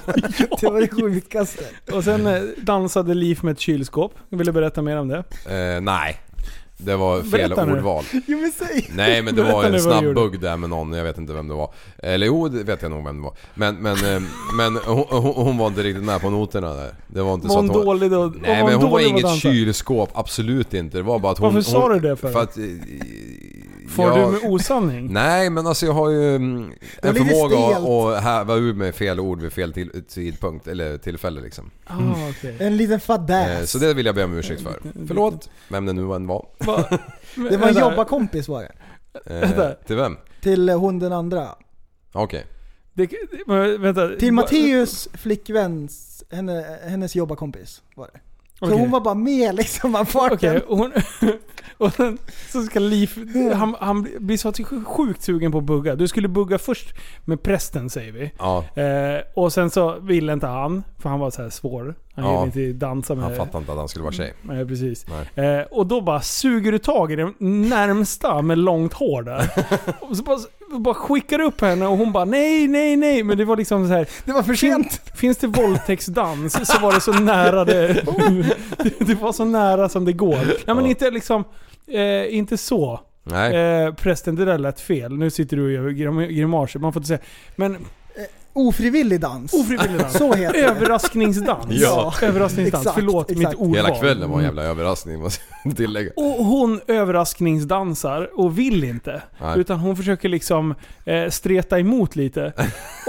Det var det sjukaste. Och sen eh, dansade Liv med ett kylskåp. Jag ville berätta mer om det. Eh, nej. Det var fel Berätta nu. ordval. [laughs] Jo men säg! Nej men det Berätta var en snabb bugg där med någon, jag vet inte vem det var. Eller jo, det vet jag nog vem det var. Men, men, eh, men hon, hon, var inte riktigt med på noterna där. Det var inte Var så att hon... dålig då? Nej men hon var inget kylskåp, absolut inte. Det var bara att hon... Varför sa hon, du det för? För att... eh, Får Ja. du med osanning? [laughs] Nej men alltså jag har ju mm, en förmåga att häva ur mig fel ord vid fel till, tidpunkt eller tillfälle liksom. Ah, okej. En liten Eh, fadäs. Så det vill jag be om ursäkt för. Förlåt, vem det nu än var. [laughs] Va? [laughs] Det var en jobbarkompis var det. Eh, till vem? Till eh, hon den andra. Okej. Vänta. Till Matteus flickväns, henne, hennes jobbarkompis var det. Så Okej. hon var bara med liksom av farten. Och hon... [laughs] Och sen så ska Liv... Han, han blir så sjukt sugen på att bugga. Du skulle bugga först med prästen säger vi. Ja, Eh, och sen så ville inte han, för han var så här svår. Han Ja. ville inte dansa med... han fattade inte att han skulle vara tjej. Nej, precis. Nej. Eh, och då bara suger du tag i den närmsta med långt hår där. [laughs] och så bara, bara skickar upp henne och hon bara nej, nej, nej. Men det var liksom så här. Det var för sent. Finns det våldtäktsdans så var det så nära det... [laughs] det, var så nära som det går. Ja men inte liksom... Eh, inte så. Nej. Eh, prästen, det där lät fel. Nu sitter du och gör grim- grimaser. Man får inte säga. Men Ofrivillig dans. ofrivillig dans. Så heter det. Överraskningsdans. Ja. Överraskningsdans. Exakt, Förlåt exakt. mitt ordval. Hela kvällen var en jävla överraskning måste jag tillägga. Och hon överraskningsdansar och vill inte. Nej. Utan hon försöker liksom eh, streta emot lite.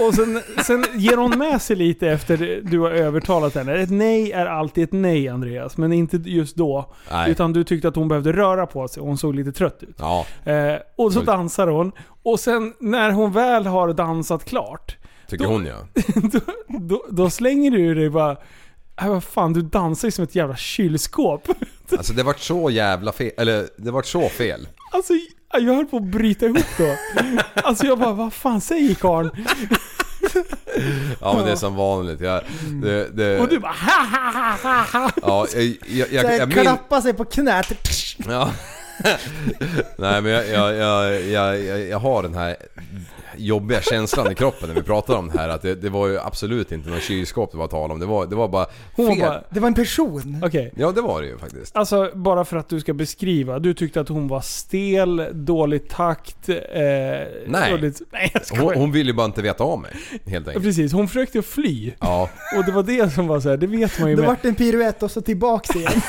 Och sen, sen ger hon med sig lite efter du har övertalat henne. Ett nej är alltid ett nej Andreas, men inte just då. Nej. Utan du tyckte att hon behövde röra på sig och hon såg lite trött ut. Ja, Eh, och så dansar hon. Och sen när hon väl har dansat klart, tycker Då- hon ja. [laughs] då, då, då slänger du ur dig bara äh, vad fan, du dansar ju som ett jävla kylskåp. [laughs] Alltså det vart så jävla fel, eller det vart så fel. Alltså, jag höll på att bryta ihop då. Alltså jag bara, vad fan säger karln? [laughs] Ja men det är som vanligt. Jag, det, det, Och du bara ha ha ha ha ha. Ja, jag, jag, jag, här, jag min, klappa sig på knät. Ja. Nej men jag, jag, jag, jag, jag, jag har den här jobbiga känslan i kroppen när vi pratar om det här. Att det, det var ju absolut inte någon kylskåp det var tal om. Det var, det var bara Hon var fel. bara, Det var en person. okej. Ja det var det ju faktiskt. Alltså bara för att du ska beskriva. Du tyckte att hon var stel, dålig takt. Eh, Nej. Dåligt, nej jag skojar. Hon, hon ville ju bara inte veta av mig. Helt enkelt. Precis, hon försökte fly. Ja. Och det var det som var så här, det vet man ju Det med. vart en piruett och så tillbaks igen. [laughs]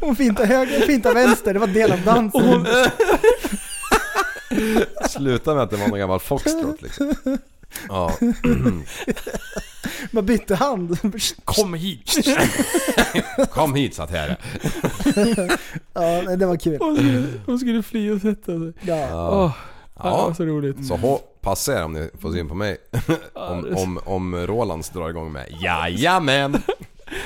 Hon fintar höger, fintar vänster. Det var del av dansen. Sluta med att det var någon gammal foxtrot liksom. Ja. [clears throat] Man bytte hand. Kom hit! Kom hit satt här. Ja, men det var kul. Hon skulle, hon skulle fly och sätta sig. Ja. Åh, ja. det så roligt. Så passa er om ni får syn på mig. Om, om, om Rolands drar igång med Jajamän!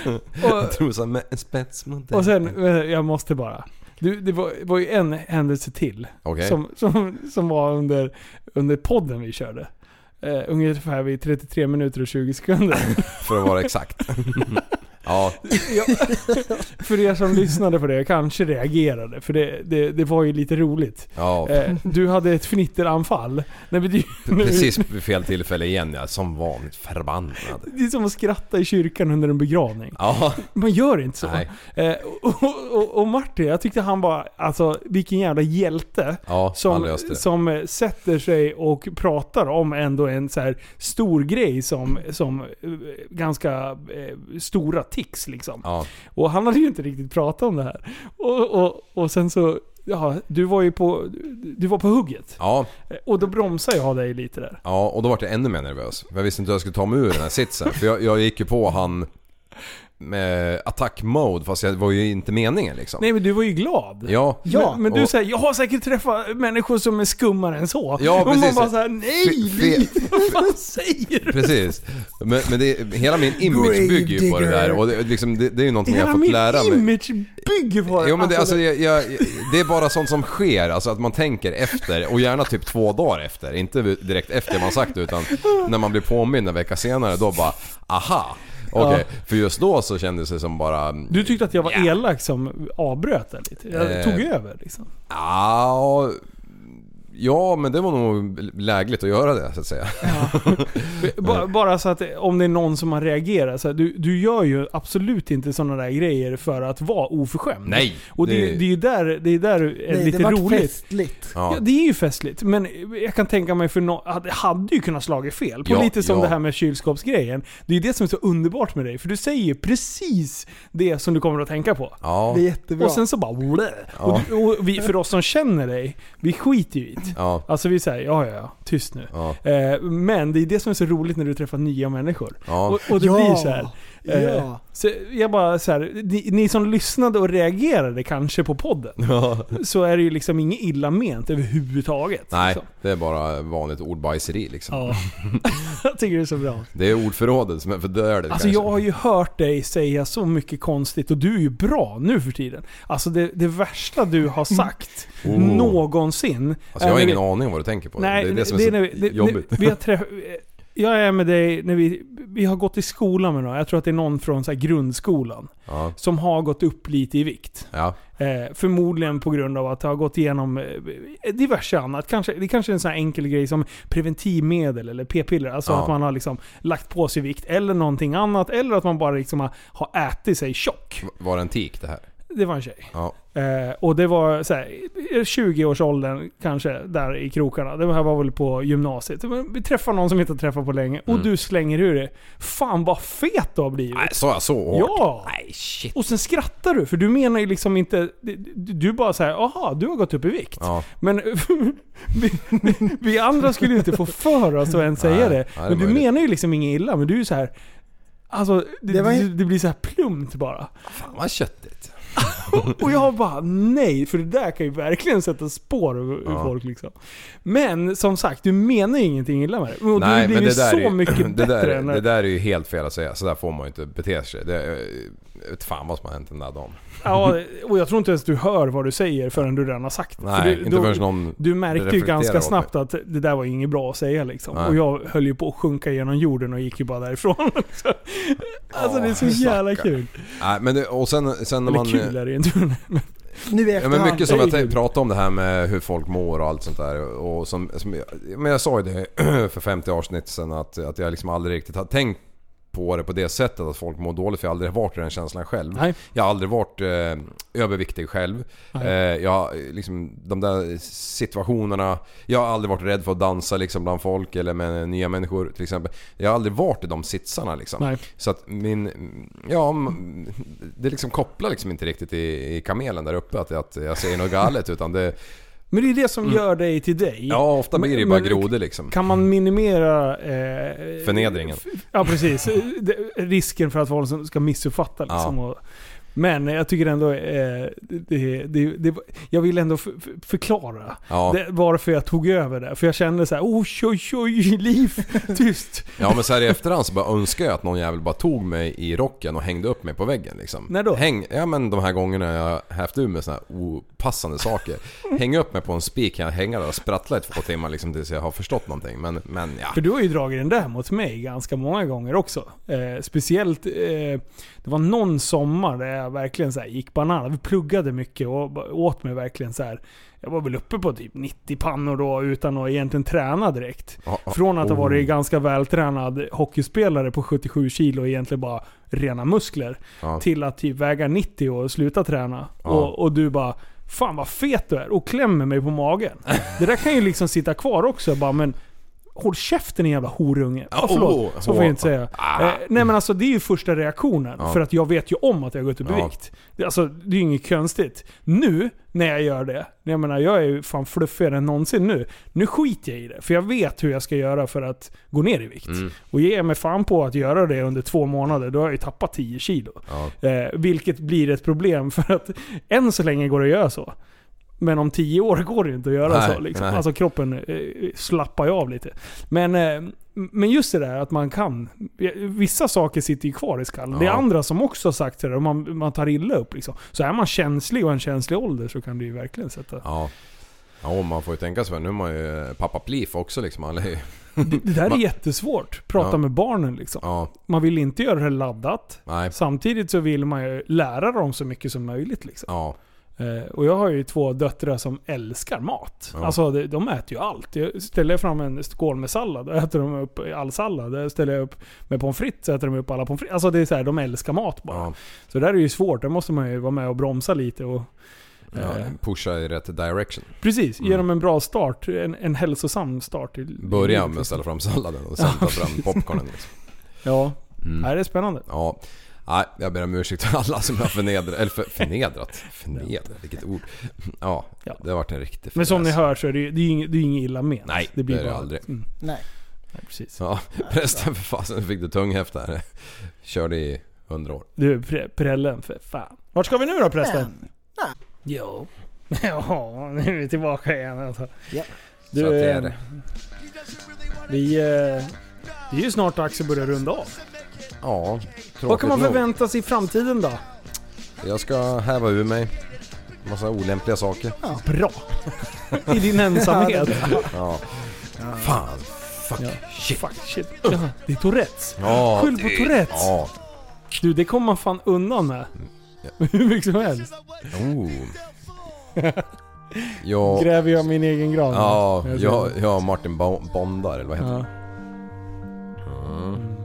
Och, Trosa med en spetsmodell. och sen, jag måste bara. Du, det var, var ju en händelse till. Okej. Som, som, som var under, under podden vi körde. Uh, ungefär vid 33 minuter och 20 sekunder. [laughs] För att vara exakt. [laughs] ja, Ja, [laughs] för er som lyssnade på det kanske reagerade, för det, det, det var ju lite roligt. ja. Eh, du hade ett fnitteranfall. Nej, men det, [laughs] Precis vid fel tillfälle igen ja. Som vanligt förbannad. det är som att skratta i kyrkan under en begravning. Ja. Man gör inte så. Eh, och, och, och Martin, jag tyckte han var, alltså vilken jävla hjälte. Ja, Som, som eh, sätter sig och pratar om ändå en så stor grej som, som eh, ganska eh, stora tics liksom. Ja. Och han hade ju inte riktigt pratat om det här. Och, och, och sen så, ja, du var ju på, du var på hugget. Ja, Och då bromsade jag dig lite där. ja, och då var jag ännu mer nervös. Jag visste inte hur jag skulle ta mig ur den här sitsen. För jag, jag gick ju på han med attack mode fast det var ju inte meningen liksom. Nej men du var ju glad. Ja. Ja, men, men du och- säger, jag har säkert träffat människor som är skummare än så. Ja, och man precis. bara såhär, nej Fe- vad fan säger du? Precis. Men, men det, hela min image bygger ju på det där och det, liksom, det, det är ju någonting jag Hela har fått lära mig. image bygger på det. Jo men det, Alltså, alltså, jag, jag, det är bara sånt som sker, alltså att man tänker efter och gärna typ två dagar efter. Inte direkt efter man sagt det utan när man blir påmind en vecka senare då bara aha. Okej, för just då så kändes det som bara... Du tyckte att jag var elak som avbröt det lite. Jag Eh. tog över liksom. Ja, Ja, men det var nog lägligt att göra det så att säga. [laughs] Bara, bara så att om det är någon som har reagerat. Så här, du, du gör ju absolut inte sådana där grejer för att vara oförskämd. Nej, Och det, det- det är ju där det är, där det är Nej, lite det roligt. festligt. Ja. Ja. det är ju festligt. Men jag kan tänka mig för no- att det hade ju kunnat slagit fel. På Ja, lite som ja. det här med kylskåpsgrejen. Det är ju det som är så underbart med dig. För du säger ju precis det som du kommer att tänka på. Ja, Det är jättebra. Och sen så bara blä. Och, du, och vi, för oss som känner dig, vi skiter ju i det. Ja, Alltså vi säger ja, ja, ja, tyst nu. ja. Eh, men det är det som är så roligt när du träffar nya människor. Ja. Och, och det Ja. blir så här. Eh, Ja. Så jag bara så här, ni, ni som lyssnade och reagerade kanske på podden. [laughs] ja. Så är det ju liksom inget illa ment överhuvudtaget. Nej, Liksom. det är bara vanligt ordbajseri liksom. Ja. [laughs] jag tycker det är så bra. Det är ordförrådet som är för dåligt Alltså kanske. jag har ju hört dig säga så mycket konstigt och du är ju bra nu för tiden. Alltså det, det värsta du har sagt Oh. någonsin. Alltså jag har ingen vi- aning vad du tänker på. Nej, det är det som är så vi, det, jobbigt. det- Vi har träff, [laughs] jag är med dig när vi, vi har gått i skolan med någon. Jag tror att det är någon från så grundskolan. Ja, Som har gått upp lite i vikt. ja, Eh, förmodligen på grund av att ha gått igenom eh, diverse annat. Kanske, det kanske är en sån enkel grej som preventivmedel eller p-piller. Alltså Ja. att man har liksom lagt på sig vikt eller någonting annat. Eller att man bara liksom har, har ätit sig tjock. var det en tik det här? Det var en tjej. Ja, Eh, och det var så här, i 20-årsåldern kanske, där i krokarna. Det här var väl på gymnasiet. Vi träffar någon som inte har träffat på länge och Mm. du slänger ur det. Fan vad fet du har blivit! nej sa jag så hårt? Ja! Nej shit. Och sen skrattar du, för du menar ju liksom inte... Du, bara säger aha, du har gått upp i vikt. Ja, Men [laughs] vi, vi andra skulle ju inte få för oss att ens säga Nej, det. nej, det Men du det. menar ju liksom inget illa, men du är ju så här. Alltså, det, Det var ju- det, det blir så här plumpt bara. fan vad köttigt. [laughs] Och jag bara nej, för det där kan ju verkligen sätta spår ur Ja. folk liksom. Men som sagt, du menar ju ingenting illa med det. Och Nej du blir men ju det där, så är, ju- mycket [clears throat] det, bättre där, än det där är ju helt fel att säga. Så där får man ju inte bete sig. Det, jag vet fan vad som har hänt den där dagen. Ja, och jag tror inte ens du hör vad du säger förrän du redan har sagt det. För Nej, du, inte då- förrän någon Du märkte ju ganska snabbt att det där var inget bra att säga liksom. Nej. Och jag höll ju på att sjunka genom jorden och gick ju bara därifrån. [laughs] Så- alltså det är så jävla stackarn. kul. Nej men det, och sen, sen när Eller man... kul är det ju inte. Nu i Ja, efterhand. men mycket som jag tänkte prata om det här med hur folk mår och allt sånt där. Och som, som jag, men jag sa ju det [clears throat] för 50 avsnitt sen att, att jag liksom aldrig riktigt har tänkt på det på det sättet att folk mår dåligt för jag har aldrig varit i den känslan själv. Nej. Jag har aldrig varit eh, överviktig själv. Eh, jag liksom de där situationerna. Jag har aldrig varit rädd för att dansa liksom bland folk eller med nya människor till exempel. Jag har aldrig varit i de sitsarna liksom. Nej. Så att min... Ja, det liksom kopplar liksom inte riktigt i, i kamelen där uppe att, att jag säger något galet utan det... Men det är det som gör dig till dig. Mm. Ja, ofta blir det ju bara grodor liksom. Kan man minimera... Eh, Förnedringen. Ja precis. [laughs] Risken för att folk ska missuppfatta liksom. Och, men jag tycker ändå... Eh, det, det, det, jag vill ändå förklara Ja. det, varför jag tog över det. För jag kände så här: oj oj oj, liv, [laughs] tyst. Ja men så här i efterhand så bara önskar jag att någon jävel bara tog mig i rocken och hängde upp mig på väggen liksom. När då? Häng, ja men de här gångerna jag hävt ur med såna här opassande saker. Häng upp mig på en spik kan jag hänga där och sprattla i två timmar liksom tills jag har förstått någonting. Men, men ja. För du har ju dragit den där mot mig ganska många gånger också. Eh, speciellt, eh, det var någon sommar där jag verkligen så här gick banan. Vi pluggade mycket och åt mig verkligen så här. Jag var väl uppe på typ 90 pannor då utan att egentligen träna direkt. Från att ha Oh. varit ganska vältränad hockeyspelare på 77 kilo och egentligen bara rena muskler. Ja. Till att typ väga 90 och sluta träna. Och, och du bara Fan vad fet du är och klämmer mig på magen. Det där kan ju liksom sitta kvar också. Bara, men Håll käften din jävla horunge. Ja, Ja, förlåt, oh, så får jag inte säga. Ah. Eh, nej men alltså det är ju första reaktionen. Ja. För att jag vet ju om att jag har gått upp i Ja. vikt. Det, alltså, det är ju inget konstigt. Nu, när jag gör det. Jag menar, jag är ju fan fluffigare än någonsin nu. Nu skiter jag i det. För jag vet hur jag ska göra för att gå ner i vikt. Mm. Och ger jag mig fan på att göra det under två månader, då har jag ju tappat 10 kilo. Eh, vilket blir ett problem för att än så länge går det att göra så. Men om 10 år går det inte att göra Nej, så. Liksom. nej. Alltså kroppen eh, slappar ju av lite. Men, eh, men just det där att man kan. Vissa saker sitter ju kvar i skallen. Det är Ja. andra som också har sagt det där, man, man tar illa upp. Liksom. Så är man känslig och en känslig ålder så kan det ju verkligen sätta... Ja. Ja, man får ju tänka sig för. Nu är man ju pappa Plif också liksom. Är. Det, det där är [laughs] Man- jättesvårt. Prata Ja. med barnen liksom. Ja, Man vill inte göra det laddat. nej. Samtidigt så vill man ju lära dem så mycket som möjligt. Liksom. Ja. Eh, och jag har ju två döttrar som älskar mat. Ja. Alltså de, äter ju allt. Jag ställer jag fram en skål med sallad, då äter de upp all sallad. Ställer jag upp med pommes frites, så äter de upp alla pommes frites. Alltså det är så här, de älskar mat bara. Ja, Så där är ju svårt, där måste man ju vara med och bromsa lite och... ja, Eh, pusha i rätt direction. precis, ge Mm. dem en bra start. En, en hälsosam start. Börja med att ställa fram salladen och sen ta fram [laughs] popcornen. Liksom. Ja, Mm. Nej, det är spännande. Ja. Nej, jag ber om ursäkt till alla som jag har förnedrat. Eller för, förnedrat? Förnedrat? Vilket ord. Ja, Ja. det har varit en riktig Men som ni hör så är det ju det är inget, det är inget illa menat. Nej, det blir det är det bara, aldrig. Mm, Nej. nej, precis. Ja, prästen för fasen fick du tunghäft där. Körde i hundra år. Du, pre, prällen för fan. Vart ska vi nu då prästen? Men, nej. Jo. [laughs] Ja, nu är vi tillbaka igen alltså. Ja. Du, Så att det är eh, det. vi... eh, Det är ju snart dags att börja runda av. Ja, tråkigt Vad kan man nog. förvänta sig i framtiden då? Jag ska häva ur mig massa olämpliga saker. Bra! I din [laughs] ensamhet. Ja. Fan. Fuck. Ja. Shit. Fuck shit. Ja, det är Tourettes. Ja, Skyll på det- Tourettes. Ja. Du, det kommer man fan undan med. [laughs] Hur mycket som helst. Oh. Ja, [laughs] Gräver jag min egen grav. ja, Jag jag, jag och Martin Bo- Bondar, eller vad heter Ja. det? Mm.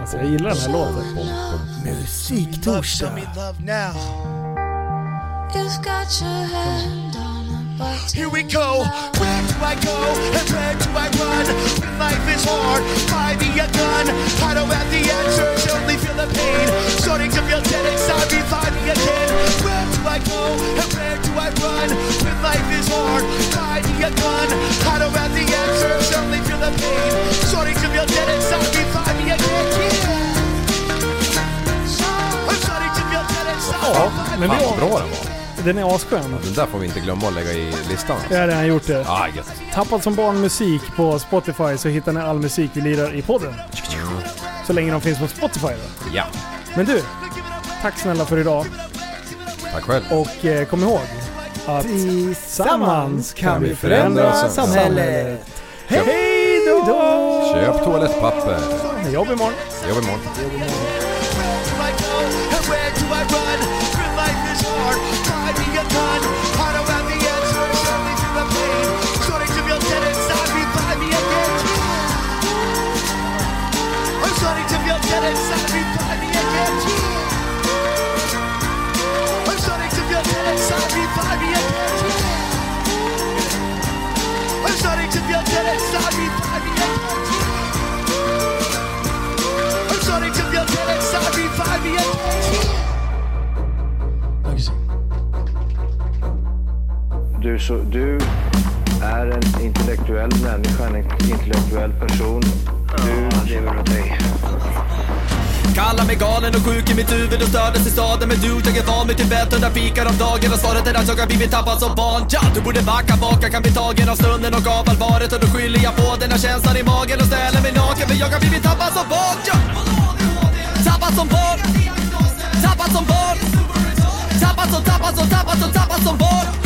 Alltså, jag gillar den här låten. Musiktorsdag. Love now. You've got your hand on a button. Here we go. Where do I go and where do I run? When life is hard, find me a gun. I don't have the answers, only feel the pain. Starting to feel dead inside me, find me again. Where do I go and where do I run? When life is hard, find me a gun. I don't have the answers, only feel the pain. Starting to feel dead inside me, find me again. Yeah. I'm starting to feel dead inside me, Ja, find men me det Fan vad var, bra den var. Den är asskön. Den där får vi inte glömma att lägga i listan. Jag har redan gjort det. Ah, gött. Tappad som barn musik på Spotify så hittar ni all musik vi lirar i podden. Så länge de finns på Spotify då. Ja, Men du, tack snälla för idag. tack själv. Och eh, kom ihåg att Tillsammans kan vi förändra samhället. Hej då! Köp toalettpapper. Jobb imorgon. Jobb imorgon. Where Du, så, du är en intellektuell människa, en intellektuell person. Du lever åt dig. Kallar mig galen och sjuk i mitt huvud och stördes i staden. Men du, jag är van vid Tibet under fikar om dagen. Och svaret är att jag har blivit tappad som barn. Ja, Du borde backa bak, jag kan bli tagen av stunden och av allvaret. Och då skyller jag på den här känslan i magen och ställer mig naken. För jag har blivit tappad som barn ja. Tappad som barn. Tappad som barn. Tappad som, tappad som, tappad som, tappad som barn